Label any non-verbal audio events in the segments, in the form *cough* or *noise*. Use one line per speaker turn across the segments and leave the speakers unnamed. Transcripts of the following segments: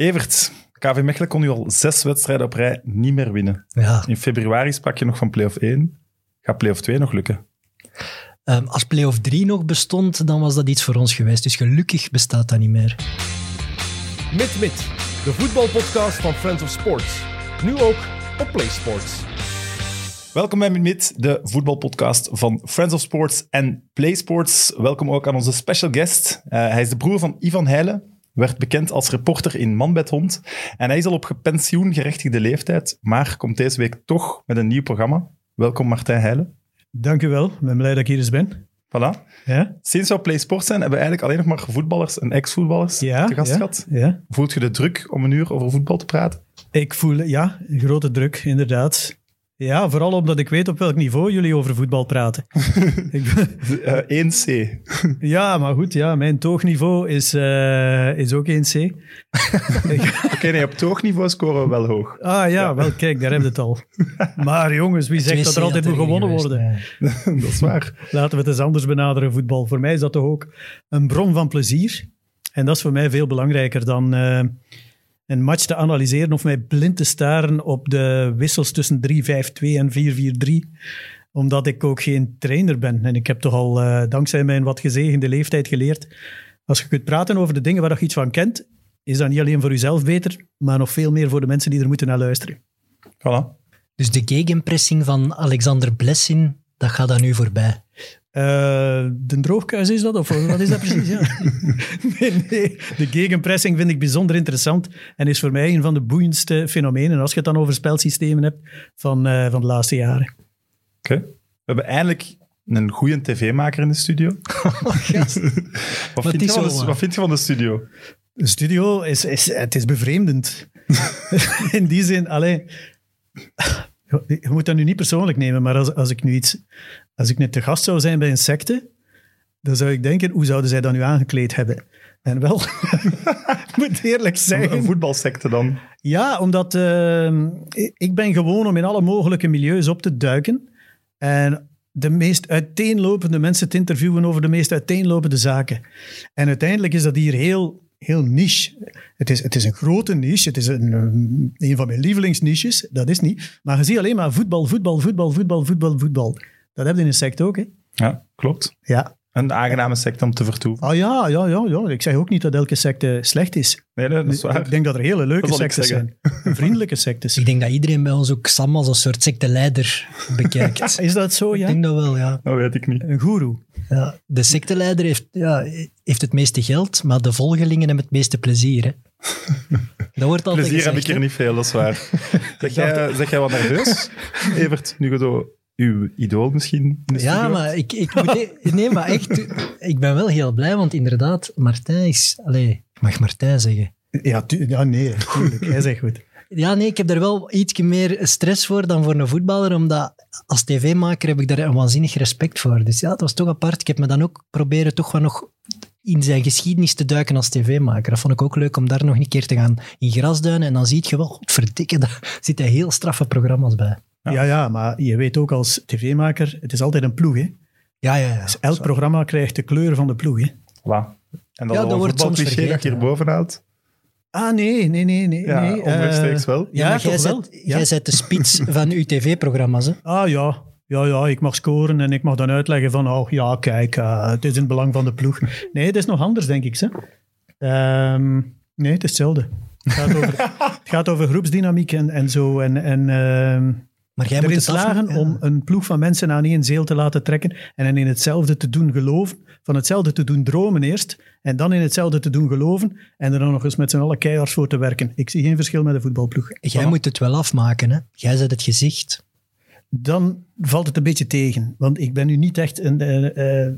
Evert, KV Mechelen kon nu al zes wedstrijden op rij niet meer winnen.
Ja,
In februari sprak je nog van play-off 1. Gaat play-off 2 nog lukken?
ehm, als play-off 3 nog bestond, dan was dat iets voor ons geweest. Dus gelukkig bestaat dat niet meer.
Mit Mit, de voetbalpodcast van Friends of Sports. Nu ook op PlaySports.
Welkom bij Mid, de voetbalpodcast van Friends of Sports en Play Sports. Welkom ook aan onze special guest. Eh, hij is de broer van Ivan Heijlen, werd bekend als reporter in Man met Hond. En hij is al op gepensioengerechtigde leeftijd, maar komt deze week toch met een nieuw programma. Welkom Martijn Heijlen.
Dank u wel. Ik ben blij dat ik hier eens ben.
Voilà.
Ja?
Sinds we op Play Sports zijn, hebben we eigenlijk alleen nog maar voetballers en ex-voetballers
Ja,
te gast
ja,
gehad.
ja.
Voelt je de druk om een uur over voetbal te praten?
Ik voel, ja, een grote druk, inderdaad. Ja, vooral omdat ik weet op welk niveau jullie over voetbal praten. *laughs* ik, ben-
Eh 1C. *laughs*
ja, maar goed, ja, mijn toogniveau is, eh, is ook 1C. *laughs*
Oké, nee, op toogniveau scoren we wel hoog.
Ah ja, wel, kijk, daar heb je het al. Maar jongens, wie zegt dat er altijd moet gewonnen worden?
Dat is waar.
Laten we het eens anders benaderen, voetbal. Voor mij is dat toch ook een bron van plezier. En dat is voor mij veel belangrijker dan eh, een match te analyseren of mij blind te staren op de wissels tussen 3-5-2 en 4-4-3 omdat ik ook geen trainer ben. En ik heb toch al, eh, dankzij mijn wat gezegende leeftijd, geleerd. Als je kunt praten over de dingen waar je iets van kent, is dat niet alleen voor jezelf beter, maar nog veel meer voor de mensen die er moeten naar luisteren.
Voilà.
Dus de gegenpressing van Alexander Blessin, dat gaat dan nu voorbij.
Eh, de droogkuis is dat? Of wat is dat precies? Ja. *laughs* nee, nee. De gegenpressing vind ik bijzonder interessant en is voor mij een van de boeiendste fenomenen, als je het dan over spelsystemen hebt, van, eh, van de laatste jaren.
Oké. We hebben eindelijk een goede tv-maker in de studio. *laughs* wat, vind je van
zo,
de, wat vind je van de studio?
De studio is, is, het is bevreemdend. *laughs* in die zin, alleen. Je moet dat nu niet persoonlijk nemen, maar als, als ik nu iets. Als ik net te gast zou zijn bij een secte, dan zou ik denken, hoe zouden zij dat nu aangekleed hebben? En wel, *laughs* ik moet eerlijk zeggen.
een voetbalsecte dan.
Ja, omdat eh, ik ben gewoon om in alle mogelijke milieus op te duiken en de meest uiteenlopende mensen te interviewen over de meest uiteenlopende zaken. En uiteindelijk is dat hier heel, heel niche. Het is, het is een grote niche, het is een, een van mijn lievelingsniches, dat is niet. Maar je ziet alleen maar voetbal, voetbal, voetbal, voetbal, voetbal, voetbal. Dat heb je in een sect ook, hè?
Ja, klopt.
Ja.
Een aangename secte om te vertoeven.
Ah ja, ja, ja, ja. Ik zeg ook niet dat elke secte slecht is.
Nee, nee, dat is waar.
Ik denk dat er hele leuke
ik
sectes
zeggen.
zijn. Vriendelijke sectes.
Ik denk dat iedereen bij ons ook Sam als een soort secteleider bekijkt. *laughs*
Is dat zo,
Ik
ja?
denk dat wel, ja.
Dat weet ik niet.
Een goeroe.
ja. De secteleider heeft, ja, heeft het meeste geld, maar de volgelingen hebben het meeste plezier. Hè. *laughs* Dat wordt altijd
Plezier heb ik er niet veel, dat is waar. *laughs* Zeg jij, zeg jij wat nerveus, Evert? Nu je zo uw idool misschien in de
Ja, maar ik, ik moet... e- *laughs* Nee, maar echt, ik ben wel heel blij, want inderdaad, Martijn is... Allee, ik mag Martijn zeggen.
Ja, tu- ja nee, tuurlijk. Hij zegt goed.
Ja, nee, ik heb daar wel iets meer stress voor dan voor een voetballer, omdat als tv-maker heb ik daar een waanzinnig respect voor. Dus ja, het was toch apart. Ik heb me dan ook proberen toch wel nog in zijn geschiedenis te duiken als tv-maker. Dat vond ik ook leuk om daar nog een keer te gaan in grasduinen. En dan zie je wel, verdikke, daar zitten heel straffe programma's bij.
Ja. ja, maar je weet ook als tv-maker, het is altijd een ploeg. Hè?
Ja, ja, ja.
Dus elk programma krijgt de kleur van de ploeg. Hè?
Voilà. En dat
Ja, dat wordt soms
voetbalcliché dat je
vergeten,
hier bovenhoudt.
Ah, nee, nee, nee. nee,
Ja,
nee. eh,
onrechtstreeks wel.
Ja,
jij zet,
Ja.
jij zet de spits *laughs* van uw tv-programma's. hè.
Ah ja. Ja, ja, ik mag scoren en ik mag dan uitleggen van, oh ja, kijk, eh, het is in het belang van de ploeg. Nee, het is nog anders, denk ik. Hè? Ehm, nee, het is hetzelfde. Het gaat over, *laughs* het gaat over groepsdynamiek en, en zo. En, en ehm,
Maar jij moet
slagen
ja.
om een ploeg van mensen aan één zeel te laten trekken en hen in hetzelfde te doen geloven, van hetzelfde te doen dromen eerst, en dan in hetzelfde te doen geloven, en er dan nog eens met z'n allen keihard voor te werken. Ik zie geen verschil met de voetbalploeg.
Jij
Voilà.
moet het wel afmaken. Hè? Jij zet het gezicht.
Dan valt het een beetje tegen, want ik ben nu niet echt een, eh, eh,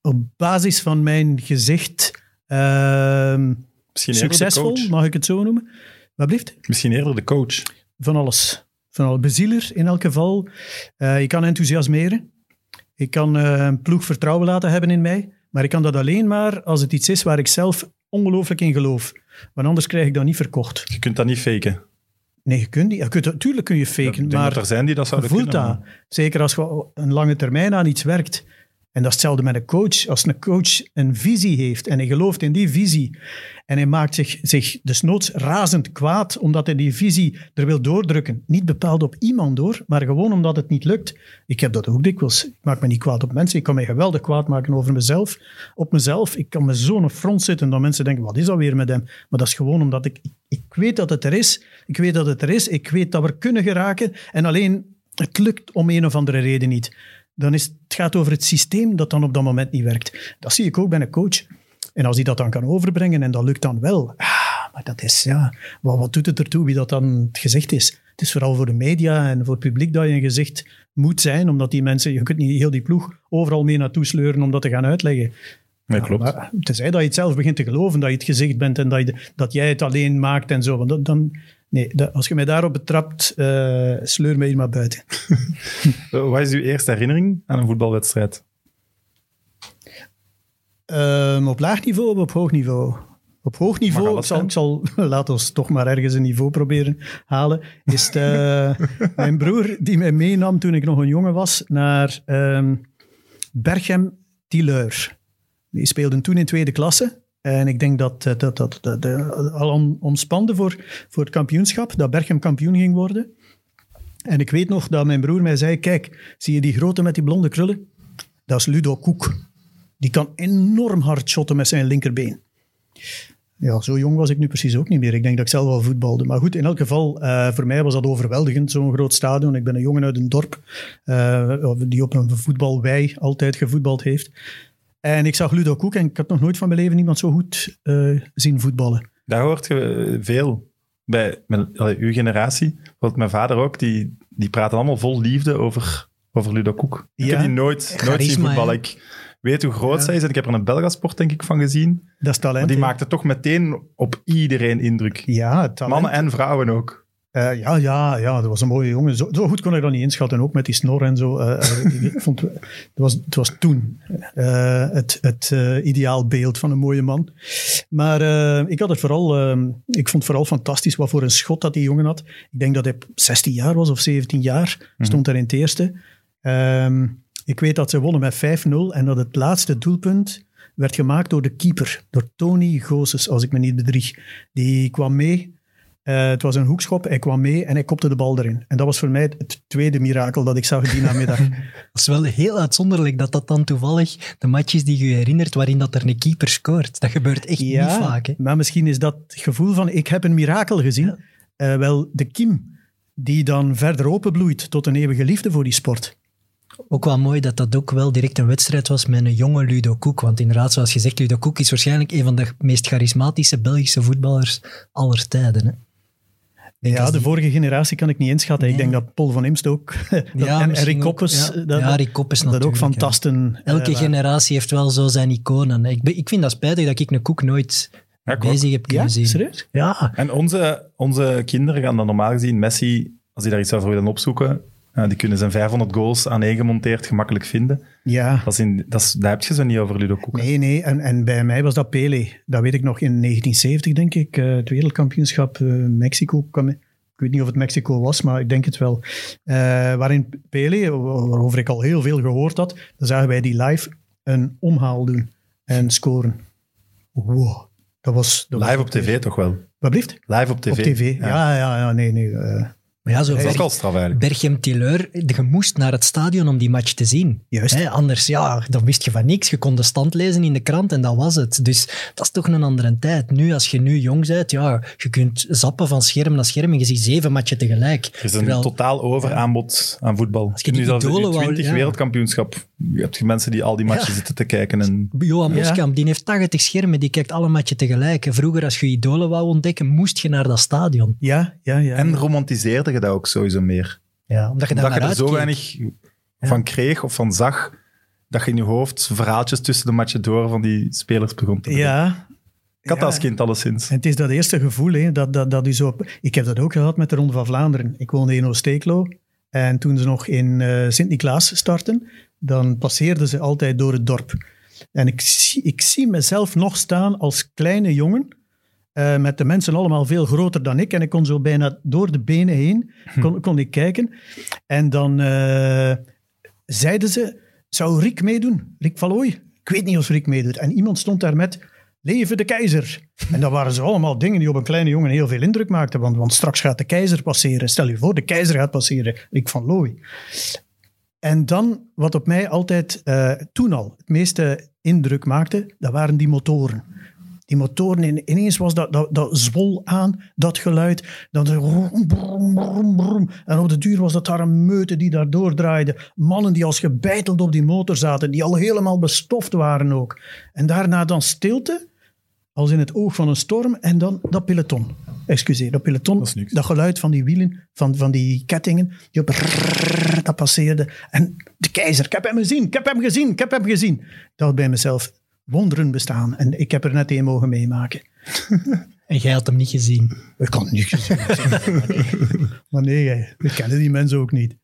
op basis van mijn gezicht ehm,
de
succesvol, mag ik het zo noemen. Wat blijft?
Misschien eerder de coach.
Van alles. Alles. Bezieler in elk geval. Eh, ik kan enthousiasmeren. Ik kan eh, een ploeg vertrouwen laten hebben in mij. Maar ik kan dat alleen maar als het iets is waar ik zelf ongelooflijk in geloof. Want anders krijg ik dat niet verkocht.
Je kunt dat niet faken.
Nee, je kunt niet. Je kunt, natuurlijk kun je faken, maar
er zijn die dat
je
zouden
voelt
kunnen.
dat. Zeker als je een lange termijn aan iets werkt. En dat is hetzelfde met een coach. Als een coach een visie heeft en hij gelooft in die visie en hij maakt zich, zich desnoods razend kwaad omdat hij die visie er wil doordrukken. Niet bepaald op iemand door, maar gewoon omdat het niet lukt. Ik heb dat ook dikwijls. Ik maak me niet kwaad op mensen. Ik kan me geweldig kwaad maken over mezelf. Op mezelf. Ik kan me zo'n front zitten dat mensen denken, wat is dat weer met hem? Maar dat is gewoon omdat ik, ik weet dat het er is. Ik weet dat het er is. Ik weet dat we kunnen geraken. En alleen, het lukt om een of andere reden niet dan is het gaat over het systeem dat dan op dat moment niet werkt. Dat zie ik ook bij een coach. En als hij dat dan kan overbrengen en dat lukt dan wel, ah, maar dat is, ja, wat, wat doet het ertoe wie dat dan het gezicht is? Het is vooral voor de media en voor het publiek dat je een gezicht moet zijn, omdat die mensen, je kunt niet heel die ploeg overal mee naartoe sleuren om dat te gaan uitleggen.
Nee, klopt.
Maar tenzij dat je het zelf begint te geloven, dat je het gezicht bent en dat, je, dat jij het alleen maakt en zo. Want dat, dan, nee, dat, als je mij daarop betrapt, uh, sleur mij hier maar buiten. *laughs*
Wat is uw eerste herinnering aan een voetbalwedstrijd?
Um, op laag niveau of op hoog niveau? Op hoog niveau, ik zal, ik zal, *laughs* laat ons toch maar ergens een niveau proberen halen, is het, uh, *laughs* mijn broer die mij meenam toen ik nog een jongen was naar um, Berchem Tilleur. Die speelden toen in tweede klasse. En ik denk dat dat, dat, dat, dat al ontspande voor, voor het kampioenschap, dat Berchem kampioen ging worden. En ik weet nog dat mijn broer mij zei, kijk, zie je die grote met die blonde krullen? Dat is Ludo Koek. Die kan enorm hard shotten met zijn linkerbeen. Ja, zo jong was ik nu precies ook niet meer. Ik denk dat ik zelf wel voetbalde. Maar goed, in elk geval, uh, voor mij was dat overweldigend, zo'n groot stadion. Ik ben een jongen uit een dorp die op een voetbalwei altijd gevoetbald heeft. En ik zag Ludo Koek en ik had nog nooit van mijn leven iemand zo goed uh, zien voetballen.
Daar hoort je veel bij allee, uw generatie. Want mijn vader ook, die, die praten allemaal vol liefde over, over Ludo Koek. Ik ja. heb die nooit, nooit zien voetballen. Ik weet hoe groot ja. zij is en ik heb er een Belgasport denk ik van gezien.
Dat is talent.
Maar die maakte toch meteen op iedereen indruk.
Ja, talent.
Mannen en vrouwen ook.
Uh, ja, ja, ja, dat was een mooie jongen. Zo, zo, goed kon ik dat niet inschatten, ook met die snor en zo. Uh, uh, ik vond, het, was, het was toen het, het ideaalbeeld van een mooie man. Maar ik had het vooral, ik vond het vooral fantastisch wat voor een schot dat die jongen had. Ik denk dat hij 16 jaar was of 17 jaar, stond daar in het eerste. Ehm, ik weet dat ze wonnen met 5-0 en dat het laatste doelpunt werd gemaakt door de keeper, door Tony Gozes, als ik me niet bedrieg. Die kwam mee uh, het was een hoekschop, hij kwam mee en hij kopte de bal erin. En dat was voor mij het tweede mirakel dat ik zag die namiddag. *laughs*
dat is wel heel uitzonderlijk dat dat dan toevallig de matches die je herinnert waarin dat er een keeper scoort. Dat gebeurt echt
ja,
niet vaak. Hè?
maar misschien is dat gevoel van ik heb een mirakel gezien. Ja. Uh, wel, de kiem die dan verder openbloeit tot een eeuwige liefde voor die sport.
Ook wel mooi dat dat ook wel direct een wedstrijd was met een jonge Ludo Koek. Want inderdaad, zoals gezegd, Ludo Koek is waarschijnlijk een van de meest charismatische Belgische voetballers aller tijden. Hè?
Ja, de vorige generatie kan ik niet inschatten. Nee. Ik denk dat Paul van Imst ook. *laughs*
ja,
en Rick Koppes.
Ja, dat, ja, Rick Koppes
dat ook fantasten.
Ja. Elke uh, generatie heeft wel zo zijn iconen. Ik, ik vind dat spijtig dat ik een Koek nooit ja, bezig heb kunnen
ja?
zien.
Serieus?
Ja.
En onze, onze kinderen gaan dan normaal gezien Messi, als die daar iets over willen opzoeken, die kunnen zijn 500 goals aan gemonteerd gemakkelijk vinden.
Ja.
Dat is in, dat is, daar heb je zo niet over, Ludo Koek.
Nee, nee. En, en bij mij was dat Pele. Dat weet ik nog in 1970, denk ik. Uh, het wereldkampioenschap uh, Mexico kwam ik weet niet of het Mexico was, maar ik denk het wel. Uh, waarin Pele, waarover ik al heel veel gehoord had, dan zagen wij die live een omhaal doen en scoren. Wow. Dat was, dat
live
was
op tv toch wel?
Wat blieft?
Live op tv.
Op tv, ja, ja, ja, ja nee, nee. Uh,
maar ja, zo
dat is ook al straf eigenlijk.
Berchem Tilleur, je moest naar het stadion om die match te zien.
Juist.
Hè, anders, ja, dan wist je van niks. Je kon de stand lezen in de krant en dat was het. Dus dat is toch een andere tijd. Nu, als je nu jong bent, ja, je kunt zappen van scherm naar scherm en je ziet zeven matchen tegelijk.
Er is een Terwijl, totaal overaanbod aan voetbal.
Als je nu
zelfs
in
20
ja.
wereldkampioenschap, je hebt mensen die al die matchen
Ja.
zitten te kijken. En,
Johan Moskamp, die heeft 80 schermen, die kijkt alle matchen tegelijk. Vroeger, als je idolen wou ontdekken, moest je naar dat stadion.
Ja, ja, ja.
en romantiseerde je dat ook sowieso meer.
Ja, omdat je
Omdat je er zo weinig van kreeg of van zag, dat je in je hoofd verhaaltjes tussen de matchen door van die spelers begon te bedenken.
Ja.
Ik had
Ja.
als kind alleszins.
En het is dat eerste gevoel, hè, dat, dat, dat u zo... Ik heb dat ook gehad met de Ronde van Vlaanderen. Ik woonde in Oosteeklo. En toen ze nog in eh, Sint-Niklaas starten, dan passeerden ze altijd door het dorp. En ik, zie- ik zie mezelf nog staan als kleine jongen, eh, met de mensen allemaal veel groter dan ik. En ik kon zo bijna door de benen heen, kon, kon ik kijken. En dan eh, zeiden ze, zou Rick meedoen? Rick Valooi? Ik weet niet of Rick meedoet. En iemand stond daar met, leven de keizer. *laughs* En dat waren zo allemaal dingen die op een kleine jongen heel veel indruk maakten. Want, want straks gaat de keizer passeren. Stel je voor, de keizer gaat passeren. Rick van Looy. En dan, wat op mij altijd uh, toen al het meeste indruk maakte, dat waren die motoren. Die motoren, ineens was dat, dat, dat zwol aan, dat geluid. Brom, brom, brom, brom. En op de duur was dat daar een meute die daar doordraaide. Mannen die als gebeiteld op die motor zaten, die al helemaal bestoft waren ook. En daarna dan stilte, als in het oog van een storm, en dan dat peloton. Excuseer, dat peloton, dat, dat, geluid van die wielen, van, van die kettingen, die op dat passeerde. En de keizer, ik heb hem gezien, ik heb hem gezien, ik heb hem gezien. Ik dacht bij mezelf, wonderen bestaan. En ik heb er net één mogen meemaken. *laughs*
En jij had hem niet gezien?
Ik had hem niet gezien. *laughs* *laughs* maar nee, ik kende die mensen ook niet.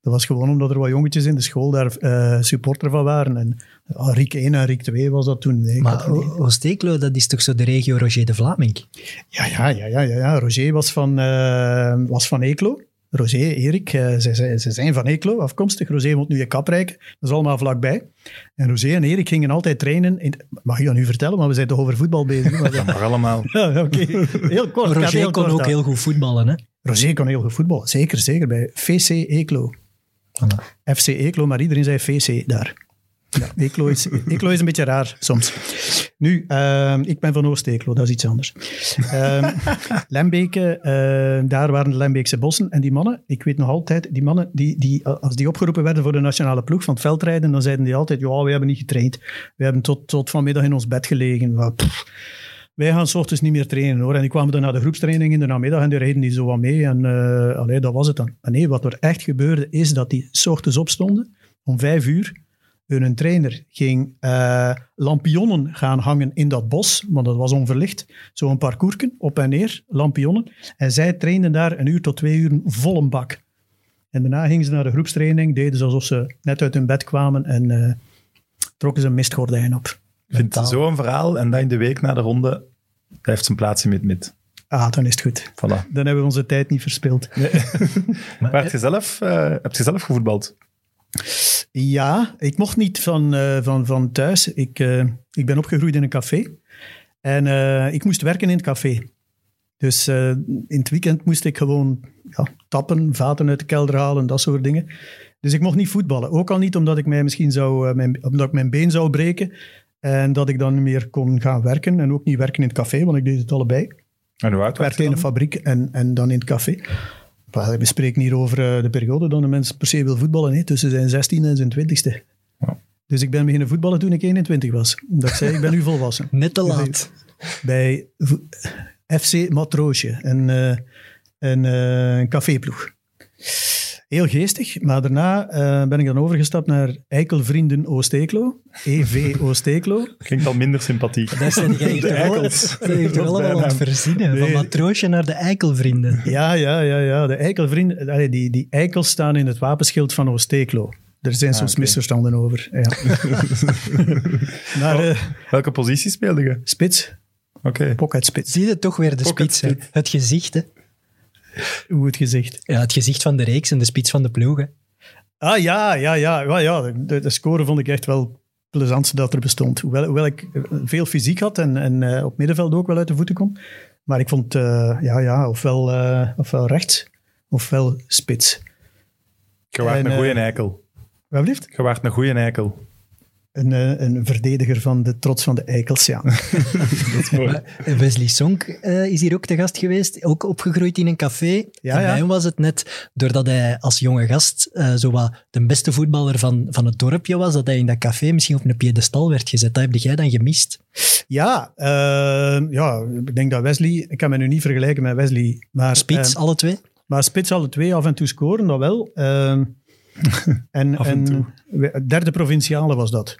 Dat was gewoon omdat er wat jongetjes in de school daar uh, supporter van waren. En uh, Riek 1 en Riek 2 was dat toen. Nee,
maar Oosteeklo, dat is toch zo de regio Roger de Vlaming?
Ja, ja, ja, ja, ja. Roger was van, uh, was van Eeklo. Roger, Erik, uh, ze, ze, ze, zijn van Eeklo afkomstig. Roger woont nu in Kaprijk. Dat is allemaal vlakbij. En Roger en Erik gingen altijd trainen. In, mag je dat nu vertellen? Maar we zijn toch over voetbal bezig?
Maar *laughs* dat mag allemaal. *laughs*
Ja, oké. Heel kort.
Roger
heel
kon
kort
ook
aan.
heel goed voetballen, hè?
Roger kon heel goed voetballen. Zeker, zeker. Bij VC Eeklo. FC Eeklo, maar iedereen zei VC daar. Ja, Eeklo is, Eeklo is een beetje raar soms. Nu, uh, ik ben van Oost-Eeklo, dat is iets anders. *laughs* Uh, Lembeke, uh, daar waren de Lembeekse bossen. En die mannen, ik weet nog altijd, die mannen, die, die, als die opgeroepen werden voor de nationale ploeg van het veldrijden, dan zeiden die altijd, ja, we hebben niet getraind. We hebben tot, tot vanmiddag in ons bed gelegen. Wij gaan s ochtends niet meer trainen hoor. En die kwamen dan naar de groepstraining in de namiddag en die reden die zo wat mee. En allee, dat was het dan. Maar nee, wat er echt gebeurde is dat die s ochtends opstonden om vijf uur. Hun trainer ging uh, lampionnen gaan hangen in dat bos, want dat was onverlicht. Zo'n parcoursken, op en neer, lampionnen. En zij trainden daar een uur tot twee uur vol een bak. En daarna gingen ze naar de groepstraining, deden ze alsof ze net uit hun bed kwamen en uh, trokken ze een mistgordijn op.
Ik vind zo'n verhaal en dan in de week na de ronde, heeft zijn plaatsje met met.
Ah, dan is het goed.
Voilà.
Dan hebben we onze tijd niet verspild.
Nee. *laughs* maar je zelf, uh, heb je zelf gevoetbald?
Ja, ik mocht niet van, uh, van, van thuis. Ik, uh, ik ben opgegroeid in een café. En uh, ik moest werken in het café. Dus in het weekend moest ik gewoon ja, tappen, vaten uit de kelder halen, dat soort dingen. Dus ik mocht niet voetballen. Ook al niet omdat ik mij misschien zou, mijn, omdat ik mijn been zou breken. En dat ik dan niet meer kon gaan werken. En ook niet werken in het café, want ik deed het allebei.
En hoe
ik werkte in een fabriek en, en dan in het café. Maar we spreken hier over uh, de periode dat een mens per se wil voetballen, hè, tussen zijn 16 en zijn 20ste. Ja. Dus ik ben beginnen voetballen toen ik 21 was. Dat ik zei, ik ben nu volwassen. *laughs*
Net te laat.
Bij, bij FC Matroosje, een, uh, een, uh, een caféploeg. Heel geestig, maar daarna uh, ben ik dan overgestapt naar Eikelvrienden Oost-Eeklo. EV Oost-Eeklo.
Klinkt al minder sympathiek.
Dat zijn *laughs* de eikels. Dat heeft toch allemaal aan het verzinnen. Nee. Van matroosje naar de Eikelvrienden.
Ja, ja, ja. ja. De Eikelvrienden, allee, die, die eikels staan in het wapenschild van Oost-Eeklo. Er zijn soms ah, okay. misverstanden over. Ja. *laughs*
maar, uh, Welke positie speelde je?
Spits.
Oké. Okay.
Pocket spits.
Zie je toch weer de spits, spits. Het gezicht, hè?
Hoe het gezicht?
Ja, het gezicht van de reeks en de spits van de ploegen.
Ah ja, ja, ja. ja, ja. De, de score vond ik echt wel het plezantste dat er bestond. Hoewel, hoewel ik veel fysiek had en, en uh, op middenveld ook wel uit de voeten kon. Maar ik vond, uh, ja, ja, ofwel, uh, ofwel rechts, ofwel spits.
Je waart een goede eikel.
Wat blieft?
Je waart een goede eikel.
Een, een, verdediger van de trots van de eikels, ja. *laughs*
dat is mooi.
Wesley Sonk uh, is hier ook te gast geweest, ook opgegroeid in een café.
Ja,
en bij hem was het net, doordat hij als jonge gast uh, zo wat de beste voetballer van, van het dorpje was, dat hij in dat café misschien op een piedestal werd gezet. Dat heb jij dan gemist?
Ja, uh, ja, ik denk dat Wesley, ik kan me nu niet vergelijken met Wesley. Maar,
Spits, alle twee?
Maar spits alle twee, af en toe scoren, dat wel. *laughs* En, derde provinciale was dat.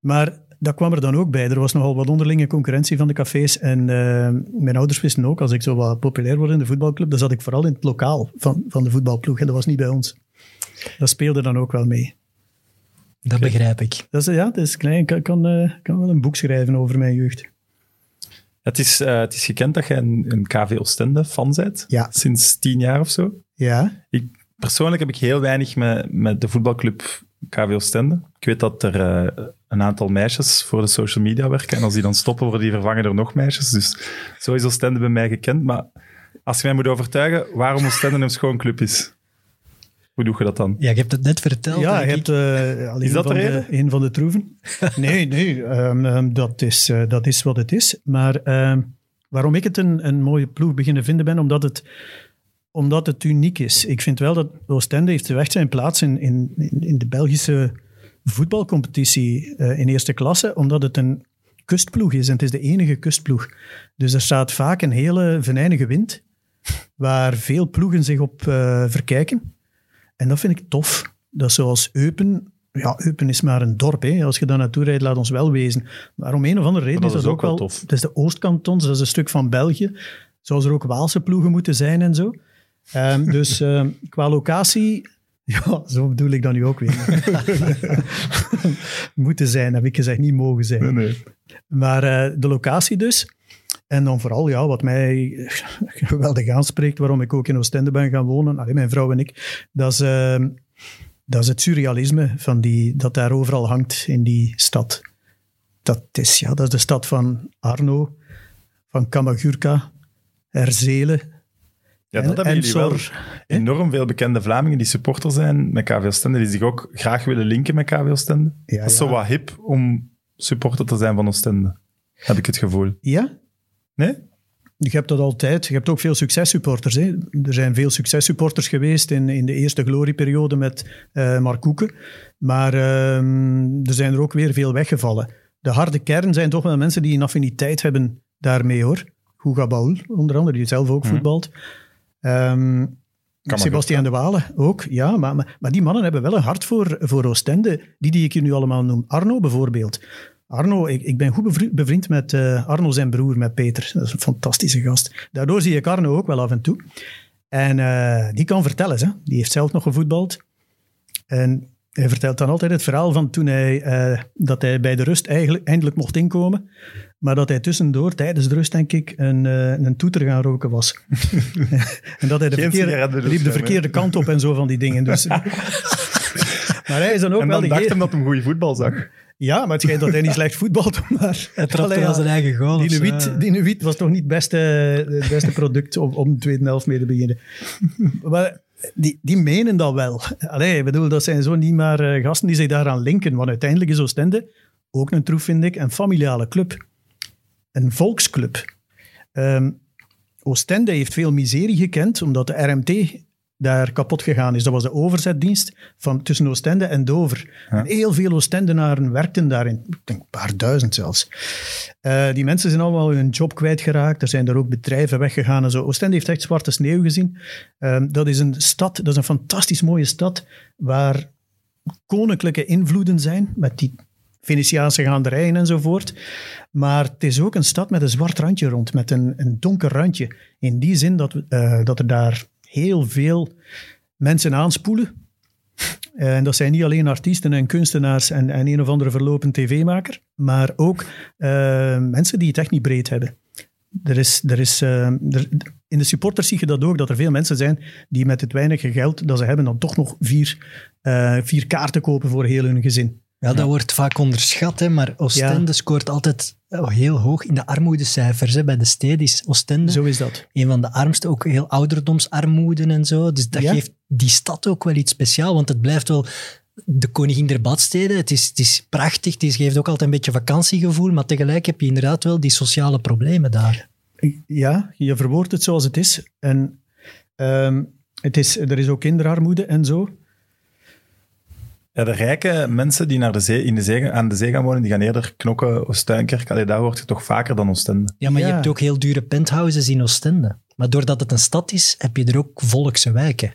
Maar dat kwam er dan ook bij. Er was nogal wat onderlinge concurrentie van de cafés. En uh, mijn ouders wisten ook, als ik zo wat populair word in de voetbalclub, dan zat ik vooral in het lokaal van, van de voetbalploeg. En dat was niet bij ons. Dat speelde dan ook wel mee.
Dat begrijp ik.
Dat is, ja, dat is klein. Ik kan, kan, uh, kan wel een boek schrijven over mijn jeugd.
Het is, uh, het is gekend dat jij een, een KV Oostende fan bent.
Ja.
Sinds tien jaar of zo.
Ja.
Ik, persoonlijk heb ik heel weinig met, met de voetbalclub KV Oostende. Ik weet dat er eh, een aantal meisjes voor de social media werken. En als die dan stoppen, worden die vervangen door nog meisjes. Dus zo is Oostende bij mij gekend. Maar als je mij moet overtuigen waarom Oostende een schoon club is, hoe doe je dat dan?
Ja, je hebt het net verteld.
Ja, je
denk
hebt
ik.
eh,
Is dat
van
de reden?
een van de troeven. *laughs* nee, nee, ehm, ehm, dat, is, eh, dat is wat het is. Maar ehm, waarom ik het een, een mooie ploeg beginnen vinden ben, omdat het, omdat het uniek is. Ik vind wel dat Oostende heeft echt zijn plaats in, in, in de Belgische voetbalcompetitie eh, in eerste klasse, omdat het een kustploeg is en het is de enige kustploeg. Dus er staat vaak een hele venijnige wind, waar veel ploegen zich op eh, verkijken. En dat vind ik tof. Dat zoals Eupen. Ja, Eupen is maar een dorp. Hè. Als je daar naartoe rijdt, laat ons wel wezen. Maar om een of andere reden
dat
is dat
ook
ook
wel tof.
Het is de Oostkantons, dat is een stuk van België. Zoals er ook Waalse ploegen moeten zijn en zo. Ehm, dus ehm, qua locatie... *laughs* Ja, zo bedoel ik dat nu ook weer. *laughs* moeten zijn, heb ik gezegd, niet mogen zijn.
nee.
Maar eh, de locatie dus. En dan vooral, ja, wat mij *laughs* geweldig aanspreekt, waarom ik ook in Oostende ben gaan wonen, alleen mijn vrouw en ik, dat is, eh, dat is het surrealisme van die, dat daar overal hangt in die stad. Dat is, ja, dat is de stad van Arno, van Kamagurka, Herzelen.
Ja,
en-
dat hebben
en
jullie wel. Enorm veel bekende Vlamingen die supporter zijn met KV Oostende, die zich ook graag willen linken met KV Oostende.
Ja,
dat is
ja.
zo wat hip om supporter te zijn van Oostende, heb ik het gevoel.
Ja,
Nee?
Je hebt dat altijd. Je hebt ook veel successupporters. Hè. Er zijn veel successupporters geweest in, in de eerste glorieperiode met eh Mark Koeken. Maar ehm, er zijn er ook weer veel weggevallen. De harde kern zijn toch wel mensen die een affiniteit hebben daarmee, hoor. Hugo Baul, onder andere, die zelf ook voetbalt. Ehm Sebastian de Walen ook, ja. Maar, maar, maar die mannen hebben wel een hart voor, voor Oostende. Die die ik je nu allemaal noem. Arno bijvoorbeeld. Arno, ik, ik ben goed bevri- bevriend met eh, Arno zijn broer, met Peter. Dat is een fantastische gast. Daardoor zie ik Arno ook wel af en toe. En eh, die kan vertellen, hè. die heeft zelf nog gevoetbald. En hij vertelt dan altijd het verhaal van toen hij, eh, dat hij bij de rust eigenlijk, eindelijk mocht inkomen. Maar dat hij tussendoor, tijdens de rust denk ik, een, eh, een toeter gaan roken was. *laughs* en dat hij de verkeerde, liep de verkeerde kant op en zo van die dingen. Dus, *laughs* maar hij is dan ook
En
wel
dan dacht hem dat hij goede voetbal zag.
Ja, maar het schijnt dat hij niet *laughs* slecht voetbalt. Maar
Hij trapte wel
ja.
zijn eigen goal.
Die Nuit, die Nuit was toch niet het beste, het beste product om, om de tweede helft mee te beginnen. maar die, die menen dat wel. Allee, ik bedoel, dat zijn zo niet maar eh, gasten die zich daaraan linken. Want uiteindelijk is Oostende ook een troef, vind ik, een familiale club. Een volksclub. Ehm, Oostende heeft veel miserie gekend, omdat de RMT daar kapot gegaan is. Dat was de overzetdienst van, tussen Oostende en Dover. En heel veel Oostendenaren werkten daarin. Ik denk een paar duizend zelfs. Eh, die mensen zijn allemaal hun job kwijtgeraakt. Er zijn er ook bedrijven weggegaan en zo. Oostende heeft echt zwarte sneeuw gezien. Ehm, dat is een stad, dat is een fantastisch mooie stad, waar koninklijke invloeden zijn, met die Venetiaanse gaanderijen enzovoort. Maar het is ook een stad met een zwart randje rond, met een, een donker randje. In die zin dat, eh, dat er daar heel veel mensen aanspoelen. En dat zijn niet alleen artiesten en kunstenaars en, en een of andere verlopen tv-maker, maar ook eh, mensen die het echt niet breed hebben. Er is, er is, eh, in de supporters zie je dat ook, dat er veel mensen zijn die met het weinige geld dat ze hebben dan toch nog vier, eh, vier kaarten kopen voor heel hun gezin.
Ja, dat wordt vaak onderschat, hè, maar Oostende
Ja.
scoort altijd eh, heel hoog in de armoedecijfers. Hè. Bij de steden is Oostende
Zo is dat.
een van de armste, ook heel ouderdomsarmoede en zo. Dus dat
Ja.
geeft die stad ook wel iets speciaals, want het blijft wel de koningin der badsteden. Het is, het is prachtig, het is- geeft ook altijd een beetje vakantiegevoel, maar tegelijk heb je inderdaad wel die sociale problemen daar.
Ja, je verwoordt het zoals het is. En ehm, het is, er is ook kinderarmoede en zo.
Ja, de rijke mensen die naar de zee, in de zee, aan de zee gaan wonen, die gaan eerder knokken Oostuinkerk. Allee, daar hoort je toch vaker dan Oostende.
Ja, maar je hebt ook heel dure penthouses in Oostende. Maar doordat het een stad is, heb je er ook volkse wijken.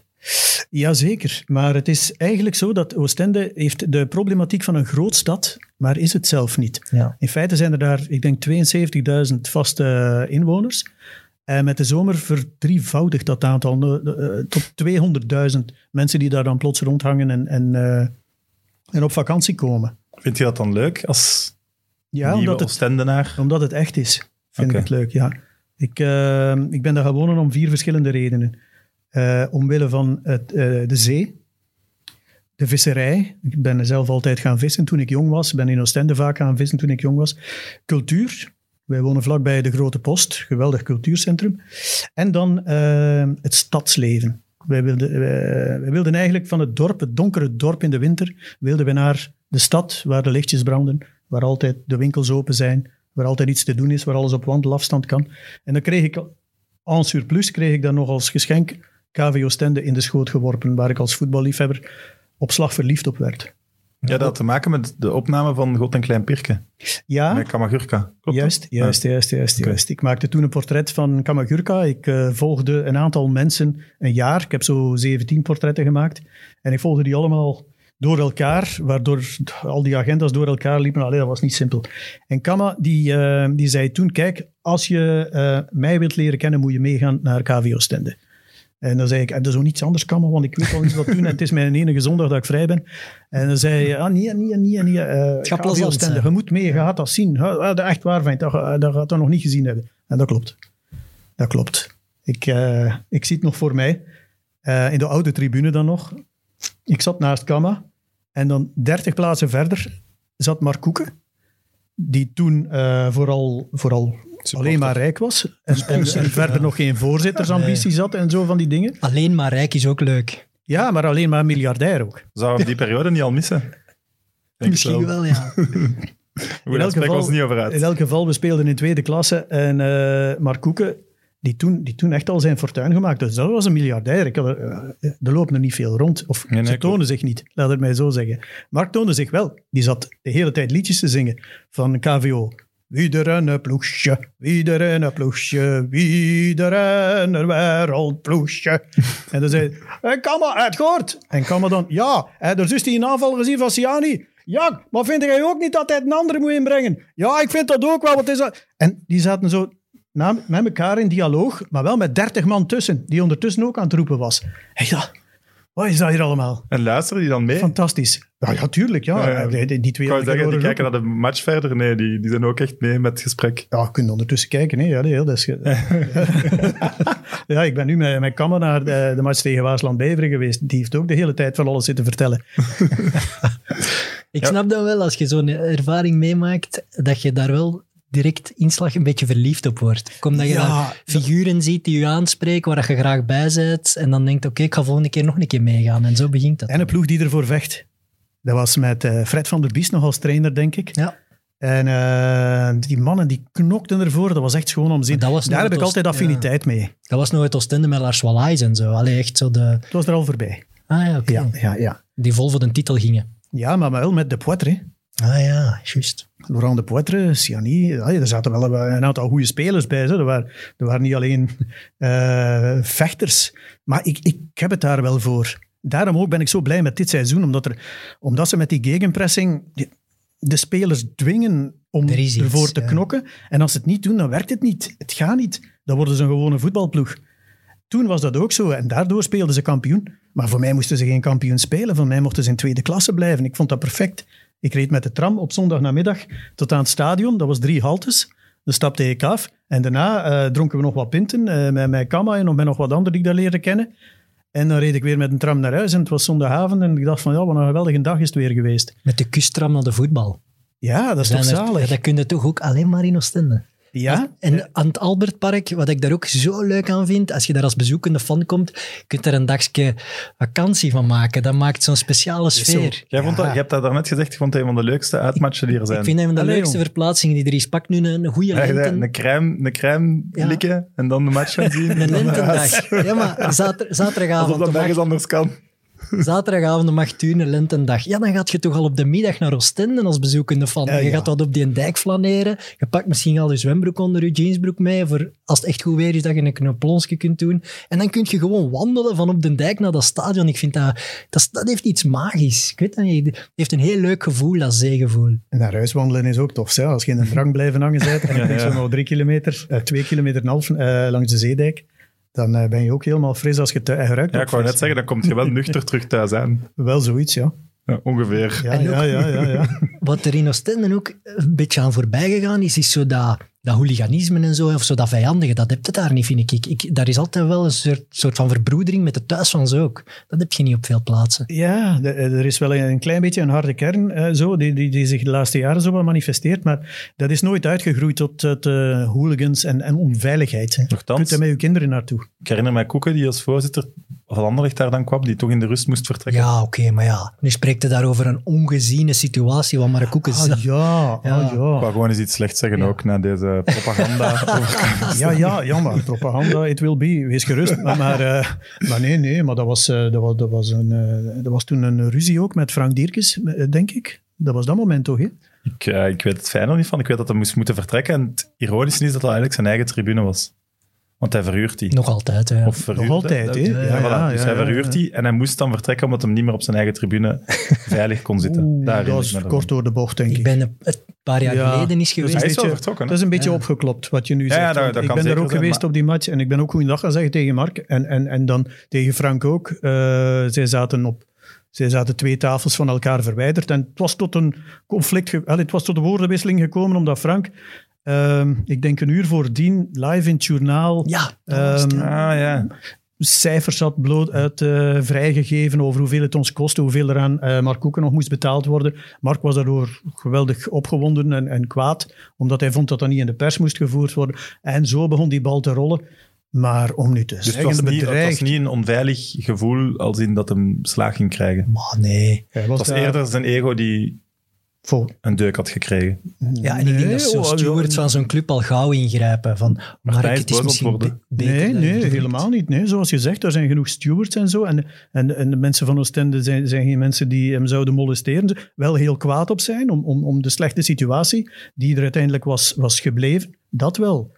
Jazeker, maar het is eigenlijk zo dat Oostende heeft de problematiek van een grootstad, maar is het zelf niet.
Ja.
In feite zijn er daar, ik denk, 72.000 vaste inwoners. En met de zomer verdrievoudigt dat aantal eh, eh, tot 200.000 mensen die daar dan plots rondhangen en, en, eh, en op vakantie komen.
Vind je dat dan leuk als
Ja,
nieuwe
omdat het, omdat het echt is, vind ik het leuk, ja. Ik, eh, ik ben daar gaan wonen om vier verschillende redenen. Eh, omwille van het, eh, de zee. de visserij. Ik ben zelf altijd gaan vissen toen ik jong was. Ik ben in Oostende vaak gaan vissen toen ik jong was. Cultuur. Wij wonen vlakbij de Grote Post. Geweldig cultuurcentrum. En dan het stadsleven. Wij wilden, wilden eigenlijk van het dorp, het donkere dorp in de winter, wilden we naar de stad waar de lichtjes branden, waar altijd de winkels open zijn, waar altijd iets te doen is, waar alles op wandelafstand kan. En dan kreeg ik, en surplus, kreeg ik dan nog als geschenk KV Oostende in de schoot geworpen, waar ik als voetballiefhebber op slag verliefd op werd.
Ja, dat had te maken met de opname van God en Klein Pirke.
Ja,
Met Kamagurka. Klopt
juist,
dat?
juist, juist, juist. Ik maakte toen een portret van Kamagurka. Ik eh, volgde een aantal mensen een jaar. Ik heb zo 17 portretten gemaakt. En ik volgde die allemaal door elkaar, waardoor al die agendas door elkaar liepen. Allee, dat was niet simpel. En Kama, die, eh, die zei toen, kijk, als je eh, mij wilt leren kennen, moet je meegaan naar KV Oostende. En dan zei ik, heb je zo niets anders, Kama, want ik weet al eens wat doen en het is mijn enige zondag dat ik vrij ben. En dan zei hij, ah, nee, nee, nee, nee, eh
gaat plezant
Oostende,
zijn.
je moet mee, je gaat dat zien. Dat echt waar, vriend, dat, ga- dat gaat dat nog niet gezien hebben. En dat klopt. Dat klopt. Ik, eh, ik zie het nog voor mij. Eh, in de oude tribune dan nog. Ik zat naast Kama. En dan 30 plaatsen verder zat Mark Koeken. Die toen eh, vooral, vooral alleen maar rijk was. En, en, en verder nog geen voorzittersambities had en zo van die dingen.
Alleen maar rijk is ook leuk.
Ja, maar alleen maar miljardair ook.
Zou hem die periode niet al missen? Denk
Misschien wel, ja.
Goed, daar spreken we ons niet over uit.
in elk geval, we speelden in tweede klasse. En eh Mark Koeken, die toen, die toen echt al zijn fortuin gemaakt had. Dus dat was een miljardair. Ik had er, eh, er loopt nog niet veel rond. Of
Nee, nee,
ze tonen zich niet, laat het mij zo zeggen. Mark toonde zich wel. Die zat de hele tijd liedjes te zingen van KVO. Wie er een ploesje, wie er een ploesje, wie er een wereldploesje. En dan zei hij, "Eh, Kamma, het gehoord. En Kamma dan, ja, heb je dus die aanval gezien van Siani? Ja, maar vind jij ook niet dat hij een andere moet inbrengen? Ja, ik vind dat ook wel. Wat is dat? En die zaten zo met elkaar in dialoog, maar wel met dertig man tussen, die ondertussen ook aan het roepen was. Hé, ja, wat is dat hier allemaal?
En luisteren die dan mee?
Fantastisch. Ja, ja tuurlijk. Ja.
Ja, ja.
Die, die- die twee
Ik zeggen, die kijken naar de match verder. Nee, die, die zijn ook echt mee met het gesprek.
Ja, je kunt ondertussen kijken. Hè. Ja, nee, dat is... *laughs* ja, ik ben nu met mijn kammer naar de, de match tegen Waasland-Beveren geweest. Die heeft ook de hele tijd van alles zitten vertellen. *laughs*
Ik
Ja.
snap dan wel, als je zo'n ervaring meemaakt, dat je daar wel direct inslag een beetje verliefd op wordt. Ook Omdat je
Ja,
figuren ziet die je aanspreken, waar je graag bij bent, en dan denkt, oké, ik ga volgende keer nog een keer meegaan. En zo begint dat.
En een ploeg die ervoor vecht. Dat was met eh, Fred van der Bies nog als trainer, denk ik.
Ja.
En eh, die mannen die knokten ervoor. Dat was echt gewoon om zin.
Dat
Daar heb ik altijd affiniteit mee.
Dat was nog het Oostende met Lars Wallais en zo. Allee, echt zo de...
Het was er al voorbij.
Ah ja, oké.
Ja, ja, ja.
Die vol voor de titel gingen.
ja maar wel met de Poitre.
Ah ja, juist.
Laurent de Poitre, Siani, ja, er zaten wel een aantal goede spelers bij. Er, waren, er waren niet alleen eh, vechters. Maar ik, ik heb het daar wel voor. Daarom ook ben ik zo blij met dit seizoen. Omdat, er, omdat ze met die gegenpressing de, spelers dwingen om
Er iets,
ervoor te
ja.
knokken. En als ze het niet doen, dan werkt het niet. Het gaat niet. Dan worden ze een gewone voetbalploeg. Toen was dat ook zo. En daardoor speelden ze kampioen. Maar voor mij moesten ze geen kampioen spelen. Voor mij mochten ze in tweede klasse blijven. Ik vond dat perfect. Ik reed met de tram op zondagnamiddag tot aan het stadion. Dat was drie haltes. Dan stapte ik af. En daarna eh, dronken we nog wat pinten eh, met mijn Kama en met nog wat anderen die ik daar leerde kennen. En dan reed ik weer met een tram naar huis. En het was zondagavond. En ik dacht van, ja, wat een geweldige dag is het weer geweest.
Met de kustram naar de voetbal.
Ja, dat is toch
er-
zalig.
Dat kun je toch ook alleen maar in Oostende.
Ja,
En aan het Albertpark, wat ik daar ook zo leuk aan vind, als je daar als bezoekende fan komt, je kunt daar een dagje vakantie van maken. Dat maakt zo'n speciale
zo.
sfeer.
Jij vond
Ja.
dat, je hebt dat daarnet gezegd, je vond het een van de leukste uitmatchen die er zijn.
Ik vind dat een van de
Allee,
leukste
jong.
verplaatsingen die er is. Pak nu een, een goede
Ja,
lenten,
een crème, een crème
Ja.
likken en dan de match gaan zien. en
een *laughs* lentendag. Ja, maar zater,
Alsof
zaterdagavond,
dat
om
nergens anders kan.
Zaterdagavond om acht uur, een lentendag. Ja, dan gaat je toch al op de middag naar Oostende als bezoekende fan.
Ja,
je
ja.
gaat wat op die dijk flaneren. Je pakt misschien al je zwembroek onder je jeansbroek mee, voor als het echt goed weer is, dat je een knuppelonsje kunt doen. En dan kun je gewoon wandelen van op de dijk naar dat stadion. Ik vind dat, dat, dat heeft iets magisch. Ik weet dat niet. Het heeft een heel leuk gevoel, dat zeegevoel.
En naar huis wandelen is ook tof. Hè? Als je in een drang blijven hangen *laughs* bent en je
Ja,
bent
ja.
zo nog drie kilometer, eh, twee kilometer en een half eh, langs de zeedijk, dan eh, ben je ook helemaal fris als je thuis ruikt.
Ja, ik wou net zeggen, dan kom je wel nuchter terug thuis aan.
Wel zoiets, ja.
Ja, ongeveer.
Ja,
En
ja, ja, ja, ja. *laughs*
Wat er in Oostende ook een beetje aan voorbij gegaan is, is zo dat, dat hooliganisme en zo, of zo dat vijandige, dat heb je daar niet, vind ik. ik. Daar is altijd wel een soort, soort van verbroedering met de thuisfans ook. Dat heb je niet op veel plaatsen.
Ja, er is wel een klein beetje een harde kern eh, zo, die, die, die zich de laatste jaren zo wel manifesteert, maar dat is nooit uitgegroeid tot, tot eh, hooligans en, en onveiligheid. hè. Je kunt er met je kinderen naartoe.
ik herinner mij Koeken, die als voorzitter van Anderlecht daar dan kwam, die toch in de rust moest vertrekken.
Ja, oké, maar ja. Nu spreekt hij daar over een ongeziene situatie, wat maar koeken
Ah, ja,
Ja.
ah,
Ik
ja.
wou gewoon eens iets slechts zeggen ook, na deze *laughs* propaganda.
Ja, ja, ja, maar propaganda, it will be. Wees gerust. *laughs* Maar, maar, eh, maar nee, nee, maar dat was, eh, dat was, dat was, een, eh, dat was toen een ruzie ook met Frank Dierkes, denk ik. Dat was dat moment toch, hè?
ik, ik weet het fijn nog niet van. Ik weet dat hij moest moeten vertrekken. En het ironische is dat dat eigenlijk zijn eigen tribune was. Want hij verhuurt die.
Nog altijd, hè.
Of verhuurde.
Nog altijd, hè?
Ja,
Ja,
voilà.
ja,
dus
ja,
hij verhuurt
ja.
die en hij moest dan vertrekken omdat hij niet meer op zijn eigen tribune *laughs* veilig kon zitten.
Oeh,
Daar
dat is
me
kort door de bocht, denk ik.
Ik ben een, paar jaar
Ja.
geleden is
Dus
geweest.
Hij is
beetje-
wel vertrokken, hè?
Dat is een beetje
Ja.
opgeklopt, wat je nu zegt.
ja, dat-
ik ben daar
zeker
ook
zijn,
geweest
maar-
op die match en ik ben ook goeiedag gaan zeggen tegen Mark. En, en, en dan tegen Frank ook. Eh, zij zaten op... Zij zaten twee tafels van elkaar verwijderd. En het was tot een conflict... het was tot een woordenwisseling gekomen, omdat Frank... ehm, ik denk een uur voordien live in het journaal...
Ja, dat was het,
ehm,
ja.
Ah ja.
cijfers had bloot uit eh, vrijgegeven over hoeveel het ons kostte, hoeveel er aan eh, Mark Koeken nog moest betaald worden. Mark was daardoor geweldig opgewonden en, en kwaad, omdat hij vond dat dat niet in de pers moest gevoerd worden. En zo begon die bal te rollen. Maar om nu te
Dus het
zeggen,
was, niet, het was niet een onveilig gevoel als in dat hem slaag ging krijgen.
Maar nee.
Hij
Het was
daar
eerder zijn ego die
voor-
een deuk had gekregen.
Ja, en ik denk dat zo'n
oh,
steward
ja.
van zo'n club al gauw ingrijpen. Van, Mark, het is misschien
ontworden.
be- beter
Nee, nee, helemaal niet. Nee, zoals je zegt, er zijn genoeg stewards en zo. En, en, en de mensen van Oostende zijn, zijn geen mensen die hem zouden molesteren. Wel heel kwaad op zijn om, om, om de slechte situatie die er uiteindelijk was, was gebleven. Dat wel.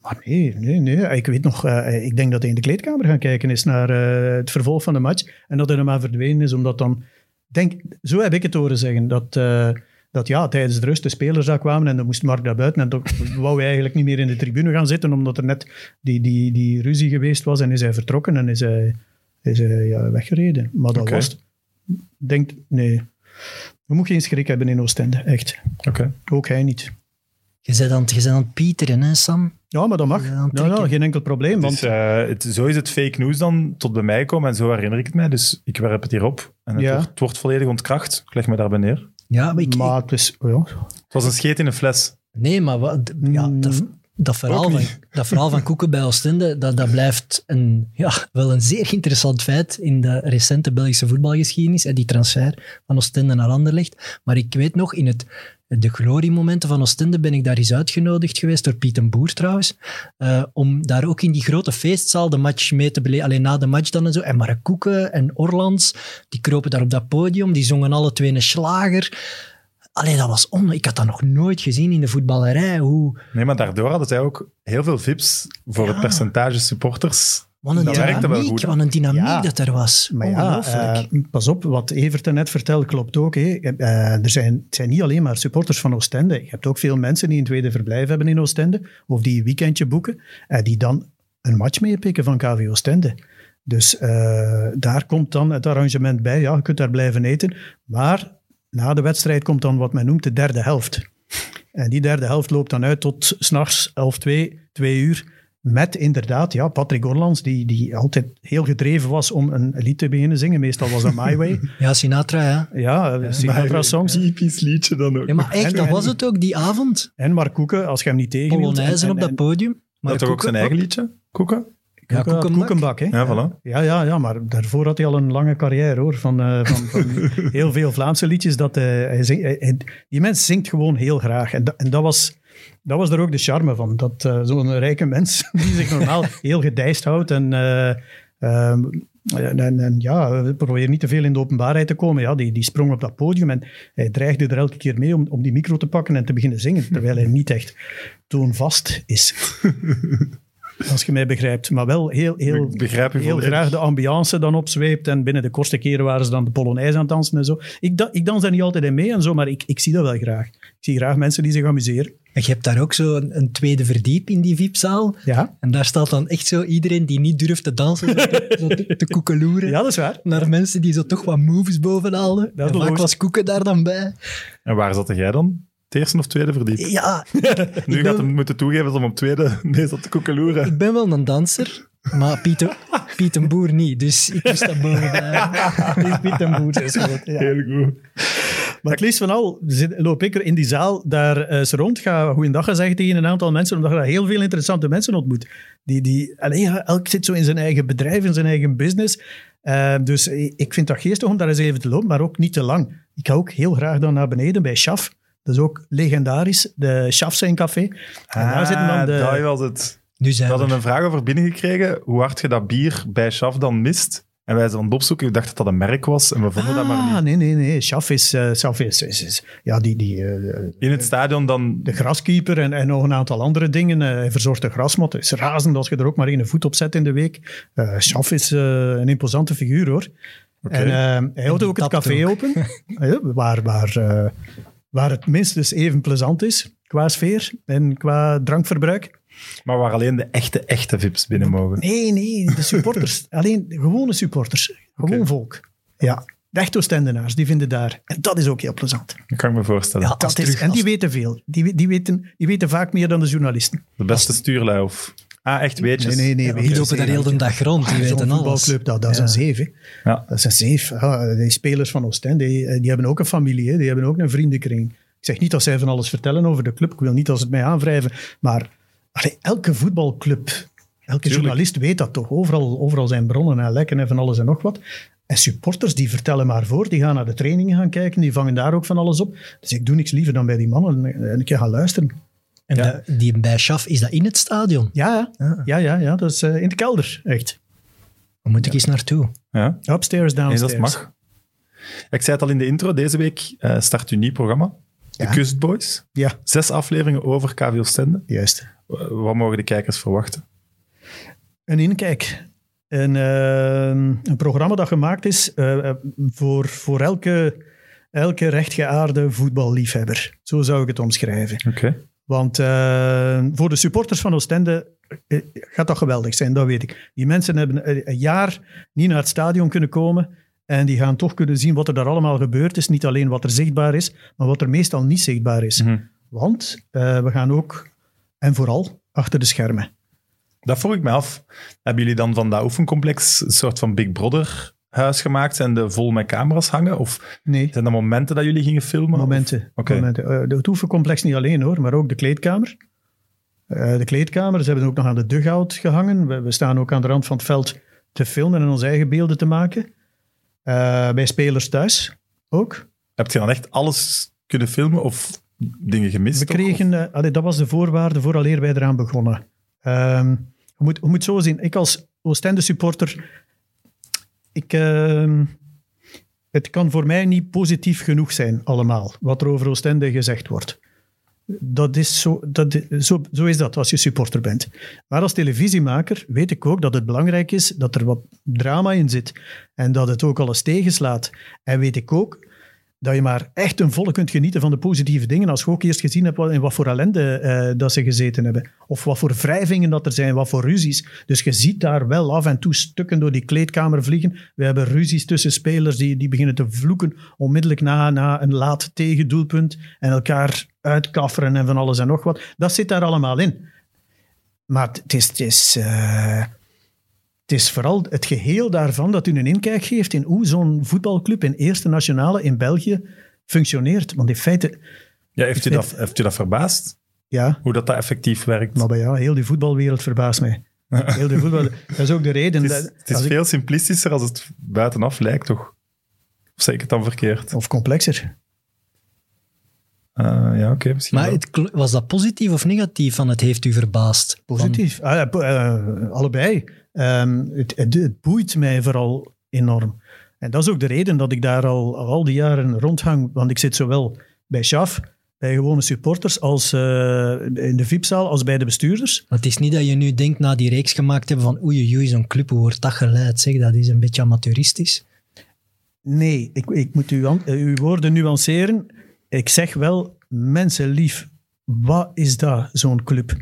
Maar nee, nee, nee. Ik weet nog, eh, ik denk dat hij in de kleedkamer gaan kijken is naar eh, het vervolg van de match. En dat hij er maar verdwenen is, omdat dan... Denk, zo heb ik het horen zeggen, dat... eh, dat ja, tijdens de rust de spelers daar kwamen en dan moest Mark naar buiten. En dan *laughs* wou hij eigenlijk niet meer in de tribune gaan zitten, omdat er net die, die, die ruzie geweest was. En is hij vertrokken en is hij, is hij ja, weggereden. Maar dat was. Denk, nee. We moeten geen schrik hebben in Oostende, echt.
Oké.
Ook hij niet.
Je bent aan, het- je bent aan het pieteren, hè, Sam?
Ja, maar dat mag.
Ja,
geen enkel probleem. Want
Dus, eh, het, zo is het fake news dan tot bij mij gekomen en zo herinner ik het mij. Dus ik werp het hier op en het,
Ja.
wordt, het wordt volledig ontkracht. Ik leg me daarbij neer.
Ja, maar ik,
maar het is... Ja.
Het was een scheet in een fles.
Nee, maar wat, ja, dat, dat, verhaal van, *laughs* dat verhaal van Koeken bij Oostende, dat, dat blijft een, ja, wel een zeer interessant feit in de recente Belgische voetbalgeschiedenis. hè, Die transfer van Oostende naar Anderlecht. Maar ik weet nog, in het, de gloriemomenten van Oostende ben ik daar eens uitgenodigd geweest, door Piet en Boer trouwens, eh, om daar ook in die grote feestzaal de match mee te beleven. Alleen na de match dan en zo. En Mark Koeken en Orlands, die kropen daar op dat podium, die zongen alle twee een slager. Alleen dat was on... Ik had dat nog nooit gezien in de voetballerij. Hoe...
Nee, maar daardoor hadden zij ook heel veel vips voor het percentage supporters.
Wat een
Dat werkte wel
dynamiek,
goed,
wat een dynamiek
Ja.
dat er was.
Maar ja, eh, pas op, wat Evert net vertelde klopt ook. Hè. Eh, er zijn, het zijn niet alleen maar supporters van Oostende. Je hebt ook veel mensen die een tweede verblijf hebben in Oostende, of die een weekendje boeken, eh, die dan een match meepikken van KV Oostende. Dus daar komt dan het arrangement bij. Ja, je kunt daar blijven eten. Maar na de wedstrijd komt dan wat men noemt de derde helft. En die derde helft loopt dan uit tot s'nachts 11, 2, 2 uur. Met inderdaad, ja, Patrick Orlands, die, die altijd heel gedreven was om een lied te beginnen zingen. Meestal was dat My Way. *laughs*
ja, Sinatra, ja.
Ja, Sinatra-songs.
Typisch liedje dan ook.
ja maar echt,
En-
dat
en-
was het ook die avond.
En Mark Koeken, als je hem niet tegen
Polonaise op dat podium. Maar
Had toch ook zijn eigen liedje? Koeken?
Ja,
Koekenbak. Hè?
Ja, voilà.
Ja, ja, ja, maar daarvoor had hij al een lange carrière, hoor. Van, eh, van, van *laughs* heel veel Vlaamse liedjes. Dat, eh, hij zing- hij- hij- die mens zingt gewoon heel graag. En, dat, en dat, was, dat was er ook de charme van. Dat eh, zo'n rijke mens, *laughs* die zich normaal heel gedijst houdt en... ehm, en, ja, probeer niet te veel in de openbaarheid te komen. Ja, die, die sprong op dat podium en hij dreigde er elke keer mee om, om die micro te pakken en te beginnen zingen. Terwijl hij niet echt toonvast is. *laughs* Als je mij begrijpt. Maar wel heel, heel, heel graag de ambiance dan opzweept. En binnen de kortste keren waren ze dan de Polonaise aan het dansen en zo. Ik, da- ik dans daar niet altijd in mee en zo, maar ik, ik zie dat wel graag. Ik zie graag mensen die zich amuseren.
Je hebt daar ook zo een, een tweede verdiep in die VIP-zaal.
Ja,
En daar staat dan echt zo iedereen die niet durft te dansen, zo te, zo te, te koekeloeren.
ja dat is waar.
Naar mensen die zo toch wat moves boven haalden.
Dat is
En vaak was Koeken daar dan bij.
En waar zat jij dan? Het eerste of tweede verdiep?
Ja, *laughs*
Nu gaat
ben-
hem moeten toegeven dat hem op tweede *laughs* nee zat te koekeloeren.
ik ben wel een danser, maar Piet, Piet een Boer niet. Dus ik moest daar bovenbij. *laughs*
Ik Piet en Boer is goed. Ja.
Heel goed.
Maar het liefst van al loop ik er in die zaal daar eh, eens rond. Ga goeiedag zeggen tegen een aantal mensen, omdat je daar heel veel interessante mensen ontmoet. Die, die, alleen, elk zit zo in zijn eigen bedrijf, in zijn eigen business. Eh, dus ik vind dat geestig om daar eens even te lopen, maar ook niet te lang. Ik ga ook heel graag dan naar beneden bij Schaf. Dat is ook legendarisch, de Schaf zijn café. En daar zitten dan
Ah,
de...
was het.
Nu
We
zijn we.
hadden een vraag over binnengekregen, hoe hard je dat bier bij Schaf dan mist. En wij zijn aan het opzoeken, we dachten dat dat een merk was en we vonden dat maar
Ah,
niet.
nee, nee, nee. Schaf is... Schaf is, is, is- ja, die... die eh,
In het stadion dan...
de graskeeper en, en nog een aantal andere dingen. Eh, Hij verzorgt de grasmat. Het is razend als je er ook maar één voet op zet in de week. Eh Schaf is een imposante figuur, hoor. En hij houdt ook het café
ook.
open, *laughs* waar, waar, eh, waar het minstens even plezant is qua sfeer en qua drankverbruik.
Maar waar alleen de echte, echte vips binnen mogen.
Nee, nee, de supporters. *laughs* alleen gewone supporters. Gewoon volk. Ja, de echte Oostendenaars, die vinden daar. En dat is ook heel plezant.
Dat kan ik me voorstellen.
Ja,
Dat is,
terug-
en die
als-
weten veel. Die, die, weten, die weten vaak meer dan de journalisten.
De beste stuurlui of... Ah, echt weetjes.
Nee, nee, nee.
Die lopen daar heel de dag rond, die
Zo'n
weten alles.
voetbalclub, dat, dat is
Ja.
een zeef. hè.
Ja.
Dat is een zeef. Ja, die spelers van Oostende, die, die hebben ook een familie. hè. Die hebben ook een vriendenkring. Ik zeg niet dat zij van alles vertellen over de club. Ik wil niet dat ze het mij aanwrijven. Maar allee, elke voetbalclub, elke journalist weet dat toch. Overal, overal zijn bronnen en lekken en van alles en nog wat. En supporters, die vertellen maar voor. Die gaan naar de trainingen gaan kijken. Die vangen daar ook van alles op. Dus ik doe niks liever dan bij die mannen en een keer gaan luisteren.
En
Ja.
de- die bij Schaf, is dat in het stadion?
Ja, ja, ja, ja, ja dat is eh, in de kelder, echt.
Daar moet ik eens naartoe.
Ja,
Upstairs,
nee,
downstairs.
dat mag. Ik zei het al in de intro, deze week eh, start uw nieuw programma. De
Ja.
Kustboys.
Ja,
Zes afleveringen over KV Oostende.
juist.
Wat mogen de kijkers verwachten?
Een inkijk. Een, eh, een programma dat gemaakt is eh, voor, voor elke, elke rechtgeaarde voetballiefhebber. Zo zou ik het omschrijven.
Oké.
Want eh, voor de supporters van Oostende gaat dat geweldig zijn, dat weet ik. Die mensen hebben een, jaar niet naar het stadion kunnen komen en die gaan toch kunnen zien wat er daar allemaal gebeurd is. Niet alleen wat er zichtbaar is, maar wat er meestal niet zichtbaar is.
Mhm.
Want we gaan ook, en vooral, achter de schermen.
Dat vroeg ik me af. Hebben jullie dan van dat oefencomplex een soort van Big Brother huis gemaakt? Zijn de vol met camera's hangen? Of
Nee.
zijn dat momenten dat jullie gingen filmen?
Momenten.
Oké.
momenten. Eh, de- het oefencomplex niet alleen hoor, maar ook de kleedkamer. Eh, de kleedkamer, ze hebben ook nog aan de dugout gehangen. We, we staan ook aan de rand van het veld te filmen en onze eigen beelden te maken. Eh, bij spelers thuis ook.
Heb je dan echt alles kunnen filmen of dingen gemist?
We kregen, eh, allee, dat was de voorwaarde vooraleer wij eraan begonnen. Ehm, je, moet, je moet zo zien, ik als Oostende supporter, ik, ehm, het kan voor mij niet positief genoeg zijn allemaal, wat er over Oostende gezegd wordt. Dat is zo, dat, zo, zo is dat als je supporter bent. Maar als televisiemaker weet ik ook dat het belangrijk is dat er wat drama in zit en dat het ook alles tegenslaat. En weet ik ook dat je maar echt een volle kunt genieten van de positieve dingen als je ook eerst gezien hebt in wat voor ellende eh, dat ze gezeten hebben. Of wat voor wrijvingen dat er zijn, wat voor ruzies. Dus je ziet daar wel af en toe stukken door die kleedkamer vliegen. We hebben ruzies tussen spelers die, die beginnen te vloeken onmiddellijk na, na een laat tegendoelpunt en elkaar uitkafferen en van alles en nog wat. Dat zit daar allemaal in. Maar het is... Het is eh, het is vooral het geheel daarvan dat u een inkijk geeft in hoe zo'n voetbalclub in Eerste Nationale in België functioneert. Want in feite,
Ja, heeft,
Ik
dat, heeft je dat verbaasd?
ja,
Hoe dat, dat effectief werkt?
maar bij ja, heel die voetbalwereld verbaast mij. *laughs* Heel die voetbal, dat is ook de reden.
het is,
dat-
het is
ik-
veel simplistischer als het buitenaf lijkt, toch? Of zeg ik het dan verkeerd?
of complexer.
Eh, ja, oké, misschien
Maar het, was dat positief of negatief van het heeft u verbaasd?
Positief. Ah, ja, eh, allebei. Ehm, het, het, het boeit mij vooral enorm. En dat is ook de reden dat ik daar al, al die jaren rondhang. Want ik zit zowel bij Schaf, bij gewone supporters, als eh, in de VIP-zaal, als bij de bestuurders.
Het is niet dat je nu denkt na die reeks gemaakt hebben van oei oei, zo'n club, hoe wordt dat geleid? Zeg, dat is een beetje amateuristisch.
Nee, ik, ik moet uw, uw woorden nuanceren. Ik zeg wel mensenlief wat is dat, zo'n club?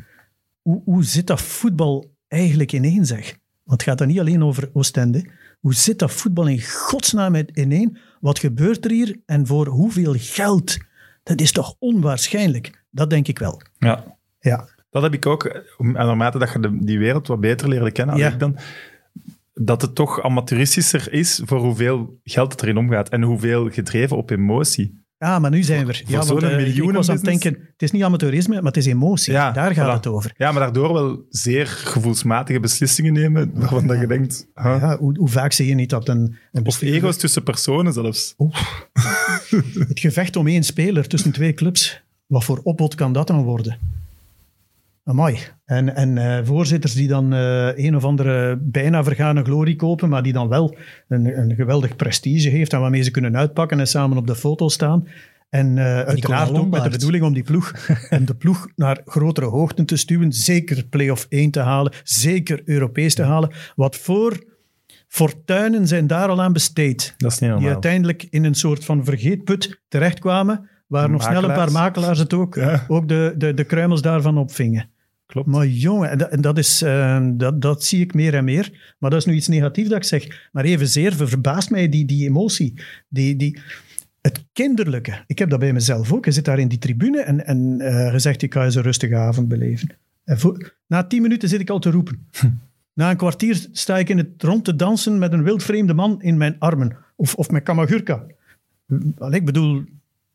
Hoe, hoe zit dat voetbal eigenlijk ineen, zeg? Want het gaat dan niet alleen over Oostende. Hoe zit dat voetbal in godsnaam ineen? Wat gebeurt er hier en voor hoeveel geld? Dat is toch onwaarschijnlijk? Dat denk ik wel.
Ja.
Ja.
Dat heb ik ook. En naarmate dat je de, die wereld wat beter leerde kennen,
Ja.
ik dan, dat het toch amateuristischer is voor hoeveel geld het erin omgaat en hoeveel gedreven op emotie.
Ah, maar nu zijn we er. Ja, want,
zo'n
eh, ik- was aan het denken, het is niet amateurisme, maar het is emotie.
Ja,
Daar gaat
voilà.
het over.
Ja, maar daardoor wel zeer gevoelsmatige beslissingen nemen, waarvan dat je denkt... huh?
Ja, hoe, hoe vaak zie je niet dat een, een
Of ego's tussen personen zelfs. *laughs*
Het gevecht om één speler tussen twee clubs. Wat voor opbod kan dat dan worden? Amai. En, en eh, voorzitters die dan eh, een of andere bijna vergane glorie kopen, maar die dan wel een, een geweldig prestige heeft en waarmee ze kunnen uitpakken en samen op de foto staan. En eh, uiteraard ook met de bedoeling om die ploeg, *laughs* om de ploeg naar grotere hoogten te stuwen. Zeker play-off 1 te halen, zeker Europees te halen. Wat voor fortuinen zijn daar al aan besteed
Dat is niet
die uiteindelijk in een soort van vergeetput terechtkwamen, waar nog snel een paar
Makelaars.
het ook,
Ja.
ook de, de, de kruimels daarvan opvingen.
Klopt.
Maar jongen, en dat, en dat, is, eh, dat, dat zie ik meer en meer. Maar dat is nu iets negatiefs dat ik zeg. Maar evenzeer ver- verbaast mij die, die emotie. Die, die, het kinderlijke. Ik heb dat bij mezelf ook. Je zit daar in die tribune en, en eh, je zegt, ik ga eens een rustige avond beleven. En voor- na tien minuten zit ik al te roepen. *laughs* Na een kwartier sta ik in het rond te dansen met een wildvreemde man in mijn armen. Of, of met Kamagurka. Allee, ik bedoel,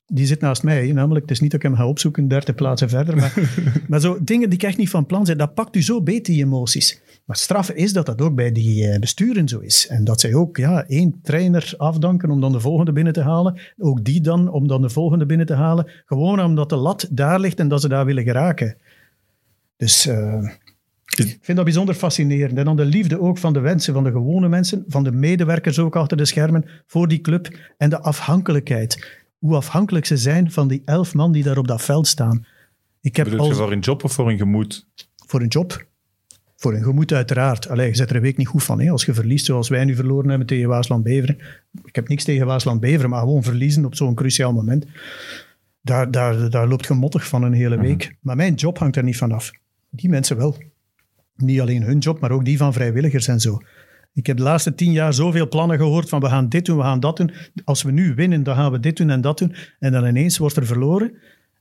die zit naast mij. Namelijk, het is niet dat ik hem ga opzoeken, dertig plaatsen verder. Maar, *laughs* maar zo dingen die ik echt niet van plan zijn, dat pakt u zo beet, die emoties. Maar straf is dat dat ook bij die eh, besturen zo is. En dat zij ook ja, één trainer afdanken om dan de volgende binnen te halen. Ook die dan om dan de volgende binnen te halen. Gewoon omdat de lat daar ligt en dat ze daar willen geraken. Dus eh, ik vind dat bijzonder fascinerend. En dan de liefde ook van de wensen van de gewone mensen, van de medewerkers ook achter de schermen, voor die club. En de afhankelijkheid. Hoe afhankelijk ze zijn van die elf man die daar op dat veld staan. Ik heb
Bedoel je voor een job of voor een gemoed?
voor een job. Voor een gemoed uiteraard. Allee, je zet er een week niet goed van. Hè? Als je verliest zoals wij nu verloren hebben tegen Waasland-Beveren. Ik heb niks tegen Waasland-Beveren, maar gewoon verliezen op zo'n cruciaal moment. Daar, daar, daar loopt je mottig van een hele week. Maar mijn job hangt er niet van af. Die mensen wel. Niet alleen hun job, maar ook die van vrijwilligers en zo. Ik heb de laatste tien jaar zoveel plannen gehoord van we gaan dit doen, we gaan dat doen. Als we nu winnen, dan gaan we dit doen en dat doen. En dan ineens wordt er verloren.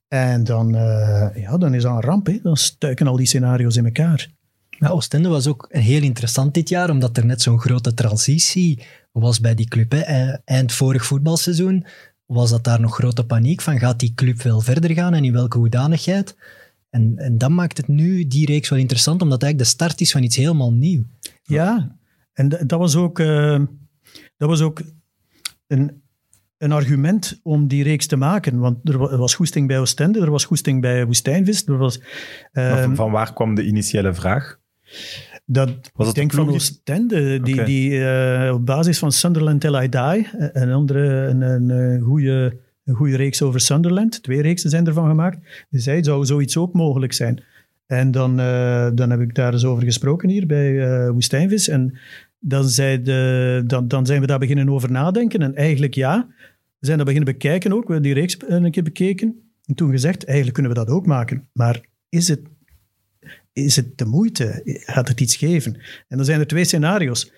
En dan, eh, ja, dan is dat een ramp. Hè? Dan stuiken al die scenario's in elkaar.
Maar Oostende was ook heel interessant dit jaar, omdat er net zo'n grote transitie was bij die club. Hè. Eh, Eind vorig voetbalseizoen was dat daar nog grote paniek van, gaat die club wel verder gaan en in welke hoedanigheid? En, en dat maakt het nu, die reeks, wel interessant, omdat eigenlijk de start is van iets helemaal nieuw.
Ja, en dat was ook, eh, dat was ook een, een argument om die reeks te maken. Want er wa- was goesting bij Oostende, er was goesting bij Woestijnvis. Er was, eh,
Maar van, van waar kwam de initiële vraag?
dat,
Was
ik denk
de
van Oostende, die, die eh, op basis van Sunderland Till I Die, eh, een andere, een, een, een goede, een goede reeks over Sunderland, twee reeksen zijn ervan gemaakt, die zei, zou zoiets ook mogelijk zijn. En dan, dan heb ik daar eens over gesproken hier bij eh Woestijnvis. En dan, de, dan, dan zijn we daar beginnen over nadenken. En eigenlijk ja, we zijn dat beginnen bekijken ook. We hebben die reeks een keer bekeken. En toen gezegd, eigenlijk kunnen we dat ook maken. Maar is het, is het de moeite? Gaat het iets geven? En dan zijn er twee scenario's.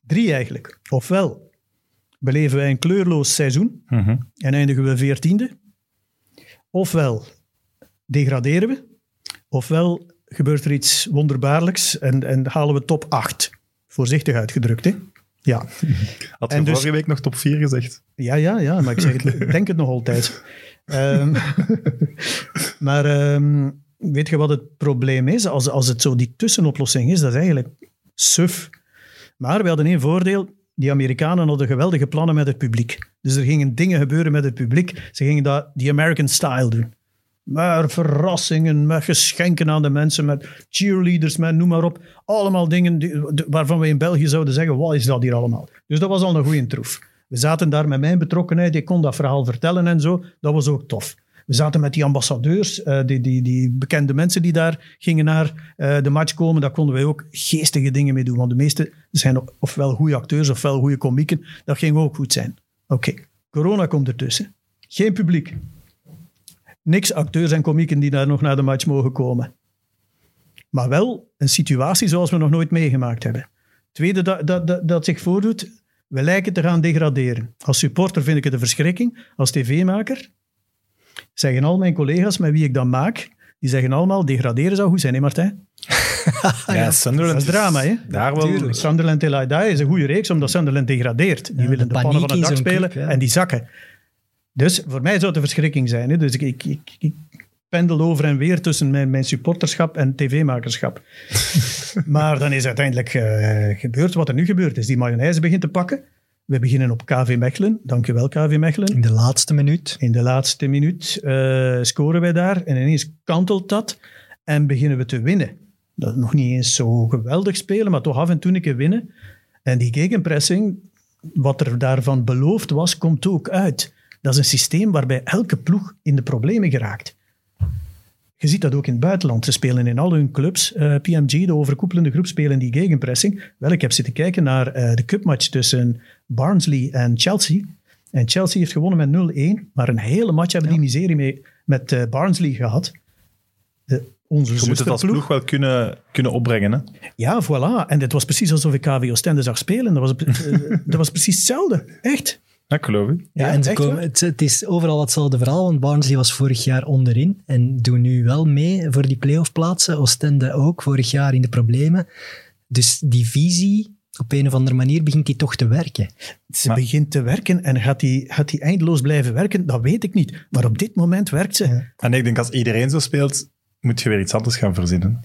Drie eigenlijk. Ofwel beleven wij een kleurloos seizoen
Mhm.
en eindigen we veertiende. Ofwel degraderen we, ofwel gebeurt er iets wonderbaarlijks en, en halen we top 8. Voorzichtig uitgedrukt, hè? Ja. *laughs*
Had je
En dus-
vorige week nog top 4 gezegd?
Ja, ja, ja, maar ik zeg het, *laughs* ik denk het nog altijd. Ehm, *laughs* maar ehm, weet je wat het probleem is? Als, als het zo die tussenoplossing is, dat is eigenlijk suf. Maar we hadden één voordeel. Die Amerikanen hadden geweldige plannen met het publiek. Dus er gingen dingen gebeuren met het publiek. Ze gingen dat die American style doen. Maar verrassingen, met geschenken aan de mensen, met cheerleaders, met noem maar op. Allemaal dingen die- waarvan we in België zouden zeggen, wat is dat hier allemaal? Dus dat was al een goede troef. We zaten daar met mijn betrokkenheid, ik kon dat verhaal vertellen en zo. Dat was ook tof. We zaten met die ambassadeurs, eh, die, die, die bekende mensen die daar gingen naar eh, de match komen. Daar konden wij ook geestige dingen mee doen. Want de meeste zijn ofwel goede acteurs ofwel goede komieken. Dat ging ook goed zijn. Oké, corona komt ertussen. Geen publiek. Niks acteurs en komieken die daar nog naar de match mogen komen. Maar wel een situatie zoals we nog nooit meegemaakt hebben. Tweede dat, dat, dat, dat zich voordoet, we lijken te gaan degraderen. Als supporter vind ik het een verschrikking. Als tv-maker zeggen al mijn collega's met wie ik dat maak, die zeggen allemaal, degraderen zou goed zijn, hè Martijn? *laughs*
Ja, Sunderland
Dat is drama, hè?
Daar wel.
Tuurlijk.
Sunderland Till I Die is een goede reeks, omdat Sunderland degradeert. Die
Ja,
willen
de
de pannen van
paniek
het dak spelen
club, ja.
en die zakken. Dus voor mij zou het een verschrikking zijn. Hè? Dus ik, ik, ik, ik pendel over en weer tussen mijn, mijn supporterschap en tv-makerschap. *laughs* maar dan is uiteindelijk eh, gebeurd wat er nu gebeurd is. Die mayonaise begint te pakken. We beginnen op KV Mechelen. Dankjewel KV Mechelen.
In de laatste minuut.
In de laatste minuut eh, scoren wij daar en ineens kantelt dat en beginnen we te winnen. Dat is nog niet eens zo geweldig spelen, maar toch af en toe een keer winnen. En die gegenpressing, wat er daarvan beloofd was, komt ook uit. Dat is een systeem waarbij elke ploeg in de problemen geraakt. Je ziet dat ook in het buitenland. Ze spelen in al hun clubs. eh, PMG, de overkoepelende groep, spelen die gegenpressing. Wel, ik heb zitten kijken naar eh, de cupmatch tussen Barnsley en Chelsea. En Chelsea heeft gewonnen met 0-1. Maar een hele match hebben die miserie mee met eh, Barnsley gehad. De, onze
Je moet het als ploeg wel kunnen, kunnen opbrengen. Hè?
Ja, voilà. En het was precies alsof ik KV Oostende zag spelen. Dat was, *laughs* dat was precies hetzelfde. Echt.
Ja, ik geloof ik.
Ja,
Ja,
en ze
echt
komen, het, het is overal hetzelfde verhaal, want Barnsley was vorig jaar onderin en doen nu wel mee voor die playoff plaatsen. Oostende ook, vorig jaar in de problemen. Dus die visie, op een of andere manier, begint die toch te werken.
Ze
Maar-
begint te werken en gaat die, gaat die eindeloos blijven werken? Dat weet ik niet. Maar op dit moment werkt ze.
En ik denk als iedereen zo speelt, moet je weer iets anders gaan verzinnen.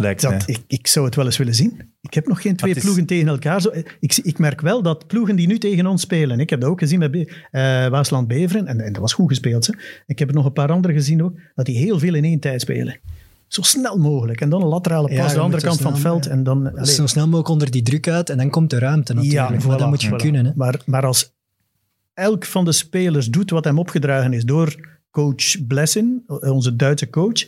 Lijkt mij.
Dat, ik, ik zou het wel eens willen zien. Ik heb nog geen twee
is-
ploegen tegen elkaar. Zo, ik, zie- ik merk wel dat ploegen die nu tegen ons spelen. Ik heb dat ook gezien bij Be- eh, Waasland-Beveren. En, en dat was goed gespeeld. Hè. Ik heb er nog een paar andere gezien ook. Dat die heel veel in één tijd spelen. Zo snel mogelijk. En dan een laterale pas
Ja,
de andere kant van het veld.
ja.
En dan, allee.
Zo snel mogelijk onder die druk uit en dan komt de ruimte natuurlijk. maar
voilà,
dat moet je
voilà.
kunnen. Hè.
Maar, maar als elk van de spelers doet wat hem opgedragen is door coach Blessin, onze Duitse coach,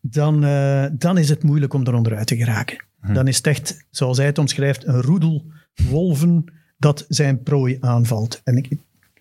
dan, eh, dan is het moeilijk om er onderuit te geraken. Dan is het echt, zoals hij het omschrijft, een roedel wolven dat zijn prooi aanvalt. En ik,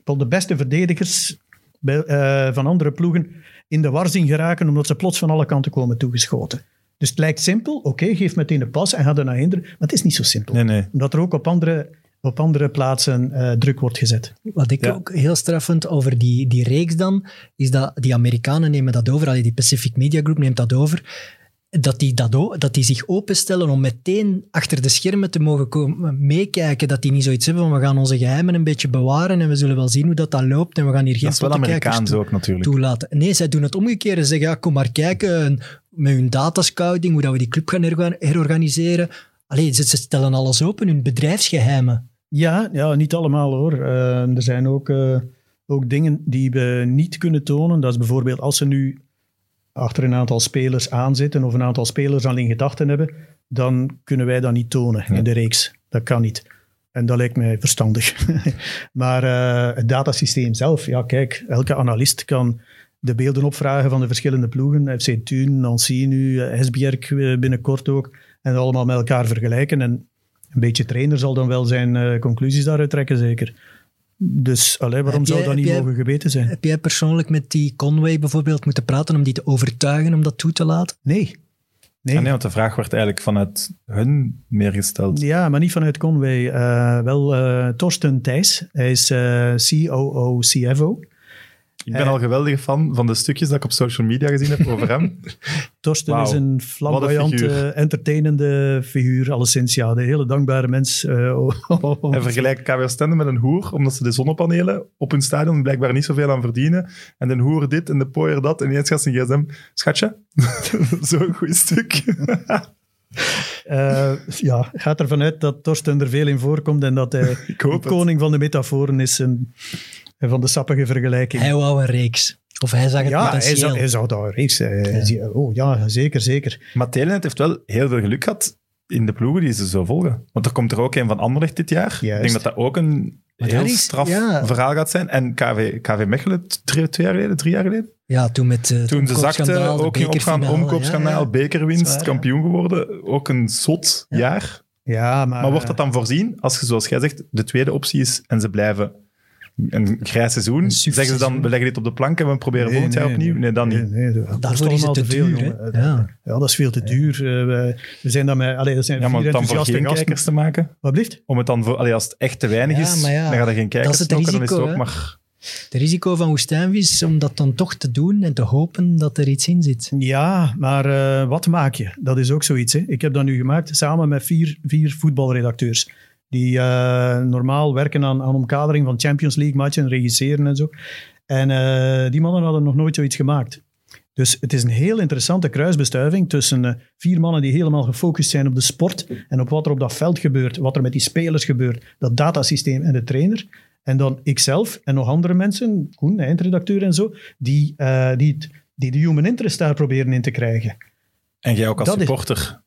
al de beste verdedigers bij, eh, van andere ploegen in de war zien geraken omdat ze plots van alle kanten komen toegeschoten. Dus het lijkt simpel, oké, geef meteen de pas en ga er naar hinderen, maar het is niet zo simpel
Nee, nee.
omdat er ook op andere, op andere plaatsen eh, druk wordt gezet.
Wat ik
Ja.
ook heel straf vind over die, die reeks dan, is dat die Amerikanen nemen dat over, allee, die Pacific Media Group neemt dat over, dat die, dat, dat die zich openstellen om meteen achter de schermen te mogen komen meekijken, dat die niet zoiets hebben van we gaan onze geheimen een beetje bewaren en we zullen wel zien hoe dat, dat loopt en we gaan hier geen pottenkijkers toe-
ook natuurlijk.
toelaten. Nee, zij doen het omgekeerd. Ze zeggen, ja, kom maar kijken en met hun datascouting, hoe dat we die club gaan herorga- herorganiseren. Allee, ze, ze stellen alles open, hun bedrijfsgeheimen.
Ja, ja niet allemaal hoor. Eh, er zijn ook, eh, ook dingen die we niet kunnen tonen. Dat is bijvoorbeeld als ze nu achter een aantal spelers aanzitten of een aantal spelers al in gedachten hebben, dan kunnen wij dat niet tonen in de reeks. Dat kan niet. En dat lijkt mij verstandig. *laughs* maar eh, het datasysteem zelf, ja kijk, elke analist kan de beelden opvragen van de verschillende ploegen. FC Thun, Nancy nu, Esbjerg eh, binnenkort ook. En allemaal met elkaar vergelijken. En een beetje trainer zal dan wel zijn eh, conclusies daaruit trekken, zeker. Dus allee, waarom zou dat niet
jij-
mogen geweten zijn?
Heb jij persoonlijk met die Conway bijvoorbeeld moeten praten om die te overtuigen om dat toe te laten?
Nee. Nee.
Ah, nee, want de vraag wordt eigenlijk vanuit hun meer gesteld.
Ja, maar niet vanuit Conway. Eh, wel eh, Torsten Thijs. Hij is eh, COO, CFO.
Ik ben al geweldige fan van de stukjes dat ik op social media gezien heb over hem. *laughs*
Torsten is een flamboyante, entertainende figuur, alleszins. Ja, een hele dankbare mens. eh, *laughs* oh,
Hij vergelijkt KW Oostende met een hoer, omdat ze de zonnepanelen op hun stadion blijkbaar niet zoveel aan verdienen. En de hoer dit en de pooier dat. En ineens gaat zijn gsm. Schatje, *laughs* zo'n goed stuk.
Eh, ja, gaat ervan uit dat Torsten er veel in voorkomt en dat hij de
het.
koning van de metaforen is en, en van de sappige vergelijking.
Hij wou een reeks. Of hij zag het
ja, hij
potentieel.
zou, hij zou daar reeks... eh, Oh ja, zeker, zeker.
Maar Telenet heeft wel heel veel geluk gehad in de ploegen die ze zo volgen. Want er komt er ook een van Anderlecht dit jaar. Ik denk dat dat ook een
Maar
heel
is-
straf
ja.
verhaal gaat zijn. En KV, KV Mechelen, twee, twee jaar geleden, drie jaar geleden?
Ja, toen met uh,
Toen ze zakten, ook ging opgaan, omkoopschandaal, bekerwinst,
ja.
kampioen geworden. Ook een zot
Ja.
jaar.
Ja, maar...
Maar wordt dat dan voorzien, als je zoals jij zegt, de tweede optie is en ze blijven een grijs seizoen,
Een
zeggen ze dan, we leggen dit op de plank en we proberen volgend jaar opnieuw? Nee, dan niet.
Nee, dat
Daarvoor is
allemaal
het te
veel,
duur. Ja.
Ja, dat is veel te duur. Eh, we, zijn dan met, allee, dat zijn
Ja, maar dan voor geen kijkers te maken?
Wat blieft?
Om het dan voor, allee, als het echt te weinig
Ja,
is,
maar ja,
dan gaat er geen kijkers
dat is het
knokken, dan is het
risico,
ook
hè.
maar...
Het risico van woestijnvis is om dat dan toch te doen en te hopen dat er iets in zit.
Ja, maar eh, wat maak je? Dat is ook zoiets. Hè. Ik heb dat nu gemaakt samen met vier, vier voetbalredacteurs. Die eh, normaal werken aan, aan omkadering van Champions League matchen, regisseren en zo. En eh, die mannen hadden nog nooit zoiets gemaakt. Dus het is een heel interessante kruisbestuiving tussen eh, vier mannen die helemaal gefocust zijn op de sport en op wat er op dat veld gebeurt, wat er met die spelers gebeurt, dat datasysteem en de trainer. En dan ikzelf en nog andere mensen, Koen, de eindredacteur en zo, die, die, het- die de human interest daar proberen in te krijgen.
En jij ook als
Dat is-
supporter.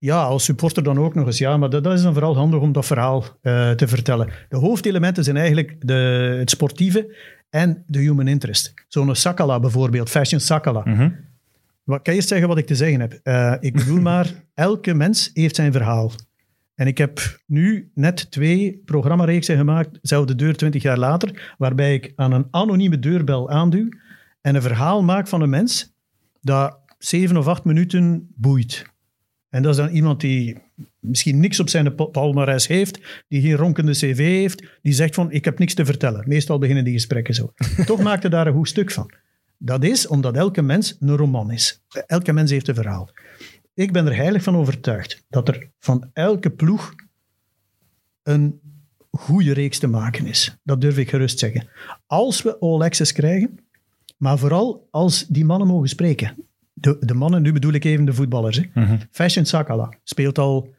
Ja, als supporter dan ook nog eens. Ja, maar dat, dat is dan vooral handig om dat verhaal eh, te vertellen. De hoofdelementen zijn eigenlijk de, het sportieve en de human interest. Zo'n Sakala bijvoorbeeld, Fashion Sakala.
Mhm.
Wat, kan eerst zeggen wat ik te zeggen heb. Eh, ik *laughs* bedoel maar, elke mens heeft zijn verhaal. En ik heb nu net twee programmareeksen gemaakt, Zelfde Deur 20 jaar later, waarbij ik aan een anonieme deurbel aanduw en een verhaal maak van een mens dat zeven of acht minuten boeit. En dat is dan iemand die misschien niks op zijn pa- palmares heeft, die geen ronkende cv heeft, die zegt van, ik heb niks te vertellen. Meestal beginnen die gesprekken zo. *laughs* Toch maakt er daar een goed stuk van. Dat is omdat elke mens een roman is. Elke mens heeft een verhaal. Ik ben er heilig van overtuigd dat er van elke ploeg een goede reeks te maken is. Dat durf ik gerust zeggen. Als we All krijgen, maar vooral als die mannen mogen spreken. De, de mannen, nu bedoel ik even de voetballers. Hè.
Mhm.
Fashion Sakala speelt al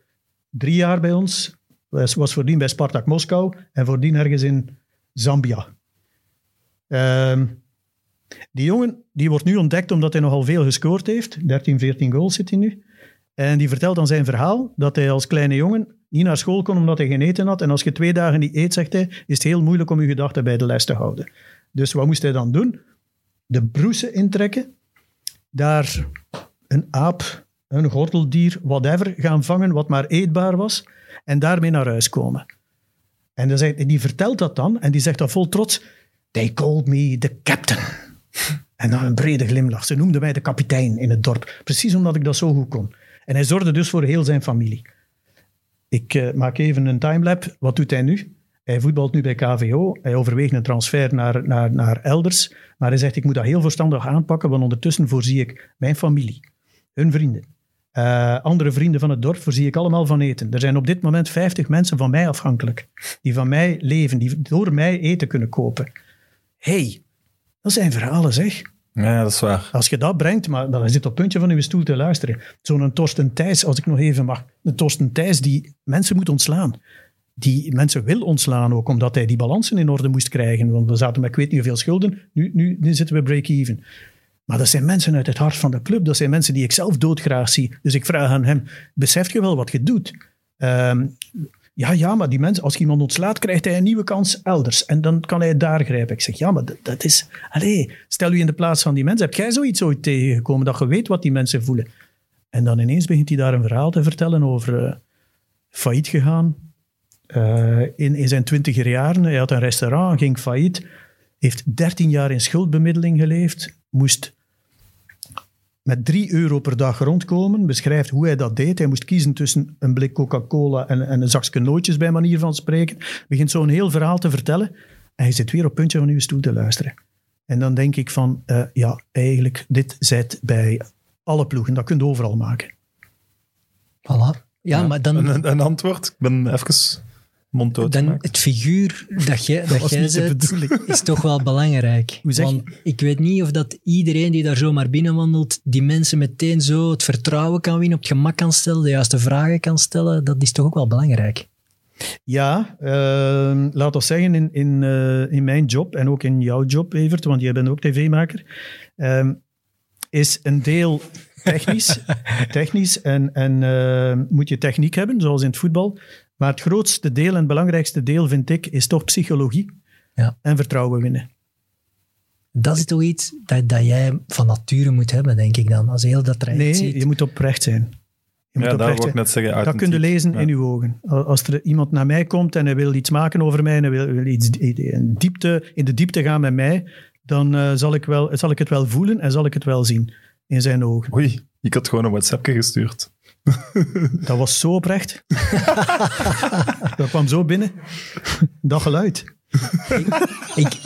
drie jaar bij ons. Was, was voordien bij Spartak Moskou en voordien ergens in Zambia. Ehm, die jongen die wordt nu ontdekt omdat hij nogal veel gescoord heeft. 13, 14 goals zit hij nu. En die vertelt dan zijn verhaal dat hij als kleine jongen niet naar school kon omdat hij geen eten had. En als je twee dagen niet eet, zegt hij, is het heel moeilijk om je gedachten bij de les te houden. Dus wat moest hij dan doen? De broesen intrekken, daar een aap, een gordeldier, whatever, gaan vangen wat maar eetbaar was en daarmee naar huis komen. En dan die vertelt dat dan en die zegt dan vol trots, they called me the captain. En dan een brede glimlach. Ze noemden mij de kapitein in het dorp. Precies omdat ik dat zo goed kon. En hij zorgde dus voor heel zijn familie. Ik eh, maak even een timelap. Wat doet hij nu? Hij voetbalt nu bij KVO. Hij overweegt een transfer naar, naar, naar elders. Maar hij zegt, ik moet dat heel verstandig aanpakken, want ondertussen voorzie ik mijn familie, hun vrienden, eh, andere vrienden van het dorp, voorzie ik allemaal van eten. Er zijn op dit moment 50 mensen van mij afhankelijk, die van mij leven, die door mij eten kunnen kopen. hey, dat zijn verhalen zeg.
Ja, dat is waar.
Als je dat brengt, maar dan zit op het puntje van uw stoel te luisteren. Zo'n Torsten Thijs, als ik nog even mag. Een Torsten Thijs die mensen moet ontslaan. Die mensen wil ontslaan ook, omdat hij die balansen in orde moest krijgen. Want we zaten met ik weet niet hoeveel schulden. Nu, nu, nu zitten we break-even. Maar dat zijn mensen uit het hart van de club. Dat zijn mensen die ik zelf doodgraag zie. Dus ik vraag aan hem, beseft je wel wat je doet? Ehm, ja, ja, maar die mensen, als iemand ontslaat, krijgt hij een nieuwe kans elders. En dan kan hij daar grijpen. Ik zeg, ja, maar dat, is... Allee, stel u in de plaats van die mensen. Heb jij zoiets ooit tegengekomen, dat je weet wat die mensen voelen? En dan ineens begint hij daar een verhaal te vertellen over eh, failliet gegaan. Eh, in, in zijn twintiger jaren, hij had een restaurant, ging failliet. Heeft 13 jaar in schuldbemiddeling geleefd. Moest met 3 euro per dag rondkomen. Beschrijft hoe hij dat deed. Hij moest kiezen tussen een blik Coca-Cola en, en een zakje nootjes, bij manier van spreken. Begint zo'n heel verhaal te vertellen. En je zit weer op het puntje van uw stoel te luisteren. En dan denk ik van, eh, ja, eigenlijk, dit zit bij alle ploegen. Dat kun je overal maken.
Voilà. Ja, maar dan,
Een, een antwoord. Ik ben even monddood
dan
gemaakt.
het figuur dat jij, *laughs* dat jij zet, is toch wel belangrijk. *laughs*
Hoe zeg je?
Want ik weet niet of dat iedereen die daar zomaar binnenwandelt, die mensen meteen zo het vertrouwen kan winnen, op het gemak kan stellen, de juiste vragen kan stellen. Dat is toch ook wel belangrijk.
Ja, uh, laat ons zeggen, in, in, uh, in mijn job en ook in jouw job, Evert, want jij bent ook tv-maker, uh, is een deel technisch, *laughs* technisch en, en uh, moet je techniek hebben, zoals in het voetbal. Maar het grootste deel en het belangrijkste deel, vind ik, is toch psychologie
ja.
en vertrouwen winnen.
Dat is toch iets dat, dat jij van nature moet hebben, denk ik dan, als heel dat traject
Nee,
ziet.
je moet oprecht zijn. Je moet
Ja, daar
oprecht
wil ik net zeggen.
Dat kun je lezen
Ja.
in uw ogen. Als er iemand naar mij komt en hij wil iets maken over mij en hij wil, wil iets in, diepte, in de diepte gaan met mij, dan eh, zal, ik wel, zal ik het wel voelen en zal ik het wel zien in zijn ogen.
Oei, ik had gewoon een WhatsAppje gestuurd. *laughs*
Dat was zo oprecht. *laughs* dat kwam zo binnen. Dat geluid.
ik,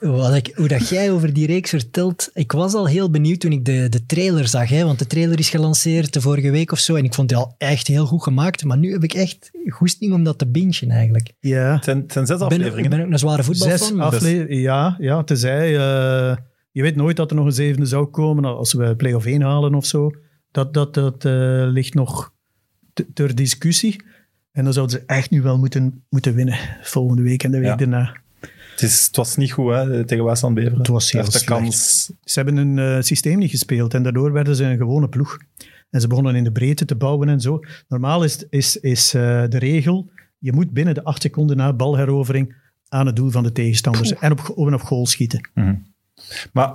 wat ik, hoe dat jij over die reeks vertelt, ik was al heel benieuwd toen ik de, de trailer zag. Hè, want de trailer is gelanceerd de vorige week of zo. En ik vond die al echt heel goed gemaakt. Maar nu heb ik echt goesting om dat te bingen eigenlijk.
Ja.
Het zijn, zes
ben, ik
afleveringen.
ben ook een zware
Zes
voetbalfan.
afleveringen. Ja, ja, tenzij... eh, je weet nooit dat er nog een zevende zou komen als we play-off 1 halen of zo. Dat, dat, dat eh, ligt nog te- ter discussie. En dan zouden ze echt nu wel moeten, moeten winnen. Volgende week en de week
Ja.
daarna.
Het, is, het was niet goed hè, tegen Waasland Beveren.
Het was heel
de kans.
Ze hebben een eh, systeem niet gespeeld en daardoor werden ze een gewone ploeg. En ze begonnen in de breedte te bouwen en zo. Normaal is, is, is eh, de regel, je moet binnen de acht seconden na balherovering aan het doel van de tegenstanders en op, en op goal schieten.
Maar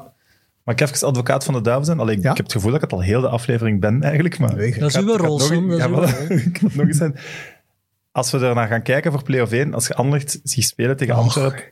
mag ik even advocaat van de duivel zijn? Alleen,
Ja.
Ik heb het gevoel dat ik het al heel de aflevering ben eigenlijk. Maar
Nee,
ik
dat is uw
ik
rol,
nog-
Sam, dat is
ja,
uw
voilà. *laughs* Ik ga het nog eens zijn. Als we ernaar gaan kijken voor play-off 1, als je Anderlecht ziet spelen tegen. Antwerpen,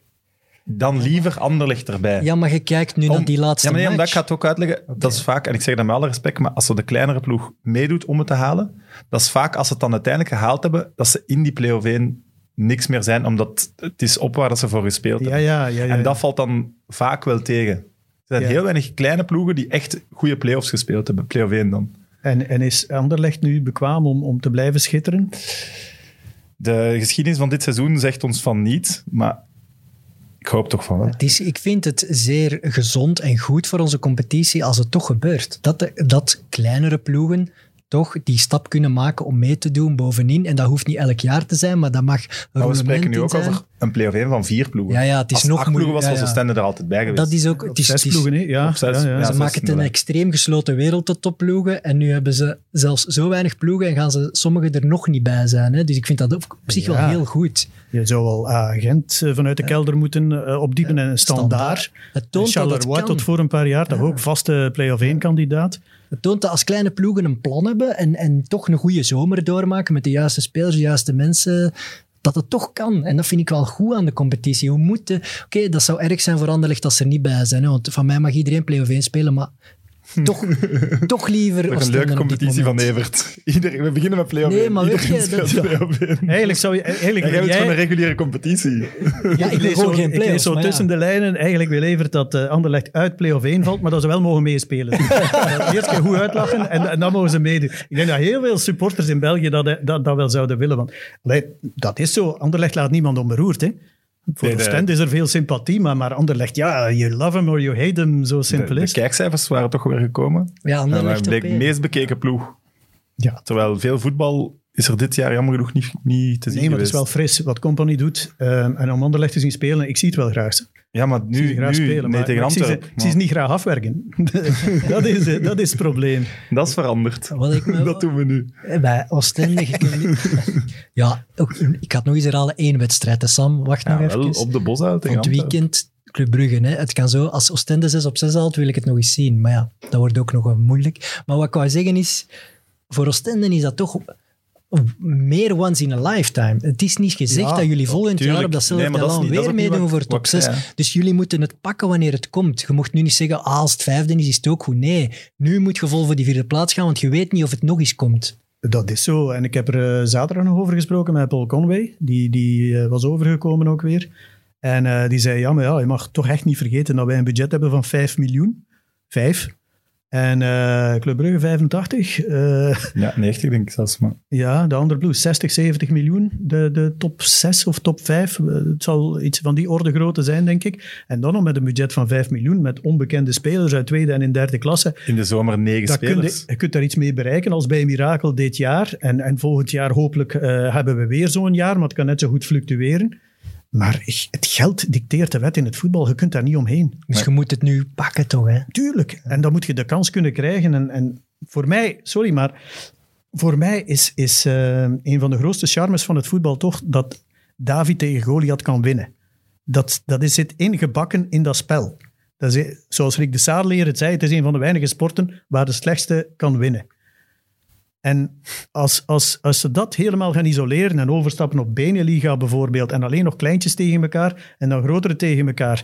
dan liever Anderlecht erbij.
Ja, maar je kijkt nu
Om-
naar die laatste
ja, maar nee, omdat ik
match.
ga het ook uitleggen. Dat is vaak, en ik zeg dat met alle respect, maar als er de kleinere ploeg meedoet om het te halen, dat is vaak als ze het dan uiteindelijk gehaald hebben, dat ze in die play-off 1 niks meer zijn, omdat het is op waar dat ze voor gespeeld
Ja,
hebben.
ja, ja. ja.
En dat valt dan vaak wel tegen. Er zijn
Ja.
heel weinig kleine ploegen die echt goede play-offs gespeeld hebben. Play-off 1 dan.
En, en is Anderlecht nu bekwaam om, om te blijven schitteren?
De geschiedenis van dit seizoen zegt ons van niet, maar ik hoop toch van wel.
Het is, ik vind het zeer gezond en goed voor onze competitie als het toch gebeurt. Dat, de- dat kleinere ploegen toch die stap kunnen maken om mee te doen bovenin. En dat hoeft niet elk jaar te zijn, maar dat mag een
Maar we spreken nu ook
zijn.
over een play-off 1 van vier ploegen.
Ja, ja, het is
Als
nog
acht ploegen was, was
ja.
Oostende er altijd bij geweest.
Dat is ook... Het is,
Zes ploegen, hè? Ja,
zes,
ja,
ze maken het een extreem gesloten wereld tot topploegen. En nu hebben ze zelfs zo weinig ploegen en gaan ze sommigen er nog niet bij zijn. Hè? Dus ik vind dat op zich wel heel goed.
Je zou wel agent eh, vanuit de kelder moeten eh, opdiepen en een standaard.
Het toont dat het
Charleroi
kan.
tot voor een paar jaar, toch ook vaste play-off 1 kandidaat.
Het toont dat als kleine ploegen een plan hebben en, en toch een goede zomer doormaken met de juiste spelers, de juiste mensen, dat het toch kan. En dat vind ik wel goed aan de competitie. Oké, dat zou erg zijn voor Anderlecht als ze er niet bij zijn. Hè? Want van mij mag iedereen play-off 1 spelen, maar toch, toch liever
Nog een leuke competitie van. Evert. Iedereen, we beginnen met play-off
Nee,
1.
maar weet je, dat-
speelt play-off 1.
Eigenlijk zou je... Eigenlijk
En jij bent gewoon een reguliere competitie.
Ja, ik
lees
gewoon
zo,
geen play-offs,
zo
ja.
tussen de lijnen. Eigenlijk wil Evert dat uh, Anderlecht uit play-off 1 valt, maar dat ze wel mogen meespelen. Dat *laughs* Eerst keer goed uitlachen en, en dan mogen ze meedoen. Ik denk dat heel veel supporters in België dat, dat, dat wel zouden willen. Want, allee, dat is zo. Anderlecht laat niemand onberoerd. Hè. Voor
Nee,
de
de-
Oostende is er veel sympathie, maar, maar Anderlecht, ja, you love him or you hate him, zo
De,
simpel
de
is.
kijkcijfers waren toch weer gekomen.
Ja,
En
Anderlecht
bleek
één.
meest bekeken ploeg.
Ja.
Terwijl veel voetbal is er dit jaar jammer genoeg niet, niet te zien
Nee, maar het is wel fris wat Company doet. Ehm, en om Anderlecht te zien spelen, ik zie het wel graag.
Ja, maar
Ik zie
nu,
graag
nu
spelen,
nee, tegen
maar ik zie ze,
Antwerpen.
ik zie ze niet graag afwerken. *laughs* dat, is, dat is het probleem.
Dat is veranderd.
Wat ik me- *laughs*
Dat doen we nu.
Eh, Bij Oostende... *laughs* ja, ook, ik had nog eens herhalen één wedstrijd. hè, Sam, wacht
Ja,
nog
wel
even.
op de bosuil tegen
Van het weekend Club Brugge. Hè. Het kan zo, als Oostende 6 op 6 haalt, wil ik het nog eens zien. Maar ja, dat wordt ook nog wel moeilijk. Maar wat ik wou zeggen is, voor Oostende is dat toch meer once in a lifetime. Het is niet gezegd
Ja,
dat jullie volgend
tuurlijk.
jaar op datzelfde
Nee, dat niet-
weer meedoen voor top
ik
6.
zei.
Dus jullie moeten het pakken wanneer het komt. Je mocht nu niet zeggen, ah, als het vijfde is, is het ook goed. Nee, nu moet je vol voor die vierde plaats gaan, want je weet niet of het nog eens komt.
Dat is zo. En ik heb er eh, zaterdag nog over gesproken met Paul Conway. Die, die eh, was overgekomen ook weer. En eh, die zei, ja, maar ja, je mag toch echt niet vergeten dat wij een budget hebben van 5 miljoen. 5. En eh Club Brugge 85. eh,
Ja, 90 denk ik zelfs. Maar.
ja, de andere ploeg 60, 70 miljoen. De, de top 6 of top 5. eh, Het zal iets van die orde grootte zijn, denk ik. En dan nog met een budget van 5 miljoen. Met onbekende spelers uit tweede en in derde klasse.
In de zomer negen
Dat kun
spelers.
je, je kunt daar iets mee bereiken als bij Mirakel dit jaar. En, en volgend jaar hopelijk hebben we weer zo'n jaar, maar het kan net zo goed fluctueren. Maar het geld dicteert de wet in het voetbal. Je kunt daar niet omheen.
Dus je moet het nu pakken toch, hè?
Tuurlijk. En dan moet je de kans kunnen krijgen. En, en voor mij, sorry, maar voor mij is, is eh, een van de grootste charmes van het voetbal toch dat David tegen Goliath kan winnen. Dat, dat is zit ingebakken in dat spel. Dat is, zoals Rick de Saarleer het zei, het is een van de weinige sporten waar de slechtste kan winnen. En als, als, als ze dat helemaal gaan isoleren en overstappen op Beneliga bijvoorbeeld, en alleen nog kleintjes tegen elkaar en dan grotere tegen elkaar,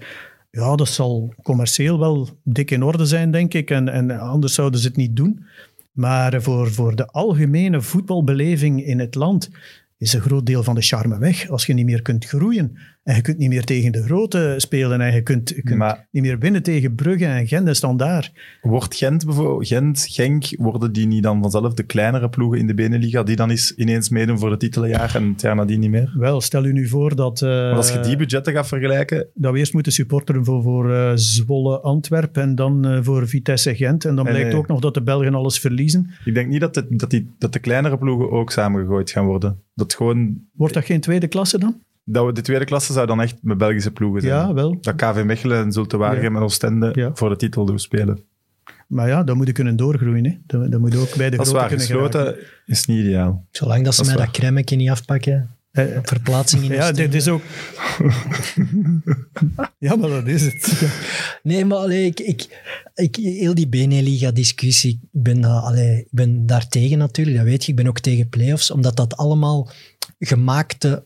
ja, dat zal commercieel wel dik in orde zijn, denk ik. En, en anders zouden ze het niet doen. Maar voor, voor de algemene voetbalbeleving in het land is een groot deel van de charme weg. Als je niet meer kunt groeien en je kunt niet meer tegen de grote spelen en je kunt, je kunt
Maar-
niet meer winnen tegen Brugge en Gent en Standaard.
Wordt Gent, bijvoorbeeld, Gent, Genk, worden die niet dan vanzelf de kleinere ploegen in de Beneliga die dan eens ineens meedoen voor het titeljaar en het jaar nadien niet meer?
Wel, stel u nu voor dat, eh,
Maar als je die budgetten gaat vergelijken,
dat we eerst moeten supporteren voor, voor eh, Zwolle Antwerpen en dan eh, voor Vitesse Gent. En dan blijkt
nee.
ook nog dat de Belgen alles verliezen.
ik denk niet dat de, dat, die, dat de kleinere ploegen ook samengegooid gaan worden. Dat gewoon,
Wordt dat geen tweede klasse dan?
Dat we de tweede klasse zou dan echt met Belgische ploegen zijn.
Ja, wel.
Dat KV Mechelen en Zulte Waregem en Oostende
Ja.
voor de titel doen spelen.
Maar ja, dan moet je kunnen doorgroeien. Hè. Dan, dan moet je ook bij de
Dat
grote
waar,
kunnen
gesloten
geraken.
is niet ideaal.
Zolang dat ze
Dat
mij
waar.
dat cremmetje niet afpakken.
Eh,
Verplaatsing in *laughs*
ja, dit is ook... *laughs* ja, maar dat is het. *laughs*
Nee, maar allee, ik, ik, ik, heel die Beneliga-discussie, ik ben, daar, allee, ik ben daar tegen natuurlijk, dat weet je. Ik ben ook tegen play-offs, omdat dat allemaal gemaakte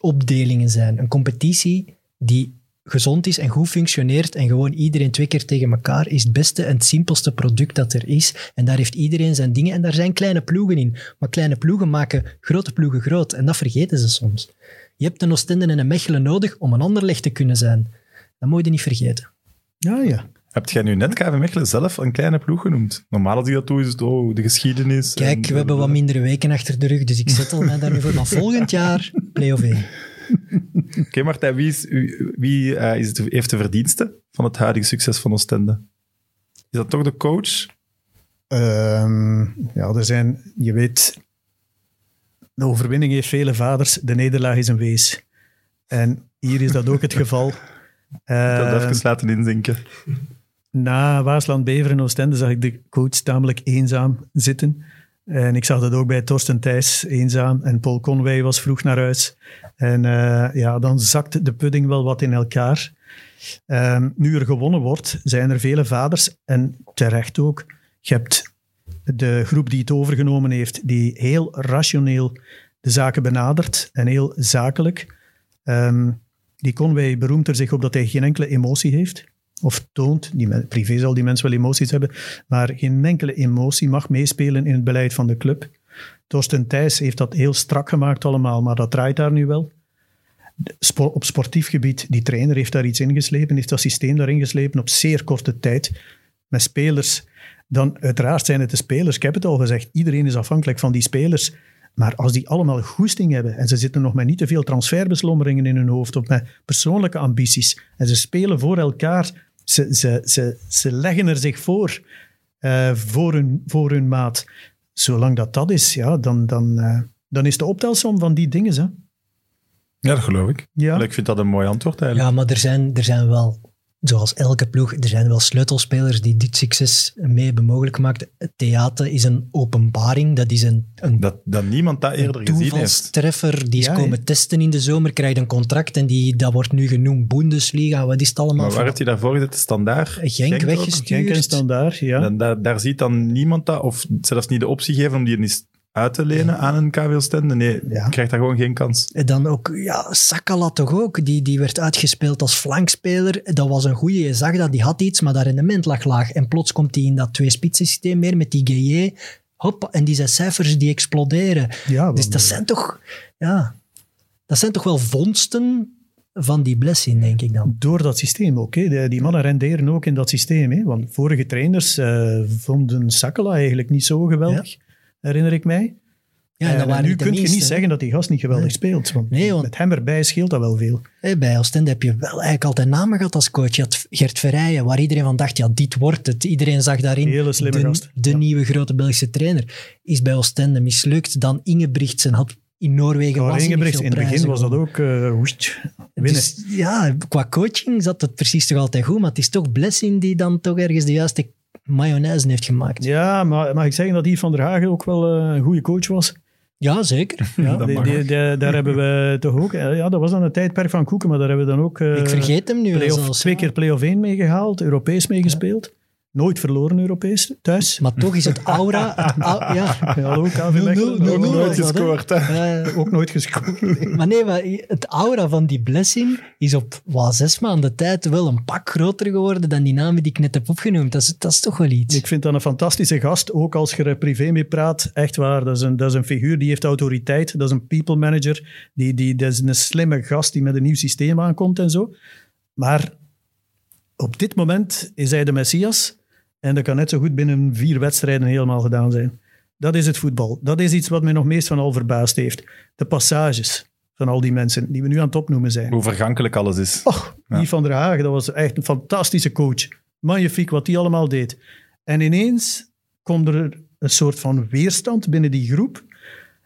opdelingen zijn. Een competitie die gezond is en goed functioneert en gewoon iedereen twee keer tegen elkaar is het beste en het simpelste product dat er is. En daar heeft iedereen zijn dingen en daar zijn kleine ploegen in. Maar kleine ploegen maken grote ploegen groot en dat vergeten ze soms. Je hebt een Oostende en een Mechelen nodig om een Anderlecht te kunnen zijn. Dat moet je niet vergeten.
Ja, ja.
Heb jij nu net KV Mechelen zelf een kleine ploeg genoemd? Normaal als ik dat doe, is het oh, de geschiedenis.
Kijk,
en-
we hebben wat mindere weken achter de rug, dus ik zettel mij daar nu voor. Maar volgend jaar, play-off 1. *laughs*
Oké, Martijn, wie, is, wie eh, is het, heeft de verdienste van het huidige succes van Oostende? Is dat toch de coach?
Ehm, ja, er zijn... Je weet... De overwinning heeft vele vaders, de nederlaag is een wees. En hier is dat ook het geval. *laughs*
Ik wil
Ehm,
het even laten inzinken.
Na Waasland, Bever en Oostende zag ik de coach tamelijk eenzaam zitten. En ik zag dat ook bij Torsten Thijs eenzaam. En Paul Conway was vroeg naar huis. En eh, ja, dan zakt de pudding wel wat in elkaar. Ehm, nu er gewonnen wordt, zijn er vele vaders. En terecht ook. Je hebt de groep die het overgenomen heeft, die heel rationeel de zaken benadert. En heel zakelijk. Ehm, die Conway beroemt er zich op dat hij geen enkele emotie heeft of toont. Die men- privé zal die mensen wel emoties hebben, maar geen enkele emotie mag meespelen in het beleid van de club. Torsten Thijs heeft dat heel strak gemaakt allemaal, maar dat draait daar nu wel. Op sportief gebied, die trainer heeft daar iets ingeslepen, heeft dat systeem daarin geslepen op zeer korte tijd. Met spelers, dan uiteraard zijn het de spelers. Ik heb het al gezegd, iedereen is afhankelijk van die spelers. Maar als die allemaal goesting hebben en ze zitten nog met niet te veel transferbeslommeringen in hun hoofd of met persoonlijke ambities en ze spelen voor elkaar, ze, ze, ze, ze leggen er zich voor, eh, voor, hun, voor hun maat. Zolang dat dat is, ja, dan, dan, eh, dan is de optelsom van die dingen. Hè.
Ja, dat geloof ik.
Ja.
Ik vind dat een mooi antwoord eigenlijk.
Ja, maar er zijn, er zijn wel, zoals elke ploeg, er zijn wel sleutelspelers die dit succes mee hebben mogelijk gemaakt. Het theater is een openbaring, dat is een, een
Dat, dat niemand dat eerder gezien heeft.
toevalstreffer. Die is
Ja,
komen testen in de zomer, krijgt een contract en die, dat wordt nu genoemd Bundesliga. Wat is het allemaal?
Maar waar heeft hij daarvoor gezet? Standaard?
Genk weggestuurd.
Genk en Standaard, ja.
En daar, daar ziet dan niemand dat, of zelfs niet de optie geven om die eens uit te lenen aan een KV Oostende. Nee,
Ja.
je krijgt daar gewoon geen kans.
En dan ook, ja, Sakala toch ook. Die, die werd uitgespeeld als flankspeler. Dat was een goeie. Je zag dat, die had iets, maar dat rendement lag laag. En plots komt hij in dat twee-spitsen systeem meer met die GJ. Hop, en die zijn cijfers die exploderen.
ja
Dus dat zijn toch, ja, dat zijn toch wel vondsten van die blessing, denk ik dan.
Door dat systeem ook. Hè. Die mannen renderen ook in dat systeem. Hè. Want vorige trainers eh, vonden Sakala eigenlijk niet zo geweldig, herinner ik mij.
Ja, en waren
nu kun je niet zeggen dat die gast niet geweldig
Nee.
speelt. Want,
Nee, want-
met hem erbij scheelt dat wel veel.
Bij Oostende heb je wel eigenlijk altijd namen gehad als coach. Je had Gert Verrijen, waar iedereen van dacht, ja, dit wordt het. Iedereen zag daarin
Hele slimme
de,
gast.
de
Ja.
nieuwe grote Belgische trainer. Is bij Oostende mislukt. Dan Ingebrigtsen had in Noorwegen veel
in het begin was dat ook eh, woest, winnen.
Dus, ja, qua coaching zat het precies toch altijd goed, maar het is toch Blessing die dan toch ergens de juiste mayonaise heeft gemaakt. Ja,
ja, maar mag ik zeggen dat Yves van der Hagen ook wel eh, een goede coach was?
zeker.
Ja,
Dat
die- die- daar hebben we toch ook... eh, Ja, dat was dan een tijdperk van Koeken, maar daar hebben we dan ook... eh,
ik vergeet hem nu zelfs.
twee keer play-off 1 meegehaald, Europees meegespeeld. Nooit verloren Europees thuis.
Maar toch is het aura... Het *laughs* au- ja,
Hallo, KV
0-0,
Mechelen.
0-0 *laughs*
Ook
Nooit gescoord,
Ook nooit gescoord.
maar nee, maar het aura van die blessing is op wat, zes maanden tijd wel een pak groter geworden dan die namen die ik net heb opgenoemd. Dat is, dat is toch wel iets.
Ik vind dat een fantastische gast, ook als je er privé mee praat. Echt waar, dat is een, dat is een figuur die heeft autoriteit. Dat is een people manager. Die, die, dat is een slimme gast die met een nieuw systeem aankomt en zo. Maar op dit moment is hij de Messias. En dat kan net zo goed binnen vier wedstrijden helemaal gedaan zijn. Dat is het voetbal. Dat is iets wat mij nog meest van al verbaasd heeft. De passages van al die mensen die we nu aan het opnoemen zijn.
Hoe vergankelijk alles is.
Och, die van der Hagen, dat was echt een fantastische coach. Magnifiek wat die allemaal deed. En ineens komt er een soort van weerstand binnen die groep.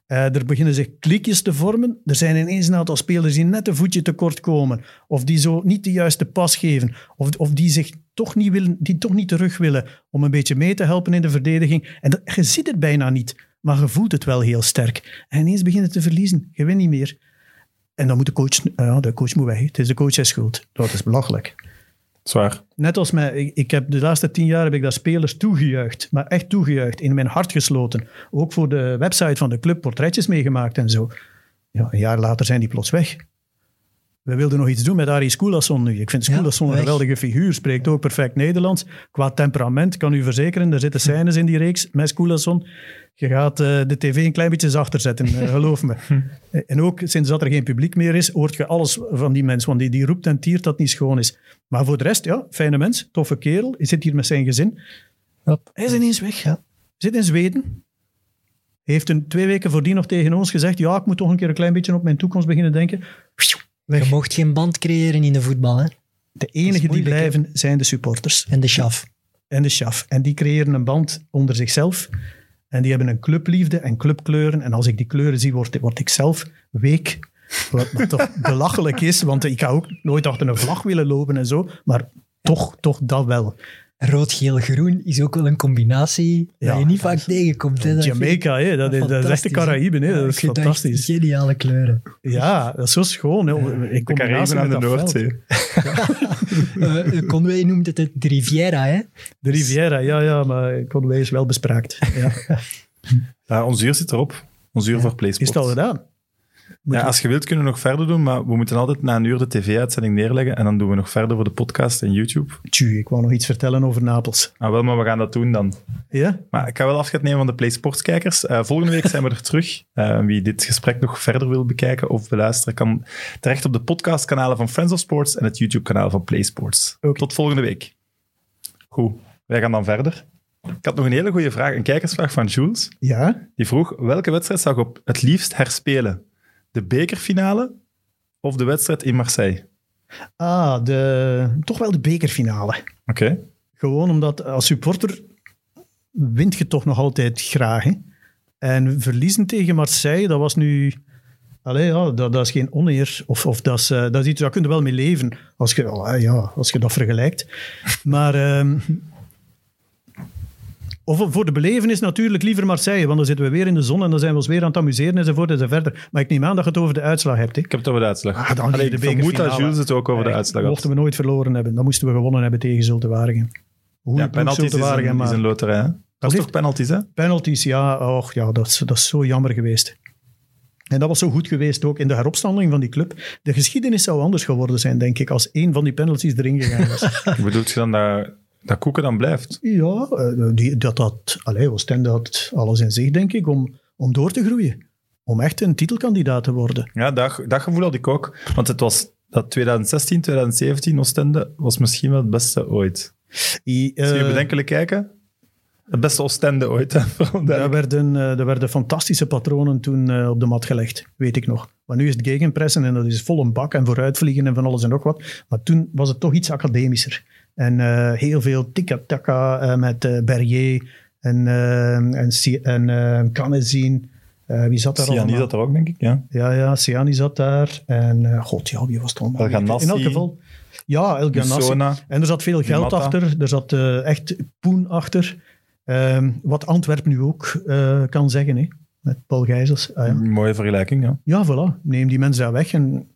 Eh, er beginnen zich klikjes te vormen. Er zijn ineens een aantal spelers die net een voetje tekort komen. Of die zo niet de juiste pas geven. Of, of die zich toch niet, willen, die toch niet terug willen om een beetje mee te helpen in de verdediging. En dat, je ziet het bijna niet, maar je voelt het wel heel sterk. En ineens beginnen te verliezen. Je wint niet meer. En dan moet de coach, ja, de coach moet weg. Het is de coach schuld. Dat is belachelijk.
Zwaar.
Net als mij, ik, ik heb de laatste tien jaar heb ik daar spelers toegejuicht, maar echt toegejuicht, in mijn hart gesloten. Ook voor de website van de club portretjes meegemaakt en zo. Ja, een jaar later zijn die plots weg. We wilden nog iets doen met Arie Skoulasson nu. Ik vind
Ja,
Skoulasson een geweldige figuur, spreekt ook perfect Nederlands. Qua temperament, kan u verzekeren, er zitten scènes in die reeks met Skoulasson. Je gaat eh, de tv een klein beetje zachter zetten, eh, *laughs* geloof me. Eh, En ook sinds dat er geen publiek meer is, hoort je alles van die mens. Want die, die roept en tiert dat niet schoon is. Maar voor de rest, ja, fijne mens, toffe kerel. Hij zit hier met zijn gezin. Hij is ineens weg.
Ja.
Zit in Zweden. Heeft een, twee weken voordien nog tegen ons gezegd, ja, ik moet toch een keer een klein beetje op mijn toekomst beginnen denken. Weg.
mocht geen band creëren in de voetbal. Hè?
De enigen die blijven zijn de supporters
En de chaf.
en de chaf. En die creëren een band onder zichzelf. En die hebben een clubliefde en clubkleuren. En als ik die kleuren zie, word, word ik zelf week. Wat, wat toch *laughs* belachelijk is, want ik ga ook nooit achter een vlag willen lopen en zo. Maar toch, toch dat wel.
Rood, geel, groen is ook wel een combinatie
Ja,
dat je niet vaak
is-
tegenkomt. Hè? Dat vind ik
Jamaica, hè, dat, is, dat is echt de. Caraïben. Hè,
Ja,
dat is fantastisch.
Geniale kleuren.
Ja, dat is zo schoon. Hè, in
De
combinatie
Caraïben aan de
met dat veld.
Noordzee. *laughs*
Eh Conway noemt het de Riviera. Hè?
De Riviera, ja, ja, maar Conway is wel bespraakt. Ja. *laughs*
Ja, ons uur zit erop. Ons uur voor PlaySports.
Is het al gedaan?
Ja, als je wilt kunnen we nog verder doen, maar we moeten altijd na een uur de tv-uitzending neerleggen en dan doen we nog verder voor de podcast en YouTube.
Tju, ik wou nog iets vertellen over Napels.
Ah, wel, maar we gaan dat doen dan.
Ja?
Maar ik ga wel afscheid nemen van de PlaySports-kijkers. Eh, volgende week zijn we er terug. Eh, wie dit gesprek nog verder wil bekijken of beluisteren, kan terecht op de podcastkanalen van Friends of Sports en het YouTube-kanaal van PlaySports. Tot volgende week. Goed, wij gaan dan verder. Ik had nog een hele goede vraag, een kijkersvraag van Jules.
Ja?
Die vroeg, welke wedstrijd zou je op het liefst herspelen? De bekerfinale of de wedstrijd in Marseille?
Ah, de, toch wel de bekerfinale.
Oké.
Gewoon omdat als supporter wint je toch nog altijd graag. Hè? En verliezen tegen Marseille, dat was nu... Allee, ja, dat, dat is geen oneer. Of, of dat, is, eh, dat is iets, daar kun je wel mee leven. Als je, oh, ja, als je dat vergelijkt. Maar... ehm, of voor de belevenis natuurlijk liever Marseille, want dan zitten we weer in de zon en dan zijn we ons weer aan het amuseren enzovoort enzovoort. Maar ik neem aan dat je het over de uitslag hebt. Hè?
Ik heb het over de uitslag.
Ah, dan
Allee,
de
ik vermoed dat. Jules het ook over de uitslag had.
Mochten we nooit verloren hebben, dan moesten we gewonnen hebben tegen Zulte Waregem. Hoe
Ja,
het
penalties
Zulte
is een, is een loterij. hè? Dat is toch penalties, hè?
penalties, ja, och, ja dat, is, dat is zo jammer geweest. En dat was zo goed geweest ook in de heropstandeling van die club. De geschiedenis zou anders geworden zijn, denk ik, als één van die penalties erin gegaan was. *laughs*
Bedoelt je dan dat, dat Koeken dan blijft?
ja, eh, die, dat had, allee, Oostende had alles in zich, denk ik, om, om door te groeien. Om echt een titelkandidaat te worden.
Ja, dat, dat gevoel had ik ook. Want het was dat 2016, 2017 Oostende was misschien wel het beste ooit.
I, eh,
Zie je bedenkelijk kijken? Het beste Oostende ooit,
Daar werden, eh, er werden fantastische patronen toen eh, op de mat gelegd, weet ik nog. Maar nu is het gegenpressen en dat is vol een bak en vooruitvliegen en van alles en nog wat. Maar toen was het toch iets academischer. En eh, heel veel tikka-taka eh, met eh Berrier en, en, en wie zat daar
Siani
allemaal?
zat er ook, denk ik. Ja.
Ja, ja, Siani zat daar. En god, ja, wie was het allemaal?
El Ganassi.
In elk geval. Ja, El Ganassi. En er zat veel geld achter. Er zat echt poen achter. Ehm, wat Antwerpen nu ook kan zeggen, hè, met Paul Gijzels. Ah, ja.
Mooie vergelijking, ja.
ja, voilà. Neem die mensen daar weg. En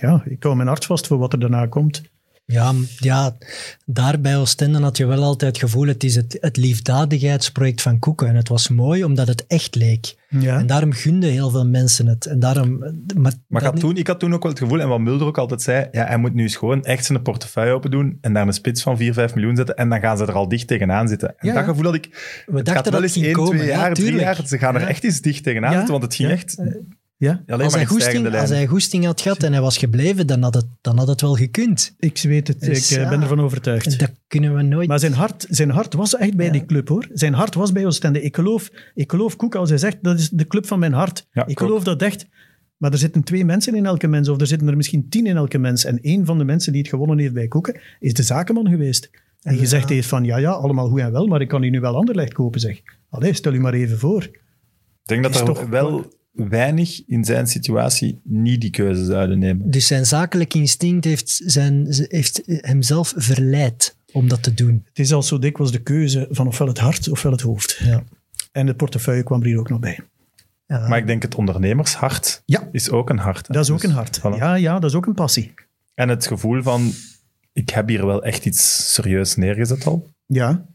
ja, ik hou mijn hart vast voor wat er daarna komt.
Ja, ja, daar bij Oostende had je wel altijd het gevoel, het is het, het liefdadigheidsproject van Koeken. En het was mooi omdat het echt leek.
Ja.
En daarom gunden heel veel mensen het. En daarom, maar
Maar ik had, toen, ik had toen ook wel het gevoel, en wat Mulder ook altijd zei, ja, hij moet nu eens gewoon echt zijn portefeuille open doen en daar een spits van 4, 5 miljoen zetten en dan gaan ze er al dicht tegenaan zitten. En
Ja,
dat gevoel had ik,
we
het
dachten
gaat wel eens
ging
1,
komen.
2
ja,
jaar, 3
tuurlijk.
jaar, ze gaan er echt eens dicht tegenaan zitten, want het ging echt
ja.
alleen
Als hij, goesting, als hij goesting had gehad en hij was gebleven, dan had het, dan had het wel gekund.
Ik weet het,
Dus
ik eh,
ja.
ben ervan overtuigd.
Dat kunnen we nooit...
Maar zijn hart, zijn hart was echt bij
Ja.
die club, hoor. Zijn hart was bij Oostende. Ik geloof, ik geloof Koek als hij zegt, dat is de club van mijn hart.
Ja,
ik geloof dat echt. Maar er zitten twee mensen in elke mens, of er zitten er misschien tien in elke mens. En één van de mensen die het gewonnen heeft bij Koeken, is de zakenman geweest. En
Ja.
gezegd heeft van, ja, ja, allemaal goed en wel, maar ik kan hier nu wel Anderlecht kopen, zeg. Allee, stel u maar even voor.
Ik denk dat er
toch-
wel weinig in zijn situatie niet die keuze zouden nemen.
Dus zijn zakelijk instinct heeft, zijn, heeft hemzelf verleid om dat te doen.
Het is al zo dikwijls de keuze van ofwel het hart ofwel het hoofd.
Ja.
En het portefeuille kwam er hier ook nog bij.
Ja.
Maar ik denk het ondernemershart
Ja.
is ook een hart. hè.
Dat is ook
Dus,
een hart.
voilà.
Ja, ja, dat is ook een passie.
En het gevoel van, ik heb hier wel echt iets serieus neergezet al.
Ja,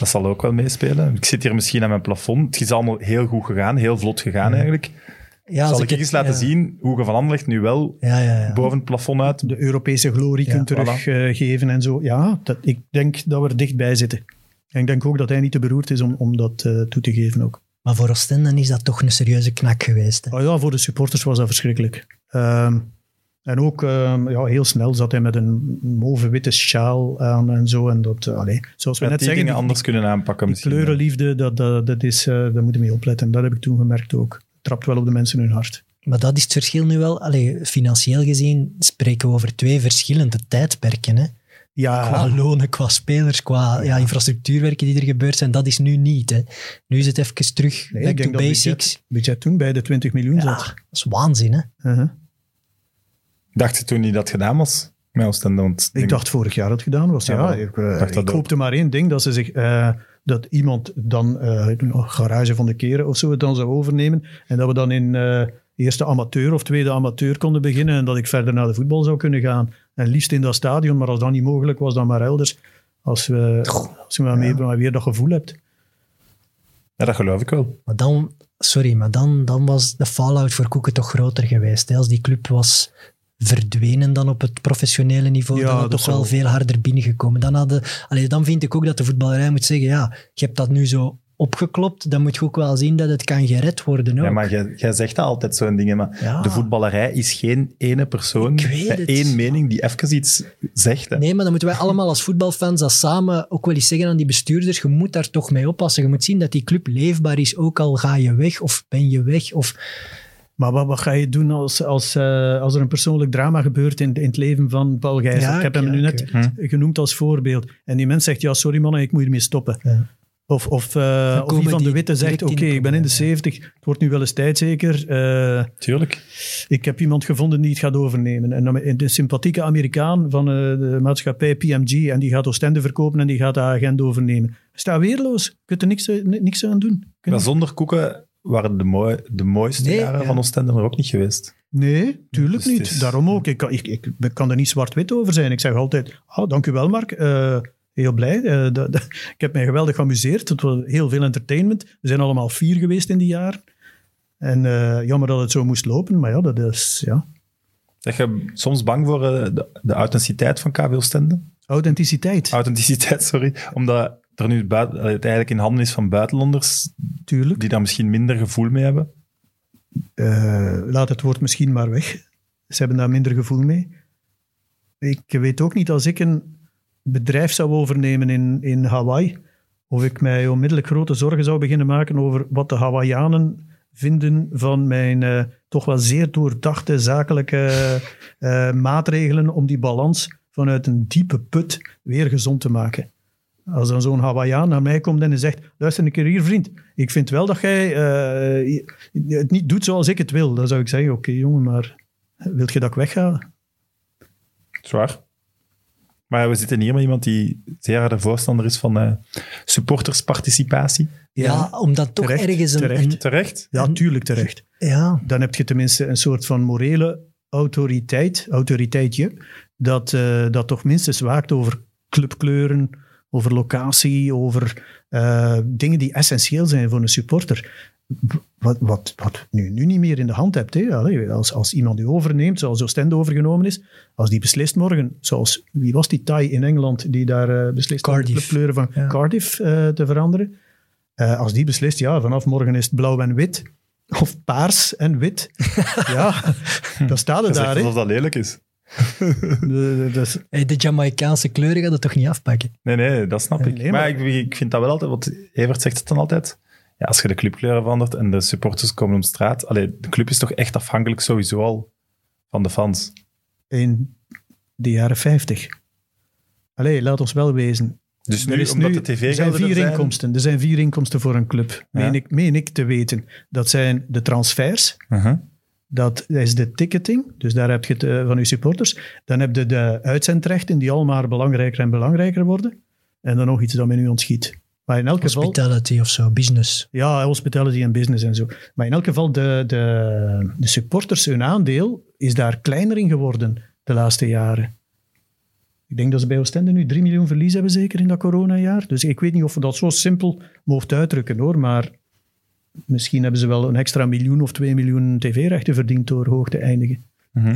Dat zal ook wel meespelen. Ik zit hier misschien aan mijn plafond. Het is allemaal heel goed gegaan, heel vlot gegaan eigenlijk.
ja,
zal ik eens laten
ja.
zien hoe je van Anderlecht nu wel
Ja, ja, ja.
boven het plafond uit...
de Europese glorie
Ja,
kunt teruggeven en zo. Ja, dat, ik denk dat we er dichtbij zitten. En ik denk ook dat hij niet te beroerd is om, om dat eh, toe te geven ook.
Maar voor Oostende is dat toch een serieuze knak geweest. Hè?
Oh ja, voor de supporters was dat verschrikkelijk. Ehm, en ook ehm, ja, heel snel zat hij met een mauve witte sjaal aan en zo. En dat, allee, zoals we
Ja,
net zeggen,
dingen
die,
anders kunnen aanpakken
die
misschien.
kleurenliefde, dat, dat, dat is, eh, daar moeten we mee opletten. Dat heb ik toen gemerkt ook. Trapt wel op de mensen hun hart.
Maar dat is het verschil nu wel. Allee, financieel gezien spreken we over twee verschillende tijdperken. Hè?
Ja,
Qua lonen, qua spelers, qua ja, infrastructuurwerken die er gebeurd zijn. Dat is nu niet. Hè? Nu is het even terug,
nee,
back
ik
to
denk dat
basics.
budget, budget toen bij de 20 miljoen
Ja,
zat.
dat is waanzin. Hè?
Uh-huh.
Dacht je toen niet dat het gedaan was? Met Oostende? Want
Ik dacht vorig jaar dat het gedaan was.
Ja,
ik, eh,
dacht dat
ik
ook.
hoopte maar één ding, dat ze zich... eh, dat iemand dan eh, een garage van de keren of zo het dan zou overnemen. En dat we dan in eh, eerste amateur of tweede amateur konden beginnen. En dat ik verder naar de voetbal zou kunnen gaan. En liefst in dat stadion, maar als dat niet mogelijk was, dan maar elders. Als, we, als je maar, mee, maar weer dat gevoel hebt.
Ja, dat geloof ik wel.
Maar dan, sorry, maar dan, dan was de fallout voor Koeken toch groter geweest. Hè? Als die club was verdwenen dan op het professionele niveau,
Ja,
dan had toch wel veel harder binnengekomen. Dan, hadden, allee, dan vind ik ook dat de voetballerij moet zeggen, ja, je hebt dat nu zo opgeklopt, dan moet je ook wel zien dat het kan gered worden ook.
Ja, maar jij, jij zegt dat altijd zo'n dingen, maar
Ja.
de voetballerij is geen ene persoon met één mening die even iets zegt. Hè.
Nee, maar dan moeten wij allemaal als voetbalfans dat samen ook wel eens zeggen aan die bestuurders, je moet daar toch mee oppassen. Je moet zien dat die club leefbaar is, ook al ga je weg of ben je weg. Of,
Maar wat, wat ga je doen als, als, eh, als er een persoonlijk drama gebeurt in, in het leven van Paul Gijs?
Ja,
ik heb hem
ja,
nu net
weet
genoemd als voorbeeld. En die mens zegt, ja, sorry mannen, ik moet hiermee stoppen.
Ja.
Of, of, eh, of Ivan de Witte zegt, oké, ik ben in de
problemen,
70, het wordt nu wel eens tijd zeker. Eh,
Tuurlijk.
ik heb iemand gevonden die het gaat overnemen. En dan de sympathieke Amerikaan van eh, de maatschappij PMG, en die gaat Oostende verkopen en die gaat de agent overnemen. Sta weerloos, je kunt er niks, niks aan doen.
Maar zonder Koeken waren de, mooi, de mooiste
Nee,
jaren
ja.
van Oostende er ook niet geweest.
Nee, tuurlijk
Dus
niet.
is-
Daarom ook. Ik kan, ik, ik, ik kan er niet zwart-wit over zijn. Ik zeg altijd, ah, dank u wel Mark, Eh, heel blij. Eh, *laughs* ik heb mij geweldig geamuseerd. Het was heel veel entertainment. We zijn allemaal vier geweest in die jaren. En eh, jammer dat het zo moest lopen, maar ja, dat is ja.
Zeg je soms bang voor de, de authenticiteit van KV Oostende?
authenticiteit.
Authenticiteit, sorry. Omdat er nu buiten, het eigenlijk in handen is van buitenlanders
Tuurlijk.
die daar misschien minder gevoel mee hebben.
Eh, laat het woord misschien maar weg. Ze hebben daar minder gevoel mee. Ik weet ook niet als ik een bedrijf zou overnemen in, in Hawaii, of ik mij onmiddellijk grote zorgen zou beginnen maken over wat de Hawaiianen vinden van mijn eh, toch wel zeer doordachte zakelijke eh, maatregelen om die balans vanuit een diepe put weer gezond te maken. Als dan zo'n Hawaiian naar mij komt en hij zegt, luister een keer hier vriend, ik vind wel dat jij eh, het niet doet zoals ik het wil. Dan zou ik zeggen, oké jongen, maar wilt je dat ik wegga?
Zwaar. Maar we zitten hier met iemand die zeer harde voorstander is van eh, supportersparticipatie.
ja, omdat toch
terecht,
ergens een...
terecht.
een-
Terecht.
Ja, tuurlijk terecht.
ja,
Dan heb je tenminste een soort van morele autoriteit, autoriteitje, dat, eh, dat toch minstens waakt over clubkleuren, over locatie, over eh, dingen die essentieel zijn voor een supporter. Wat, wat, wat nu, nu niet meer in de hand hebt. Hè? Allee, als, als iemand die overneemt, zoals Oostende overgenomen is, als die beslist morgen, zoals wie was die Thai in Engeland die daar uh, beslist om de clubkleuren van
Ja.
Cardiff eh, te veranderen. Eh, als die beslist, ja, vanaf morgen is het blauw en wit, of paars en wit, *laughs* ja, dan staat het
Dat
daar.
alsof dat lelijk is. *laughs*
De- de- de-
Hey, de Jamaicaanse kleuren gaat het toch niet afpakken?
Nee, nee, dat snap ik.
Nee,
maar
maar-
ik, ik vind dat wel altijd, want Evert zegt het dan altijd. Ja, als je de clubkleuren verandert en de supporters komen op straat. Allee, de club is toch echt afhankelijk sowieso al van de fans.
in de jaren 50. Allee, laat ons wel wezen.
Dus
Er
nu,
is
omdat
nu-
de
er zijn vier
er zijn...
inkomsten. Er zijn vier inkomsten voor een club.
Ja.
Meen, ik, meen ik te weten. Dat zijn de transfers.
Uh-huh.
Dat is de ticketing. Dus daar heb je het eh, van je supporters. Dan heb je de uitzendrechten die al maar belangrijker en belangrijker worden. En dan nog iets dat me nu ontschiet. Maar in elk geval...
Hospitality of zo, business.
Ja, hospitality en business en zo. Maar in elk geval, de, de, de supporters, hun aandeel is daar kleiner in geworden de laatste jaren. Ik denk dat ze bij Oostende nu 3 miljoen verlies hebben, zeker in dat coronajaar. Dus ik weet niet of we dat zo simpel mogen uitdrukken hoor. Maar misschien hebben ze wel een extra miljoen of 2 miljoen tv-rechten verdiend door hoog te eindigen.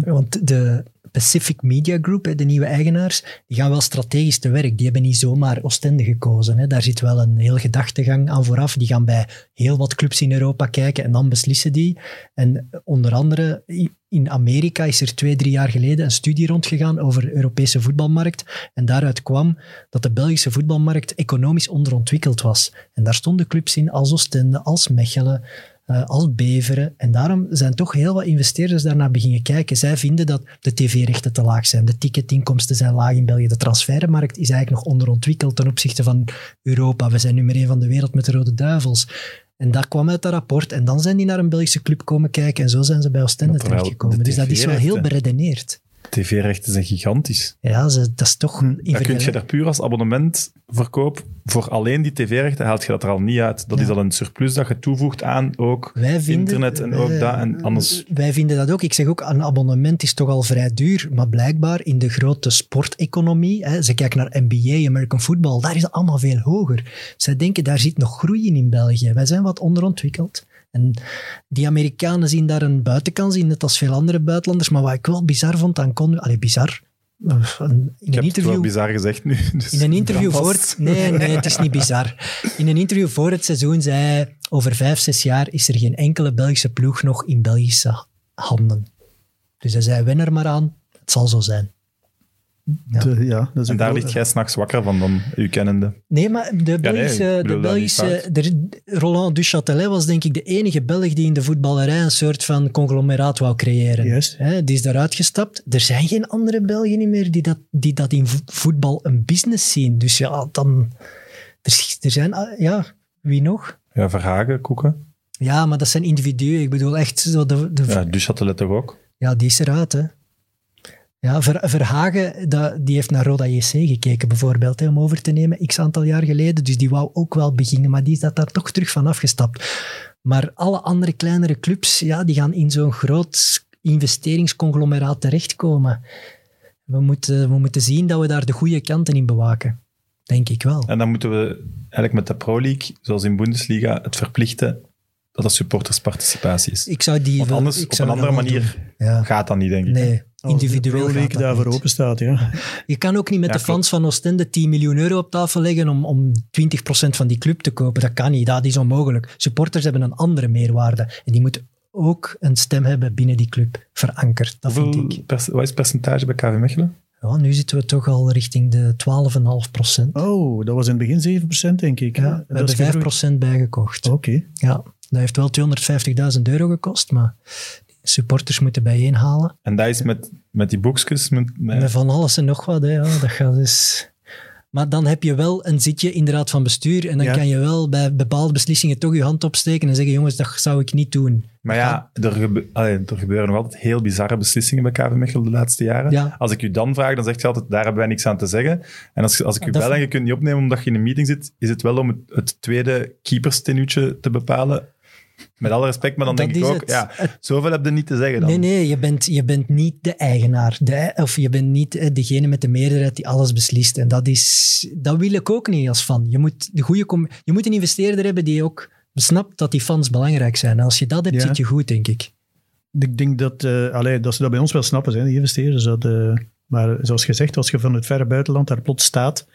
Want de Pacific Media Group, de nieuwe eigenaars, die gaan wel strategisch te werk. Die hebben niet zomaar Oostende gekozen. Daar zit wel een heel gedachtegang aan vooraf. Die gaan bij heel wat clubs in Europa kijken en dan beslissen die. En onder andere in Amerika is er twee, drie jaar geleden een studie rondgegaan over de Europese voetbalmarkt. En daaruit kwam dat de Belgische voetbalmarkt economisch onderontwikkeld was. En daar stonden clubs in als Oostende, als Mechelen, eh, als Beveren. En daarom zijn toch heel wat investeerders daarnaar beginnen kijken. Zij vinden dat de tv-rechten te laag zijn, de ticketinkomsten zijn laag in België, de transfermarkt is eigenlijk nog onderontwikkeld ten opzichte van Europa. We zijn nummer één van de wereld met de Rode Duivels. En dat kwam uit dat rapport. En dan zijn die naar een Belgische club komen kijken en zo zijn ze bij Oostende terechtgekomen. Dus dat is wel heel beredeneerd.
TV-rechten zijn gigantisch.
Ja, ze, dat is toch... in
Dan kun je daar puur als abonnementverkoop voor alleen die tv-rechten haalt je dat er al niet uit. Dat
Ja.
is al een surplus dat je toevoegt aan ook
vinden,
internet en ook dat. En anders
Wij vinden dat ook. Ik zeg ook, een abonnement is toch al vrij duur. Maar blijkbaar in de grote sporteconomie, hè, ze kijken naar NBA, American football, daar is het allemaal veel hoger. Zij denken, daar zit nog groei in in België. Wij zijn wat onderontwikkeld. En die Amerikanen zien daar een buitenkans in, net als veel andere buitenlanders. Maar wat ik wel bizar vond aan Conway... Allee, bizar. In
ik
een
heb het wel
interview...
bizar gezegd nu. *laughs* dus
In een interview voor het... Nee, nee, het is niet bizar. In een interview voor het seizoen zei hij... Over vijf, zes jaar is er geen enkele Belgische ploeg nog in Belgische handen. Dus hij zei, wen er maar aan. Het zal zo zijn. Ja.
De- ja, dat is
En daar ligt jij s'nachts wakker van, dan, u kennende.
Nee, maar de Belgische... de Belgische de, Roland Duchatelet was denk ik de enige Belg die in de voetballerij een soort van conglomeraat wou creëren.
Juist.
Hè, die is daaruit gestapt. Er zijn geen andere Belgen meer die dat, die dat in vo- voetbal een business zien. Dus ja, dan... Er, er zijn... ah, Ja, wie nog?
Ja, Verhagen, Koeken.
Ja, maar dat zijn individuen. Ik bedoel echt zo de... de
Ja, Duchatelet toch ook.
Ja, die is eruit, hè. Ja, Ver- Verhagen, dat, die heeft naar Roda JC gekeken bijvoorbeeld, hè, om over te nemen, x aantal jaar geleden. Dus die wou ook wel beginnen, maar die is dat daar toch terug van afgestapt. Maar alle andere kleinere clubs, ja, die gaan in zo'n groot investeringsconglomeraat terechtkomen. We moeten, we moeten zien dat we daar de goede kanten in bewaken. Denk ik wel.
En dan moeten we eigenlijk met de Pro League, zoals in Bundesliga, het verplichten dat er supportersparticipatie is.
Ik zou die
Want anders, op een
dat
andere manier.
Ja.
gaat dat niet, denk ik.
Nee, individueel
de Pro
gaat
daarvoor open staat, ja.
Je kan ook niet met
Ja,
de fans van Oostende 10 miljoen euro op tafel leggen om, om 20% van die club te kopen. Dat kan niet, dat is onmogelijk. Supporters hebben een andere meerwaarde. En die moeten ook een stem hebben binnen die club, verankerd. Dat vind ik.
wat is het percentage bij KV Mechelen?
Ja, nu zitten we toch al richting de 12,5%.
Oh, dat was in het begin 7%, denk ik.
Ja,
hè?
we
Dat
hebben
is gegroeid.
5% bijgekocht.
Oké.
Ja, dat heeft wel 250.000 euro gekost, maar supporters moeten bijeenhalen.
En dat is met, met die boekjes. Met, met-
Met van alles en nog wat, hè. Ja, dat gaat dus... Maar dan heb je wel een zitje in de raad van bestuur en dan
Ja.
kan je wel bij bepaalde beslissingen toch je hand opsteken en zeggen, jongens, dat zou ik niet doen.
Maar ja, er, gebe- allee, er gebeuren nog altijd heel bizarre beslissingen bij KV Mechelen de laatste jaren.
Ja.
Als ik u dan vraag, dan zegt je altijd, daar hebben wij niks aan te zeggen. En als, als ik u bel en je kunt niet opnemen omdat je in een meeting zit, is het wel om het, het tweede keeperstenuutje te bepalen. Met alle respect, maar dan
Dat
denk ik ook,
het.
ja, zoveel heb je niet te zeggen dan.
Nee, nee, je bent, je bent niet de eigenaar. De, of je bent niet eh, degene met de meerderheid die alles beslist. En dat, is, dat wil ik ook niet als fan. Je moet, de goede je moet een investeerder hebben die ook snapt dat die fans belangrijk zijn. En als je dat hebt,
Ja.
zit je goed, denk ik.
Ik denk dat, allee, dat ze dat bij ons wel snappen, zijn, die investeerders. Dat, eh, maar zoals gezegd, als je van het verre buitenland daar plots staat.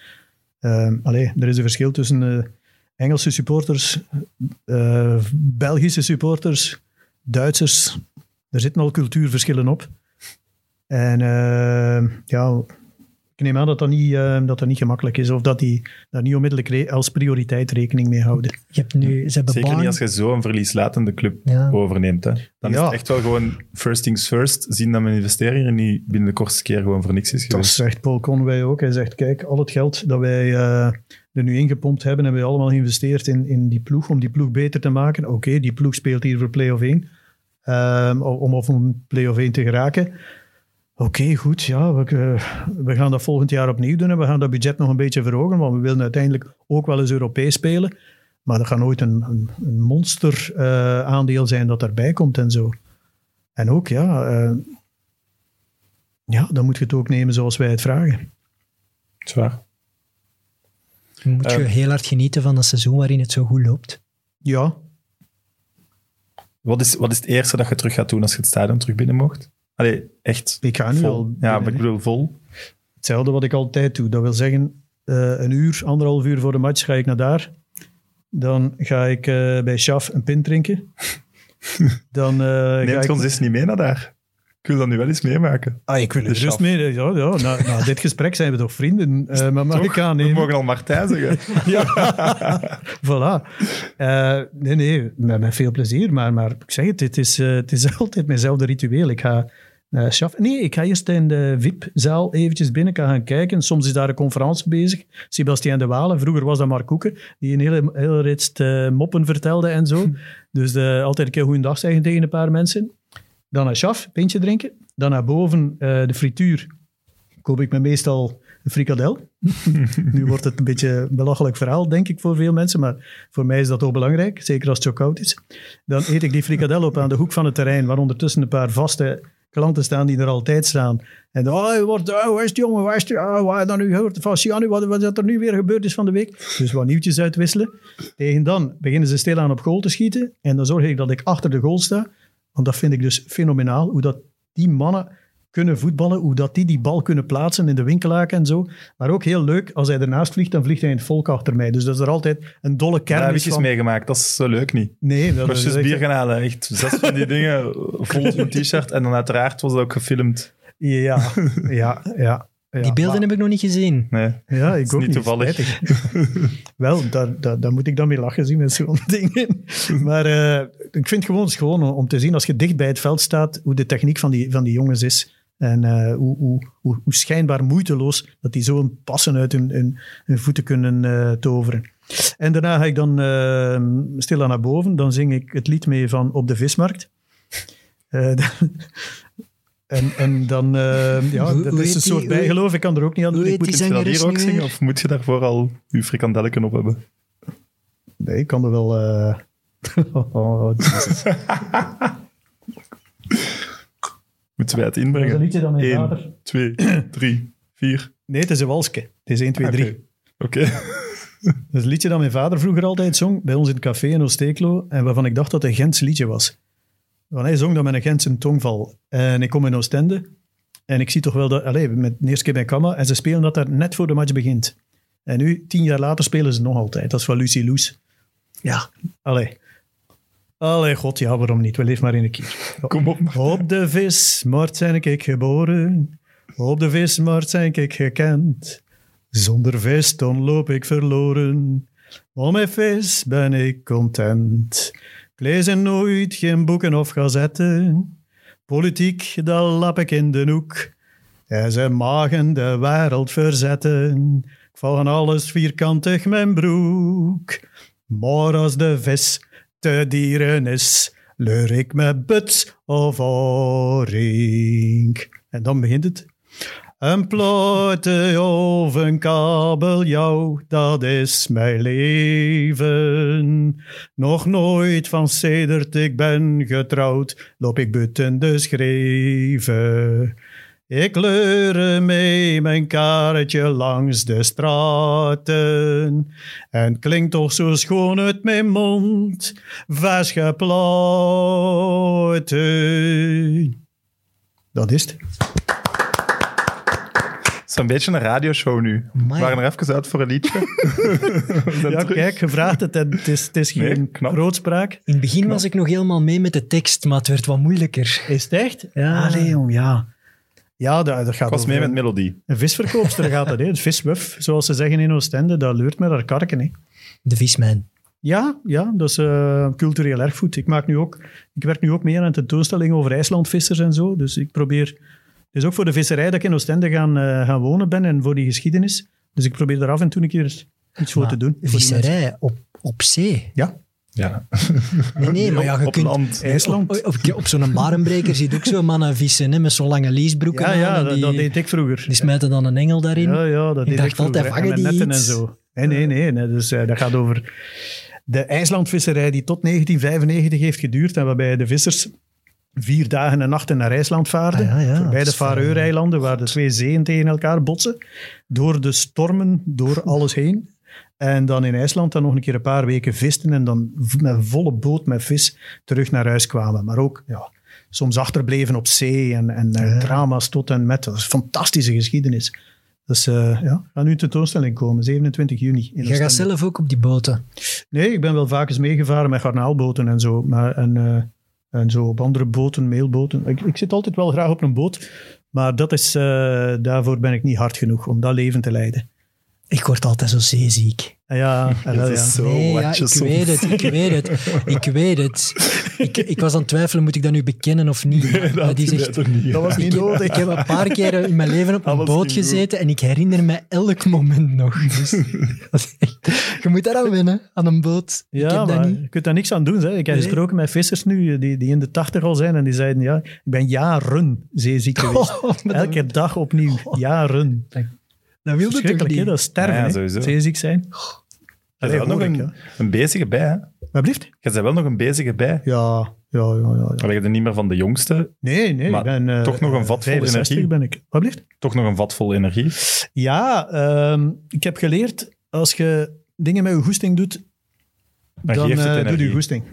eh, allee, er is een verschil tussen Engelse supporters, eh, Belgische supporters, Duitsers. Er zitten al cultuurverschillen op. En eh, ja, ik neem aan dat dat niet, eh, dat dat niet gemakkelijk is. Of dat die daar niet onmiddellijk als prioriteit rekening mee houden.
Je hebt nu, ze hebben
Zeker niet als je zo'n verlieslatende club
Ja.
overneemt. Hè. Dan is het echt wel gewoon first things first. Zien dat mijn investering er niet binnen de kortste keer gewoon voor niks is
Dat
geweest.
zegt Paul Conway ook. Hij zegt, kijk, al het geld dat wij eh, er nu ingepompt hebben, hebben we allemaal geïnvesteerd in, in die ploeg, om die ploeg beter te maken. Oké, die ploeg speelt hier voor play-off 1, ehm, om of om play-off 1 te geraken. Oké, goed, ja, we, eh, we gaan dat volgend jaar opnieuw doen en we gaan dat budget nog een beetje verhogen, want we willen uiteindelijk ook wel eens Europees spelen. Maar dat gaat nooit een, een, monster eh, aandeel zijn dat daarbij komt en zo. En ook, ja, eh, ja, dan moet je het ook nemen zoals wij het vragen.
Zwaar.
Dan moet je
Eh.
heel hard genieten van een seizoen waarin het zo goed loopt.
Ja,
Wat is, wat is het eerste dat je terug gaat doen als je het stadion terug binnen mocht? Allee, echt
ik ga nu
vol.
al.
ja, maar ik bedoel vol.
Hetzelfde wat ik altijd doe. Dat wil zeggen, eh, een uur, anderhalf uur voor de match ga ik naar daar. Dan ga ik eh, bij Schaf een pint drinken. *laughs* Dan eh, ga
Neemt
ik...
ons eens niet mee naar daar. Ik wil dat nu wel eens meemaken.
Ah, ik wil
De
rust mee. Ja, ja, na, na dit gesprek zijn we toch vrienden. Eh, maar mag ik
We mogen al Martijn zeggen. *laughs* *laughs*
Voilà. Eh, nee, nee, met, met veel plezier. Maar, maar ik zeg het, het is, eh, het is *laughs* altijd mijnzelfde ritueel. Ik ga eh Schaf... Nee, ik ga eerst in de VIP-zaal eventjes binnen ik ga gaan kijken. Soms is daar een conferentie bezig. Sebastiaan de Walen, vroeger was dat Mark Koeken, die een hele, hele rits eh, moppen vertelde en zo. Dus eh, altijd een keer goeiedag zeggen tegen een paar mensen. Dan naar Schaf, pintje drinken. Dan naar boven eh, de frituur. Koop ik me meestal een frikadel. *laughs* nu wordt het een beetje een belachelijk verhaal, denk ik, voor veel mensen. Maar voor mij is dat ook belangrijk, zeker als het zo koud is. Dan eet ik die frikadel op aan de hoek van het terrein, waar ondertussen een paar vaste klanten staan die er altijd staan. En dan, oh, wordt, oh, waar is het jongen, waar is het, oh, dan nu gehoord van Sianu, wat, wat er nu weer gebeurd is van de week? Dus wat nieuwtjes uitwisselen. Tegen dan beginnen ze stilaan op goal te schieten. En dan zorg ik dat ik achter de goal sta. Want dat vind ik dus fenomenaal, hoe dat die mannen kunnen voetballen, hoe dat die die bal kunnen plaatsen in de winkelhaken en zo. Maar ook heel leuk, als hij ernaast vliegt, dan vliegt hij in het volk achter mij. Dus dat is er altijd een dolle
Daar heb ik eens meegemaakt. Dat is zo leuk niet.
Nee, dat is echt-
bier gaan halen. Echt zes van die *laughs* dingen vol zo'n t-shirt. En dan uiteraard was dat ook gefilmd.
Ja, ja, ja. Ja.
Die beelden
Maar-
heb ik nog niet gezien.
Nee.
Ja, ik *laughs* ook
niet
niet.
toevallig. *laughs*
Wel, daar, daar, daar moet ik dan mee lachen zien met zo'n *laughs* dingen. Maar eh, ik vind gewoon, het is gewoon om te zien als je dicht bij het veld staat, hoe de techniek van die, van die jongens is. En eh, hoe, hoe, hoe, hoe schijnbaar moeiteloos dat die zo'n passen uit hun, hun, hun voeten kunnen eh, toveren. En daarna ga ik dan uh, stilaan naar boven. Dan zing ik het lied mee van Op de Vismarkt. Eh, en, en dan, eh, ja,
Hoe-
dat
hoe
is een
die-
soort
hoe-
bijgeloof. Ik kan er ook niet aan Ik moet
die
het
dat hier ook zingen? Of moet je daarvoor al je frikandelleken op hebben?
Nee, ik kan er wel... eh, *laughs* oh, Jesus. *laughs*
Moeten wij het
Dat is een
inbrengen?
liedje dat mijn
1,
vader...
2, 3, 4.
Nee, het is een walske. Het is 1, 2, 3.
Oké. *laughs*
Dat is een liedje dat mijn vader vroeger altijd zong, bij ons in het café in Oosteeklo, en waarvan ik dacht dat het een Gents liedje was. Want hij zong dat met een Gentse tongval. En ik kom in Oostende, en ik zie toch wel dat... Allez, met de eerste keer bij Kamma, en ze spelen dat daar net voor de match begint. En nu, tien jaar later, spelen ze nog altijd. Dat is van Lucie Loes. Ja, allee. Allee, god, ja, waarom niet? We leven maar in een keer.
Kom op.
Op de vismarkt zijn ik geboren, op de vismarkt zijn ik gekend. Zonder vis dan loop ik verloren, maar met vis ben ik content. Ik lees er nooit geen boeken of gazetten, politiek dat lap ik in de hoek. En ze magen de wereld verzetten, ik val alles vierkantig mijn broek. Maar als de vis te dieren is, leur ik met buts of oring. En dan begint het. Een plote of een kabeljauw, dat is mijn leven. Nog nooit van sedert ik ben getrouwd, loop ik buiten de schreven. Ik leure mee mijn karretje langs de straten. En klinkt toch zo schoon uit mijn mond, vers. Dat is het.
Het is een beetje een radioshow nu. We waren er even uit voor een liedje. *laughs*
Ja,
terug.
kijk, gevraagd het en het is, het is geen grootspraak.
In het begin was ik nog helemaal mee met de tekst, maar het werd wat moeilijker.
Is het echt?
Ja.
Allee, jong, ja. Ja, dat, dat gaat
Ik was mee met
een-
melodie.
Een visverkoopster gaat dat, hè. Het viswuf, zoals ze zeggen in Oostende, dat leurt met haar karken, hè.
De vismijn.
Ja, ja, dat is eh, cultureel erfgoed. Ik, maak nu ook, ik werk nu ook mee aan een tentoonstelling over IJslandvissers en zo. Dus ik probeer... Het is ook voor de visserij dat ik in Oostende gaan, eh, gaan wonen ben en voor die geschiedenis. Dus ik probeer daar af en toe een keer iets voor te doen.
Visserij op, op zee.
Ja,
Ja.
Nee, nee, maar ja, je
op
kunt...
land.
IJsland.
Op, op, op zo'n barenbreker zie je ook zo'n mannen vissen hè, met zo'n lange leesbroeken
Ja, ja dat,
die,
dat deed ik vroeger.
die smijten dan een engel daarin.
Ja, ja, dat deed
dacht
ik vroeger,
altijd, vangen die
netten en zo. Nee, nee, nee. nee. Dus eh, dat gaat over de IJslandvisserij die tot 1995 heeft geduurd en waarbij de vissers vier dagen en nachten naar IJsland vaarden.
Ah, ja, ja,
voorbij
dat
de
wel-
Faroe-eilanden, waar de twee zeeën tegen elkaar botsen. Door de stormen, door alles heen. En dan in IJsland dan nog een keer een paar weken visten en dan met volle boot met vis terug naar huis kwamen. Maar ook ja, soms achterbleven op zee en, en eh, drama's tot en met. Dat is een fantastische geschiedenis. Dus eh ja, gaat nu tentoonstelling komen, 27 juni. In
Jij gaat zelf ook op die boten.
Nee, ik ben wel vaak eens meegevaren met garnaalboten en zo. Maar, en, eh, en zo op andere boten, mailboten. Ik, ik zit altijd wel graag op een boot. Maar dat is, eh, daarvoor ben ik niet hard genoeg om dat leven te leiden.
Ik word altijd zo zeeziek.
Ah, Ja, ah, wel,
Dat
ja.
is zo
nee, ja, ik
soms.
weet het, ik weet het. Ik weet het. Ik, ik was aan het twijfelen, moet ik dat nu bekennen of niet? Maar
Dat niet.
Dat was niet
ik,
nodig.
ik heb een paar keer in mijn leven op een boot
goed.
gezeten en ik herinner me elk moment nog. Dus, je moet daar aan wennen, aan een boot. ik
Ja, maar
niet.
je kunt daar niks aan doen. Hè. Ik heb
Nee.
gesproken met vissers nu, die, die in de tachtig al zijn. En die zeiden, ja, ik ben jaren zeeziek *laughs* geweest.
Oh, dat-
Elke dag opnieuw. Jaren.
Dat wilde toch
Verschrikkelijk, hè?
niet?
Dat is sterven,
Ja, sowieso.
Zeeziek zijn.
Je bent wel nog
ik,
een, een bezige bij, hè?
Wat blieft?
Je bent wel nog een bezige bij.
Ja, ja, ja. ja, ja.
Je bent niet meer van de jongste.
Nee, nee.
Maar
ik ben, eh,
toch nog een vat vol
65
energie.
ben ik. Wat blieft?
Toch nog een vat vol energie.
Ja, ehm, ik heb geleerd, als je dingen met je goesting doet,
Dan
dan,
geeft het
eh, doe je goesting.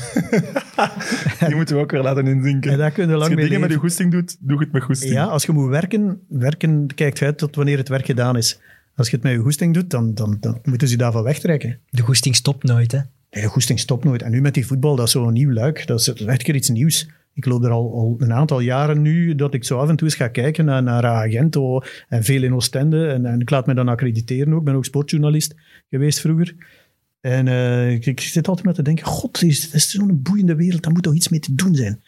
*laughs*
Die moeten we ook weer laten inzinken.
En kun je
Als
lang
je
mee
dingen met je goesting doet, doe het met goesting.
Ja, als je moet werken, werken kijkt uit tot wanneer het werk gedaan is. Als je het met je goesting doet, dan, dan, dan moeten ze je daarvan wegtrekken.
De goesting stopt nooit, hè.
Nee, de goesting stopt nooit. En nu met die voetbal, dat is zo'n nieuw luik. Dat is, echt keer iets nieuws. Ik loop er al, al een aantal jaren nu dat ik zo af en toe eens ga kijken naar, naar Agento en veel in Oostende. En, en ik laat me dan accrediteren ook. Ik ben ook sportjournalist geweest vroeger. En eh, ik, ik zit altijd met te denken, god, dit is, dit is zo'n boeiende wereld, daar moet toch iets mee te doen zijn.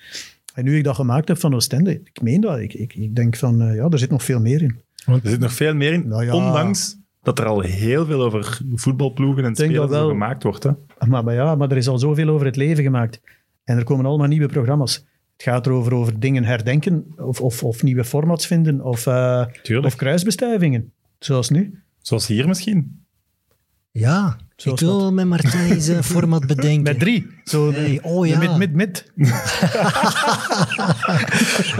En nu ik dat gemaakt heb van Oostende, ik meen dat. Ik, ik, ik denk van, eh, ja, er zit nog veel meer in.
Er zit nog veel meer in,
Nou ja.
ondanks dat er al heel veel over voetbalploegen en spelers
wel.
gemaakt wordt. Hè?
Maar, maar ja, maar er is al zoveel over het leven gemaakt. En er komen allemaal nieuwe programma's. Het gaat erover over dingen herdenken, of, of, of nieuwe formats vinden, of, eh, of kruisbestuivingen. Zoals nu.
Zoals hier misschien.
Ja,
Zoals
ik wil met Martijn *laughs* eens een format bedenken.
Met drie. Zo,
Nee, oh ja.
Met, met, met. *laughs*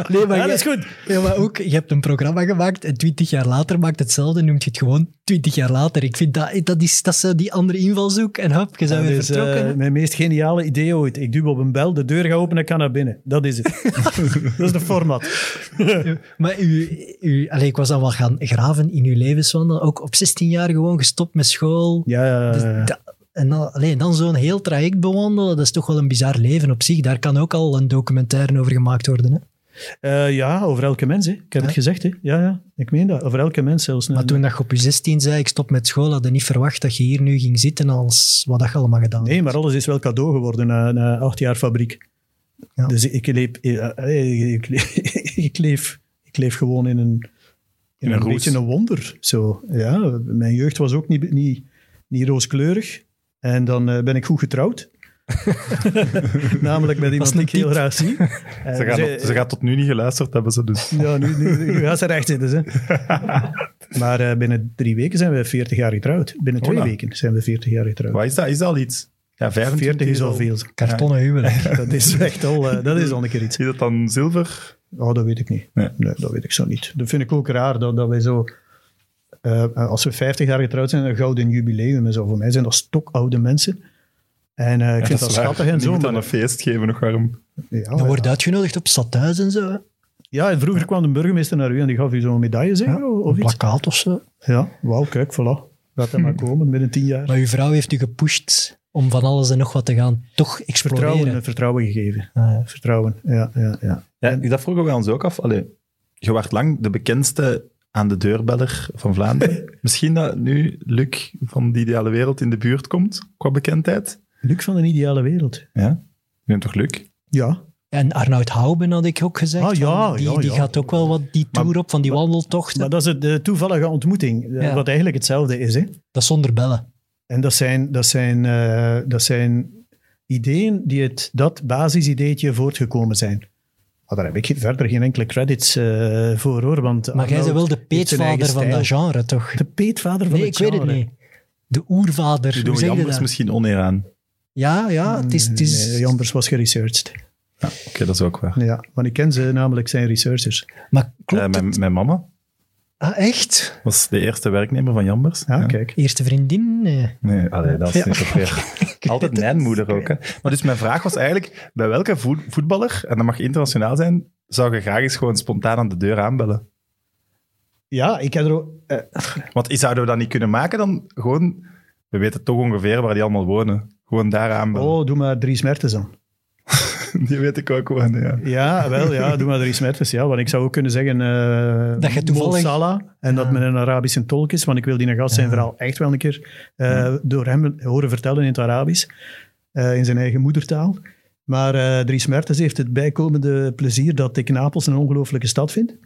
Nee, maar
Ja, dat is goed.
Ja, maar ook, je hebt een programma gemaakt en twintig jaar later maakt hetzelfde, noemt je het gewoon twintig jaar later. Ik vind dat, dat is, dat is zo die andere invalshoek en hop, je bent weer
is
vertrokken.
eh, mijn meest geniale idee ooit. Ik duw op een bel, de deur gaat open en ik kan naar binnen. Dat is het. *laughs* dat is de format.
Maar u, u, allee, ik was dan wel gaan graven in uw levenswandel, ook op 16 jaar gewoon gestopt met school.
Ja, ja,
dat- en dan, allee, dan zo'n heel traject bewandelen, dat is toch wel een bizar leven op zich. Daar kan ook al een documentaire over gemaakt worden. Hè?
Eh, ja, over elke mens. Hè. Ik heb
Ja?
het gezegd. Hè. Ja, ja, ik meen dat. Over elke mens zelfs.
Maar toen dat je op je 16 zei, ik stop met school, had je niet verwacht dat je hier nu ging zitten als wat dat je allemaal gedaan
Nee, maar alles is wel cadeau geworden na, na acht jaar fabriek.
Ja.
Dus ik leef, eh, ik, leef, *laughs* ik, leef, ik leef gewoon in een, in
een
een,
roes.
beetje een wonder. Zo, ja, mijn jeugd was ook niet, niet, niet rooskleurig. En dan eh, ben ik goed getrouwd. *laughs* Namelijk met iemand die ik heel graag zie. *laughs* Eh,
Ze,
zij-
tot, ze gaat tot nu niet geluisterd hebben, ze dus.
Ja, nu, nu, nu *laughs* gaat ze recht zitten. Ze. Maar eh, binnen drie weken zijn we 40 jaar getrouwd. Binnen twee weken zijn we 40 jaar getrouwd.
Wat is dat? Is dat al iets? Ja, 25
40 is al veel.
Kartonnen huwelijk.
Dat is echt al, eh, dat is al een keer iets.
Is dat dan zilver?
Oh, dat weet ik niet.
Nee.
Nee, dat weet ik zo niet. Dat vind ik ook raar, dat, dat wij zo... eh, als we 50 jaar getrouwd zijn, een gouden jubileum en zo. Voor mij zijn dat stokoude mensen. En eh, ik vind dat,
is waar.
schattig en zo.
moet dan
Maar,
een feest geven, nog warm.
ja,
Je wordt uitgenodigd op stadhuis en zo.
ja, en vroeger kwam de burgemeester naar u en die gaf u zo'n medaille, zeg,
Ja,
of
een
iets.
plakkaat of zo.
Ja, wauw, kijk, voilà. Laat hem maar *laughs* komen, binnen tien jaar.
Maar uw vrouw heeft u gepusht om van alles en nog wat te gaan toch exploreren.
Vertrouwen, eh, vertrouwen gegeven.
Ah, ja.
Vertrouwen, ja, ja, ja.
Ja, dat vroegen we ons ook af. Allee, je werd lang de bekendste aan de deurbeller van Vlaanderen. *laughs* Misschien dat nu Luc van de ideale wereld in de buurt komt, qua bekendheid.
Luc van de ideale wereld.
Ja, je bent toch Luc?
Ja,
En Arnoud Houben had ik ook gezegd.
Ah, ja,
die,
ja,
die gaat ook wel wat die tour
Maar-
op, van die wandeltochten.
maar dat is het, de toevallige ontmoeting, eh,
Ja.
wat eigenlijk hetzelfde is. Hè?
dat is zonder bellen.
En dat zijn, dat zijn, eh, dat zijn ideeën die uit dat basisideetje voortgekomen zijn. Maar daar heb ik verder geen enkele credits eh, voor, hoor. Want
Maar jij bent wel de peetvader van dat genre, toch?
De peetvader van
Nee,
het
ik weet het
genre.
niet. De oervader, je
Jambers
dat?
misschien oneer aan.
Ja, ja, het is... Het is
Nee, Jambers was geresearched.
Ja, Oké, dat is ook waar.
Ja, maar ik ken ze namelijk, zijn researchers.
maar klopt
Eh, mijn,
het?
mijn mama
Ah, echt?
was de eerste werknemer van Jambers.
Ja,
Ja.
kijk.
Eerste vriendin? Nee.
Nee, allee, dat is niet zo fair. *laughs* Altijd mijn moeder ook. Hè. Maar dus mijn vraag was eigenlijk, bij welke voet- voetballer, en dat mag internationaal zijn, zou je graag eens gewoon spontaan aan de deur aanbellen?
Ja, ik heb er ook... eh,
Want zouden we dat niet kunnen maken dan gewoon... We weten toch ongeveer waar die allemaal wonen. Gewoon daar aanbellen.
oh, doe maar Dries Mertens dan. *laughs*
Die weet ik ook gewoon, ja.
Ja, wel, ja, doe maar Dries Mertens. Ja, want ik zou ook kunnen zeggen... eh
Dat je toevallig-
Mo Salah, en dat
Ja.
met een Arabische tolk is, want ik wil die een gast zijn verhaal echt wel een keer eh, door hem horen vertellen in het Arabisch, eh, in zijn eigen moedertaal. Maar eh Dries Mertens heeft het bijkomende plezier dat ik Napels een ongelooflijke stad vind.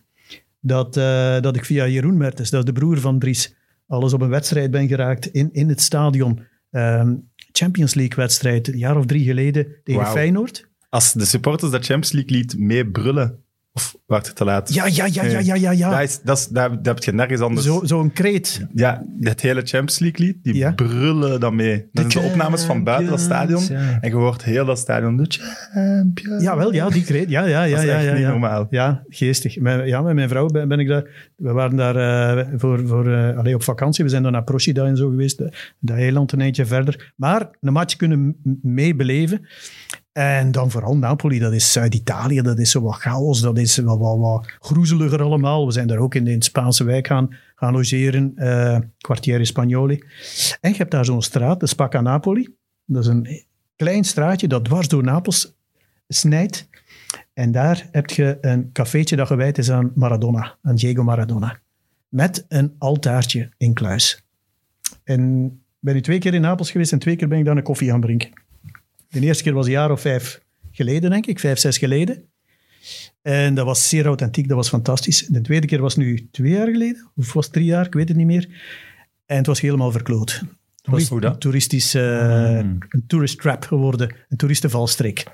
Dat, eh, dat ik via Jeroen Mertens, dat is de broer van Dries, alles op een wedstrijd ben geraakt in, in het stadion. Ehm, Champions League wedstrijd, een jaar of drie geleden tegen. Feyenoord.
Als de supporters dat Champions League lied mee brullen, of wacht het te laat?
Ja, ja, ja, ja, ja, ja. ja.
Dat, is, dat, is, dat, dat heb je nergens anders.
Zo- Zo'n kreet.
Ja, het hele Champions League lied, die
Ja.
brullen dan mee. Dat zijn de opnames van buiten dat stadion.
Ja.
En je hoort heel dat stadion, de champion.
Ja, wel, ja, die kreet. Ja, ja, ja.
dat is
ja,
echt
ja,
niet normaal.
Ja, geestig. Met, ja, met mijn vrouw ben, ben ik daar... We waren daar eh, voor, voor, allee, op vakantie. We zijn dan naar Procida en zo geweest. eh, Dat eiland een eindje verder. Maar een match kunnen meebeleven. En dan vooral Napoli, dat is Zuid-Italië. Dat is zo wat chaos. Dat is wat, wat, wat groezeliger allemaal. We zijn daar ook in de, Spaanse wijk gaan, gaan logeren. eh Quartiere Spagnoli. En je hebt daar zo'n straat, de Spacca Napoli. Dat is een klein straatje dat dwars door Napels snijdt. En daar heb je een cafeetje dat gewijd is aan Maradona, aan Diego Maradona. Met een altaartje in kluis. En ben nu twee keer in Napels geweest en twee keer ben ik daar een koffie gaan drinken. De eerste keer was een jaar of vijf geleden, denk ik, vijf, zes geleden. En dat was zeer authentiek, dat was fantastisch. De tweede keer was nu twee jaar geleden, of was het drie jaar, ik weet het niet meer. En het was helemaal verkloot. Het was een, toeristisch, eh,
Hmm.
een tourist trap geworden, een toeristenvalstreek.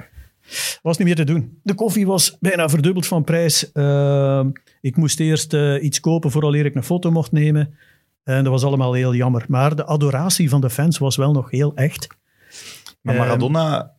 Was niet meer te doen. De koffie was bijna verdubbeld van prijs. Uh, ik moest eerst uh, iets kopen vooraleer ik een foto mocht nemen. En dat was allemaal heel jammer. Maar de adoratie van de fans was wel nog heel echt.
Maar Maradona,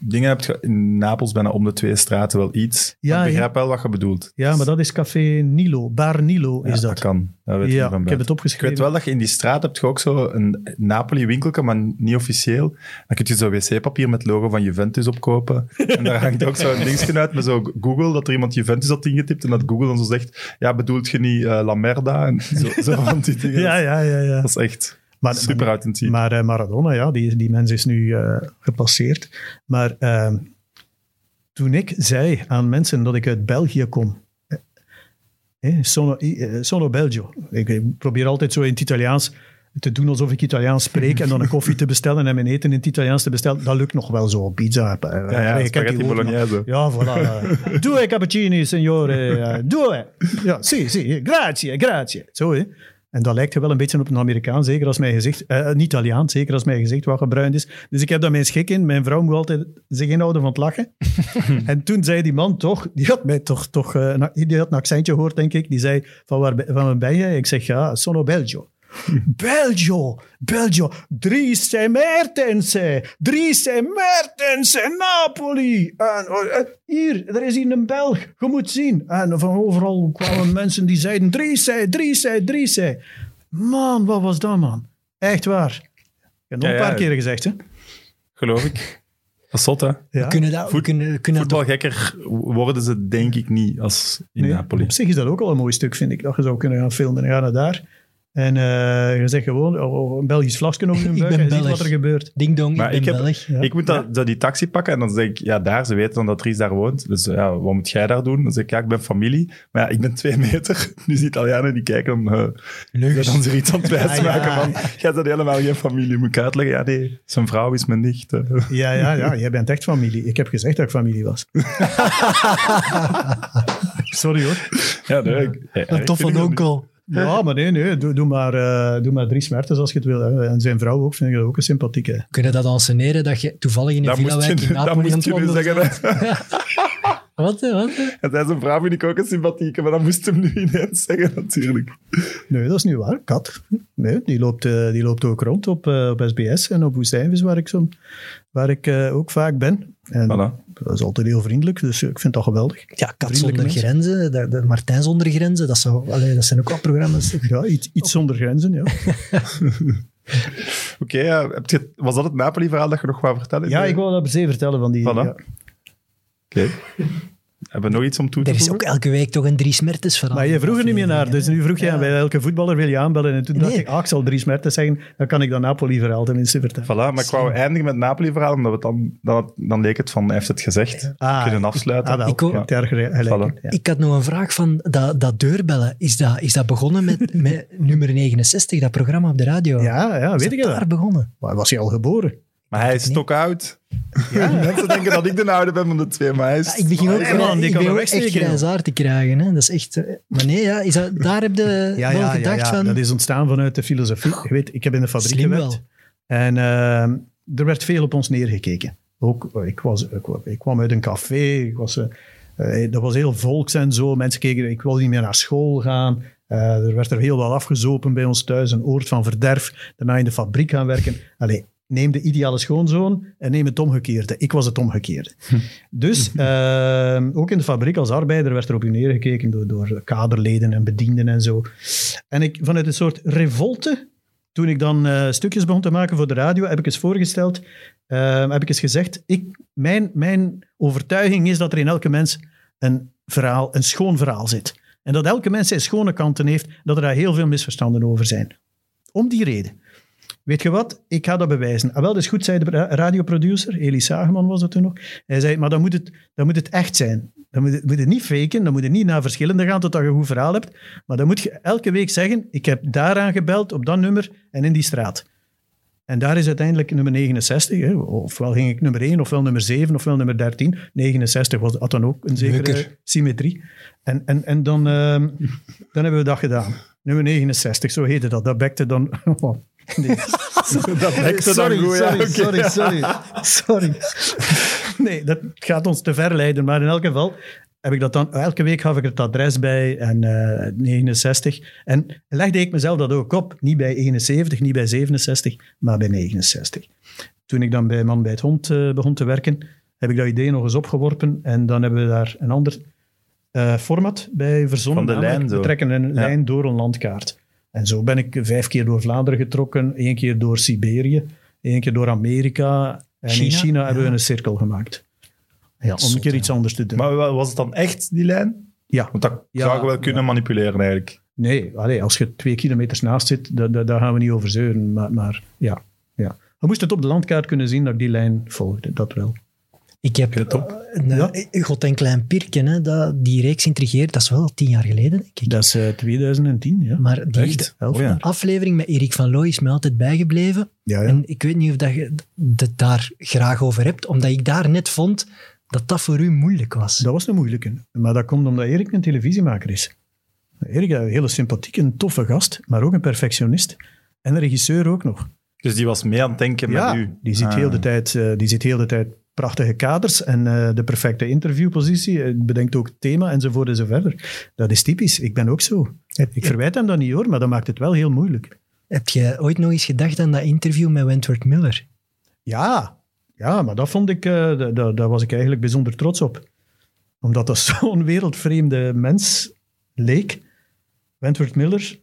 dingen heb je in Napels bijna om de twee straten wel iets.
Ja,
ik begrijp
ja.
wel wat je bedoelt.
Ja, maar dat is Café Nilo. Bar Nilo
Ja,
is
dat
dat.
kan. Dat weet ik van
ik heb het
Ik
opgeschreven.
weet wel dat je in die straat hebt je ook zo een Napoli-winkelke, maar niet officieel. Dan kun je zo wc-papier met logo van Juventus opkopen. *laughs* En daar hangt ook zo een dingetje uit met zo Google, dat er iemand Juventus had ingetipt en dat Google dan zo zegt, ja, bedoelt je niet eh, La Merda? En zo, zo *laughs* van die dingen.
Ja, ja, ja. ja.
Dat is echt
Maar-
super authentiek.
Maar eh, Maradona, ja, die, die mens is nu eh, gepasseerd. Maar eh, toen ik zei aan mensen dat ik uit België kom, eh, eh, sono, sono Belgio. Ik, ik probeer altijd zo in het Italiaans te doen alsof ik Italiaans spreek en dan een koffie te bestellen en mijn eten in het Italiaans te bestellen. Dat lukt nog wel zo. Pizza.
ja, ja,
ik heb die
bolognese.
Ja, voilà. Due cappuccini, signore. *laughs* Due. Ja, sì, sì. Grazie, grazie. Zo, hè. En dat lijkt wel een beetje op een Amerikaan, zeker als mijn gezicht, eh, een Italiaan, zeker als mijn gezicht wat gebruind is. Dus ik heb daar mijn schik in. Mijn vrouw moet altijd zich inhouden van het lachen. *laughs* en toen zei die man toch, die had mij toch, toch eh, die had een accentje gehoord, denk ik. Die zei, van waar, ben- van waar ben jij? Ik zeg, ja, sono Belgio. Belgio, Belgio, Dries Mertens, Dries Mertens, Napoli. En, oh, eh, hier, er is hier een Belg, je moet zien. En van overal kwamen *laughs* mensen die zeiden, Dries, Dries, Dries. Man, wat was dat, man? Echt waar. Ik heb het nog
Ja,
een paar
ja.
keer gezegd, hè?
Geloof ik. *laughs* Dat is zot, hè?
Ja.
Kunnen dat,
Voet-
kunnen,
Voetbalgekker worden ze denk ik niet als in
Nee,
Napoli.
Op zich is dat ook al een mooi stuk, vind ik. Dat je zou kunnen gaan filmen en ga naar daar. En eh, je zegt gewoon oh, oh, een Belgisch vlagje op je *laughs*
Ik
buik en ziet wat er gebeurt.
Ding dong,
Maar
ik ben
ik heb-.
Ja.
Ik moet dat, dat die taxi pakken en dan zeg ik, ja, daar, ze weten dan dat Dries daar woont. Dus ja, wat moet jij daar doen? Dan zeg ik, ja, ik ben familie. Maar ja, ik ben twee meter. *laughs* Dus die Italianen die kijken dan, uh,
Leugens.
dan ze er iets aan het wijsmaken
ja.
van, jij bent helemaal geen familie. Moet ik uitleggen? Ja, nee, zijn vrouw is mijn nicht. eh.
Ja, ja, ja, jij bent echt familie. Ik heb gezegd dat ik familie was. *laughs* Sorry hoor.
Ja, nee. ik- ja,
Een toffe onkel.
Ja, maar nee, nee. Doe, doe maar, eh doe maar drie smertes als je het wil. Hè. En zijn vrouw ook, vind ik dat ook een sympathieke.
Kunnen dat enseneren dat je toevallig in een villa-wijk
je,
in
dat
Napoli aan
moest
het
je nu
wandelen
zeggen.
Wat, hè, wat? hè?
En zij zijn vrouw vind ik ook een sympathieke, maar dat moest hem nu ineens zeggen natuurlijk.
Nee, dat is niet waar. Kat. Nee, die, loopt, eh, die loopt ook rond op, eh, op SBS en op Woestijnvis, waar ik, zo, waar ik eh, ook vaak ben. En
Voilà.
dat is altijd heel vriendelijk, dus ik vind dat geweldig.
Ja, Kat zonder
mensen.
grenzen, de, de Martijn zonder grenzen, dat, zou, allee, dat zijn ook wel programma's. *laughs*
Ja, iets, iets zonder grenzen, ja. *laughs*
Oké, ja, was dat het Napoli-verhaal dat je nog wou vertellen?
Ja, ik wou dat per se vertellen van die...
Voilà.
Ja.
Oké. Hebben we nog iets om toe te
Er is
voegen?
ook elke week toch een Dries Mertens verhaal.
Maar je vroeg er niet meer naar, dus nu vroeg je
Ja.
aan bij welke voetballer wil je aanbellen. En toen dacht ik, ah, ik zal Dries Mertens zeggen, dan kan ik dat Napoli-verhaal tenminste vertellen.
Voilà, maar ik wou eindigen met het Napoli-verhaal, omdat we het dan, dan, dan leek het van, hij heeft het gezegd.
Ah,
kunnen afsluiten.
Ah,
Ik
gelijk ja.
Had nog een vraag van dat, dat deurbellen. Is dat, is dat begonnen met, *laughs* met nummer 69, dat programma op de radio?
Ja, ja,
Is
weet
dat
ik dat?
daar begonnen?
Maar was hij al geboren?
Maar hij is
niet.
toch *laughs* oud.
Ja,
Mensen denken dat ik de oude ben van de twee, maar hij is...
Ja, ik begin ook,
ja, man,
ik
er
ook echt te krijgen. Hè. Dat is echt... eh, Maar nee, ja, is dat, daar heb je
ja,
wel
ja, ja,
gedacht
ja.
van...
dat is ontstaan vanuit de filosofie. Je weet, ik heb in de fabriek
Slim
gewerkt.
wel.
En ehm, er werd veel op ons neergekeken. Ook, eh, ik, was, ik, wa- ik kwam uit een café, ik was, eh, eh, dat was heel volks en zo. Mensen keken, ik wilde niet meer naar school gaan. Eh, er werd er heel wat afgezopen bij ons thuis, een oord van verderf. Daarna in de fabriek gaan werken. Allee, neem de ideale schoonzoon en neem het omgekeerde. Ik was het omgekeerde. Dus ehm, ook in de fabriek als arbeider werd er op u neergekeken door, door kaderleden en bedienden en zo. En ik, vanuit een soort revolte toen ik dan eh, stukjes begon te maken voor de radio, heb ik eens voorgesteld, eh, heb ik eens gezegd, ik, mijn, mijn overtuiging is dat er in elke mens een verhaal, een schoon verhaal zit. En dat elke mens zijn schone kanten heeft, dat er daar heel veel misverstanden over zijn. Om die reden. Weet je wat? Ik ga dat bewijzen. Ah, wel, dat is goed, zei de ra- radioproducer, Elie Sageman was dat toen nog. Hij zei, maar dan moet het, dan moet het echt zijn. Dan moet het, moet het niet faken, dan moet het niet naar verschillende gaan totdat je een goed verhaal hebt. Maar dan moet je elke week zeggen, ik heb daaraan gebeld, op dat nummer en in die straat. En daar is uiteindelijk nummer 69. Hè. Ofwel ging ik nummer 1, ofwel nummer 7, ofwel nummer 13. 69 was, had dan ook een zekere symmetrie. En, en, en dan, ehm, dan hebben we dat gedaan. Nummer 69, zo heette dat. Dat bekte dan... *laughs* Nee. *laughs*
dat lijkt
sorry,
goed, ja,
sorry, sorry, sorry, sorry. Nee, dat gaat ons te ver leiden. Maar in elk geval heb ik dat dan... Elke week gaf ik het adres bij en eh, 69. En legde ik mezelf dat ook op. Niet bij 71, niet bij 67, maar bij 69. Toen ik dan bij Man bij het Hond eh, begon te werken, heb ik dat idee nog eens opgeworpen. En dan hebben we daar een ander eh, format bij verzonnen.
Van de lijn zo.
We trekken een
Ja.
lijn door een landkaart. En zo ben ik vijf keer door Vlaanderen getrokken, één keer door Siberië, één keer door Amerika. En in
China?
China hebben we een cirkel gemaakt. Ja, om een keer iets anders te doen.
Maar wa- was het dan echt, die lijn?
ja.
Want dat
Ja,
zou je wel kunnen
ja.
manipuleren eigenlijk.
Nee, allee, als je twee kilometers naast zit, da- da- daar gaan we niet over zeuren. Maar, maar ja, ja. We moesten het op de landkaart kunnen zien dat ik die lijn volgde, dat wel.
Ik heb
Ja, top.
eh, een,
Ja.
eh, God en Klein Pirken, hè, dat, die reeks intrigeert. Dat is wel tien jaar geleden, denk ik.
Dat is eh, 2010, ja.
maar die
Echt? Oh
aflevering met Erik van Looy is mij altijd bijgebleven.
Ja, ja.
En ik weet niet of dat je het daar graag over hebt, omdat ik daar net vond dat dat voor u moeilijk was.
Dat was een moeilijke. Maar dat komt omdat Erik een televisiemaker is. Erik, een hele sympathieke, een toffe gast, maar ook een perfectionist. En een regisseur ook nog.
Dus die was mee aan het denken
ja,
met u.
die ziet,
Ah.
heel de tijd, eh, die ziet heel de tijd prachtige kaders en eh, de perfecte interviewpositie. Eh, bedenkt ook het thema enzovoort en zo verder. Dat is typisch. Ik ben ook zo. Ik verwijt hem dat niet hoor, maar dat maakt het wel heel moeilijk.
Heb je ooit nog eens gedacht aan dat interview met Wentworth Miller?
Ja, ja maar dat vond ik, eh, da- da- daar was ik eigenlijk bijzonder trots op. Omdat dat *laughs* zo'n wereldvreemde mens leek. Wentworth Miller.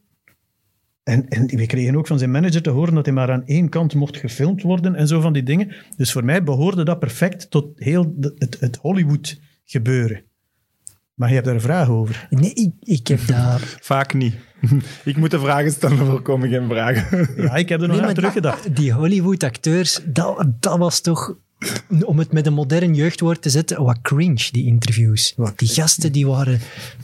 En, en we kregen ook van zijn manager te horen dat hij maar aan één kant mocht gefilmd worden en zo van die dingen. Dus voor mij behoorde dat perfect tot heel de- het, het Hollywood gebeuren. Maar je hebt daar een vraag over.
Nee, ik, ik heb dat... *laughs*
Vaak niet. ik moet de vragen stellen, voor komen geen vragen.
Ja, ik heb er nog
Nee,
aan teruggedacht.
Die Hollywood-acteurs, dat, dat was toch... Om het met een modern jeugdwoord te zetten, wat cringe, die interviews. Die gasten, die waren...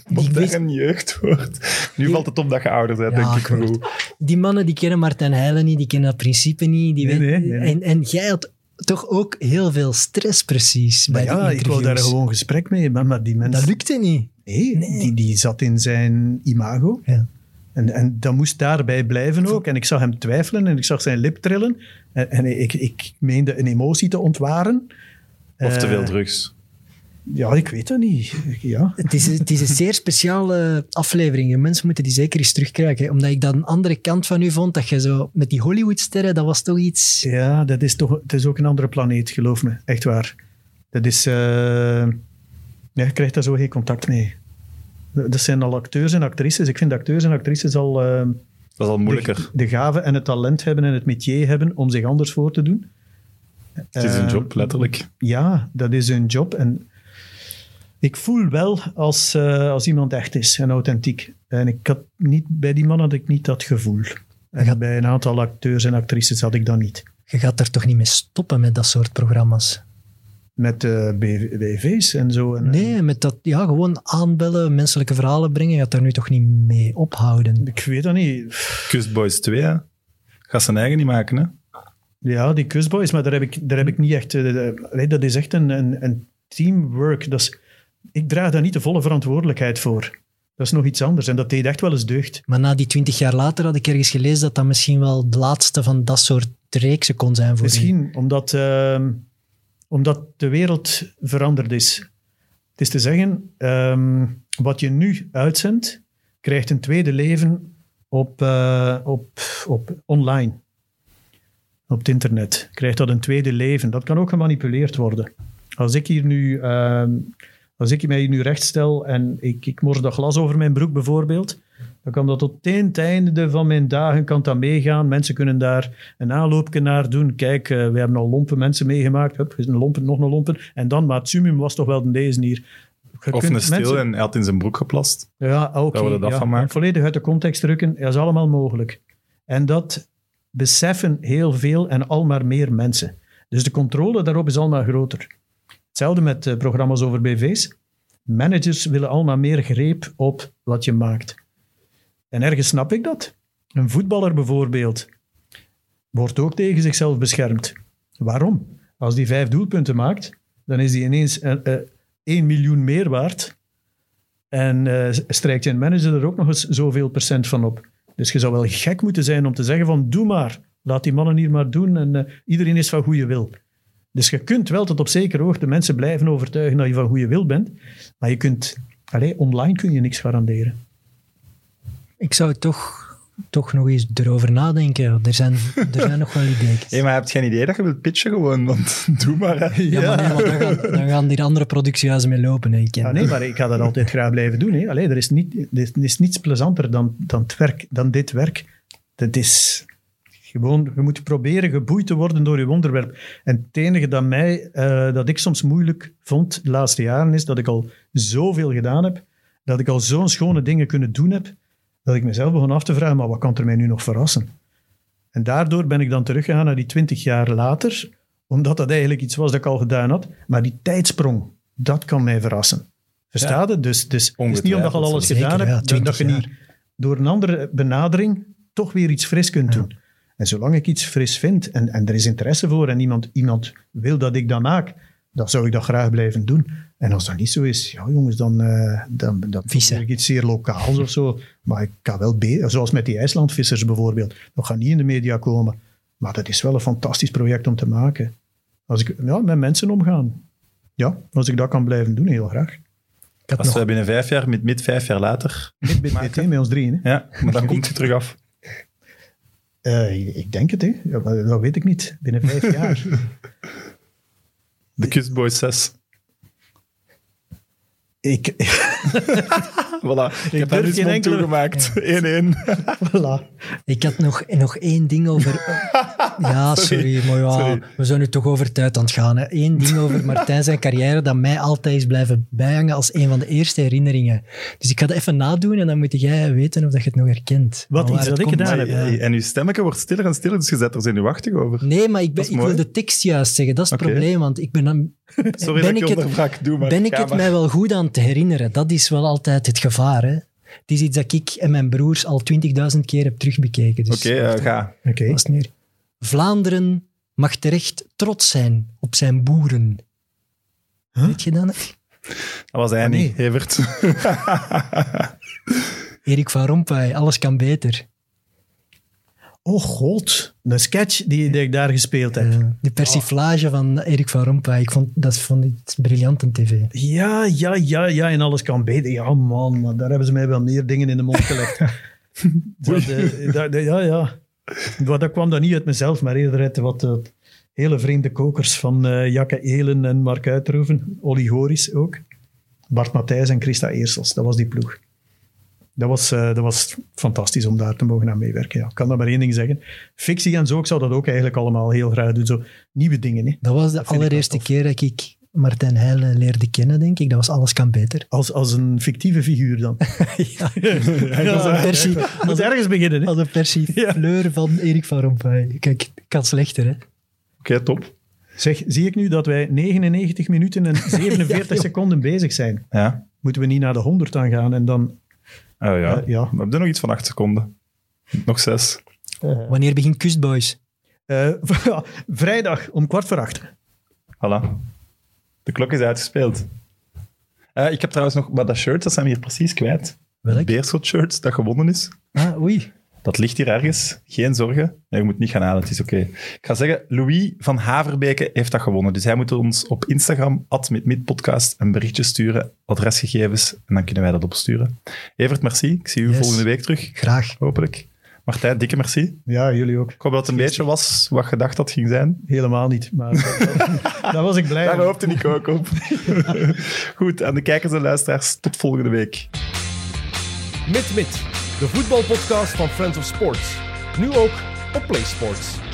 Die, wist-
een jeugdwoord. Nu valt het op dat je ouder bent,
Ja,
denk ik.
die mannen, die kennen Martijn Heijlen niet, die kennen dat principe niet. Die
Nee,
weten-
nee.
En, en jij had toch ook heel veel stress precies bij
Maar ja, ik wou daar gewoon gesprek mee, maar, maar die mensen...
Dat lukte niet.
Nee, Die, die zat in zijn imago.
Ja.
En, en dat moest daarbij blijven ook. En ik zag hem twijfelen en ik zag zijn lip trillen. En, en ik, ik meende een emotie te ontwaren.
Of te
Eh,
veel drugs.
Ja, ik weet dat niet. Ja.
Het is, het is een zeer speciale aflevering. En Mensen moeten die zeker eens terugkrijgen. Omdat ik dat een andere kant van u vond. Dat je zo met die Hollywoodsterren, dat was toch iets...
ja, dat is toch het is ook een andere planeet, geloof me. Echt waar. Dat is... eh, ja, je krijgt daar zo geen contact mee. Dat zijn al acteurs en actrices. Ik vind acteurs en actrices al... eh,
Dat is al moeilijker.
de, de gave en het talent hebben en het métier hebben om zich anders voor te doen.
het is een
Eh,
job, letterlijk.
Ja, dat is hun job. En ik voel wel als, eh, als iemand echt is en authentiek. En ik had niet, bij die man had ik niet dat gevoel. En
gaat-
bij een aantal acteurs en actrices had ik dat niet.
Je gaat er toch niet mee stoppen met dat soort programma's?
Met eh, BV BV's en zo. En,
Nee, met dat ja, gewoon aanbellen, menselijke verhalen brengen, je gaat daar nu toch niet mee ophouden.
Ik weet dat niet.
Kustboys 2, hè. Gaat zijn eigen niet maken, hè.
Ja, die kusboys, maar daar heb ik, daar heb ik niet echt... eh, de- nee, dat is echt een, een, een teamwork. Dat is, ik draag daar niet de volle verantwoordelijkheid voor. Dat is nog iets anders. En dat deed echt wel eens deugd.
Maar na die twintig jaar later had ik ergens gelezen dat dat misschien wel de laatste van dat soort reeksen kon zijn voor u.
Misschien omdat, ehm, omdat de wereld veranderd is. Het is te zeggen, ehm, wat je nu uitzendt, krijgt een tweede leven op, eh, op, op online. Op het internet krijgt dat een tweede leven. Dat kan ook gemanipuleerd worden. Als ik hier nu, ehm, als ik mij nu rechtstel en ik, ik mors dat glas over mijn broek bijvoorbeeld, dan kan dat tot het einde van mijn dagen kan dat meegaan. Mensen kunnen daar een aanloopje naar doen. Kijk, eh, we hebben al lompen mensen meegemaakt. Hup, een lompen, nog een lompen. En dan, maar het summum was toch wel de deze hier. Je
Of een stil
mensen-
en hij had in zijn broek geplast.
ja, oké.
Dat er dat
ja,
van maken.
Volledig uit de context drukken, dat is allemaal mogelijk. En dat beseffen heel veel en al maar meer mensen. Dus de controle daarop is al maar groter. Hetzelfde met eh, programma's over BV's. Managers willen al maar meer greep op wat je maakt. En ergens snap ik dat. Een voetballer bijvoorbeeld wordt ook tegen zichzelf beschermd. Waarom? Als die vijf doelpunten maakt, dan is die ineens eh, eh, 1 miljoen meer waard en eh, strijkt zijn manager er ook nog eens zoveel procent van op. Dus je zou wel gek moeten zijn om te zeggen van doe maar, laat die mannen hier maar doen en eh, iedereen is van goede wil. Dus je kunt wel tot op zekere hoogte mensen blijven overtuigen dat je van goede wil bent, maar je kunt, allee, online kun je niks garanderen.
Ik zou toch, toch nog eens erover nadenken. Er zijn, er zijn nog wel ideeën.
Hé, maar je geen idee dat je wilt pitchen gewoon? Want *laughs* doe maar, hè.
Ja, maar nee, dan gaan, dan gaan die andere productiehuizen mee lopen. Hè. Ik
Ja, nee, maar ik ga dat altijd graag blijven doen. Hè. Allee, er, is niet, er is- is niets plezanter dan, dan, het werk, dan dit werk. Dat is gewoon, je moet proberen geboeid te worden door je onderwerp. En het enige dat, mij, eh, dat ik soms moeilijk vond de laatste jaren is dat ik al zoveel gedaan heb, dat ik al zo'n schone dingen kunnen doen heb, dat ik mezelf begon af te vragen, maar wat kan er mij nu nog verrassen? En daardoor ben ik dan teruggegaan naar die twintig jaar later, omdat dat eigenlijk iets was dat ik al gedaan had. Maar die tijdsprong, dat kan mij verrassen. Versta je? Dus, dus het is niet omdat je al alles
Zeker,
gedaan
ja,
hebt, dat, dat
20
je niet door een andere benadering toch weer iets fris kunt doen. En zolang ik iets fris vind en, en er is interesse voor en iemand, iemand wil dat ik dat maak, dan zou ik dat graag blijven doen. En als dat niet zo is, ja jongens, dan, eh dan, dan
Vissen.
ik iets zeer lokaals of zo. Maar ik kan wel, be- zoals met die IJslandvissers bijvoorbeeld, dat gaat niet in de media komen. Maar dat is wel een fantastisch project om te maken. Als ik ja, met mensen omgaan. Ja, als ik dat kan blijven doen, heel graag.
Ik had
Als
nog
we binnen vijf jaar, met, met vijf jaar later...
Met, met, met, hè, met ons drieën. Hè.
Ja, maar dan komt je terug af.
Eh, ik denk het, hè. Ja, maar dat weet ik niet. Binnen vijf jaar. *laughs*
De Kustboys 6.
ik, *laughs* *laughs*
Voilà, ik, heb daar mond
enkele-
toegemaakt. *laughs* 1-1.
voilà.
Ik had nog, nog één ding over. *laughs* Ja, sorry, maar ja,
Sorry.
we zijn nu toch over tijd aan het gaan. hè. Eén ding over Martijn zijn carrière dat mij altijd is blijven bijhangen als een van de eerste herinneringen. Dus ik ga het even nadoen en dan moet jij weten of dat je het nog herkent.
Wat, iets dat ik gedaan heb?
En uw stemmetje wordt stiller en stiller, dus je zet er zenuwachtig over.
Nee, maar ik, ben,
Dat
wil de tekst juist zeggen. Dat is het probleem, want ik ben, dan, *laughs*
Sorry
ben
dat ik
ik
je
het,
onderbrak. Doe maar.
ben ik het
maar.
mij wel goed aan te herinneren. Dat is wel altijd het gevaar. Hè? Het is iets dat ik en mijn broers al 20.000 keer heb terugbekeken. Dus
Oké, eh, ga.
Oké.
meer. Vlaanderen mag terecht trots zijn op zijn boeren. Weet je dat? nog?
Dat was hij
Ah, nee.
niet, Evert. *laughs*
Erik van Rompuy, alles kan beter.
Oh god, een sketch die, die ik daar gespeeld heb.
Eh, de persiflage van Erik van Rompuy, ik vond, dat vond ik briljant in tv.
Ja, ja, ja, ja, en alles kan beter. Ja, man, maar daar hebben ze mij wel meer dingen in de mond gelegd. *laughs* dat, eh, dat- ja, ja. Dat, dat kwam dan niet uit mezelf, maar eerder uit wat hele vreemde kokers van eh Jakke Elen en Mark Uitroeven. Olly Goris ook. Bart Matthijs en Christa Eersels, dat was die ploeg. Dat was, eh, dat was fantastisch om daar te mogen aan meewerken. Ja. Ik kan daar maar één ding zeggen. Fictie en zo, ik zou dat ook eigenlijk allemaal heel graag doen. Zo nieuwe dingen. Hè.
Dat was de
Dat
allereerste keer dat ik Martijn Heijlen leerde kennen, denk ik. Dat was Alles kan beter. *laughs*
Als, als een fictieve figuur dan. *laughs*
ja,
Ja,
als een persie, als
ergens beginnen. Hè?
als een persie *laughs*
Ja.
fleur van Erik van Rompuy. Kijk, kan slechter, hè?
Oké, top.
Zeg, zie ik nu dat wij 99 minuten en 47
joh.
seconden bezig zijn?
Ja.
Moeten we niet naar de 100 aan gaan en dan...
Oh ja.
Eh, ja.
We hebben nog iets van acht seconden. Nog zes.
eh,
Wanneer begint Kustboys?
eh, *laughs* vrijdag om kwart voor acht.
Voilà. De klok is uitgespeeld. Eh, ik heb trouwens nog... Maar dat shirt, dat zijn we hier precies kwijt.
Welk?
Beerschot-shirt dat gewonnen is.
Ah, oei.
Dat ligt hier ergens. Geen zorgen. Nee, je moet niet gaan halen. Het is oké. Ik ga zeggen, Louis van Haverbeke heeft dat gewonnen. Dus hij moet ons op Instagram, @midmidpodcast, een berichtje sturen, adresgegevens, en dan kunnen wij dat opsturen. Evert, merci. Ik zie u
Yes.
volgende week terug,
Graag.
hopelijk. Martijn, dikke merci.
Ja, jullie ook.
Ik hoop dat het een beetje was wat je dacht dat ging zijn.
Helemaal niet. Maar dat- *laughs* daar was ik blij
Daar
om.
hoopte ik ook op. *laughs* Goed, aan de kijkers en luisteraars, tot volgende week.
Mit Mit, de voetbalpodcast van Friends of Sports. Nu ook op PlaySports.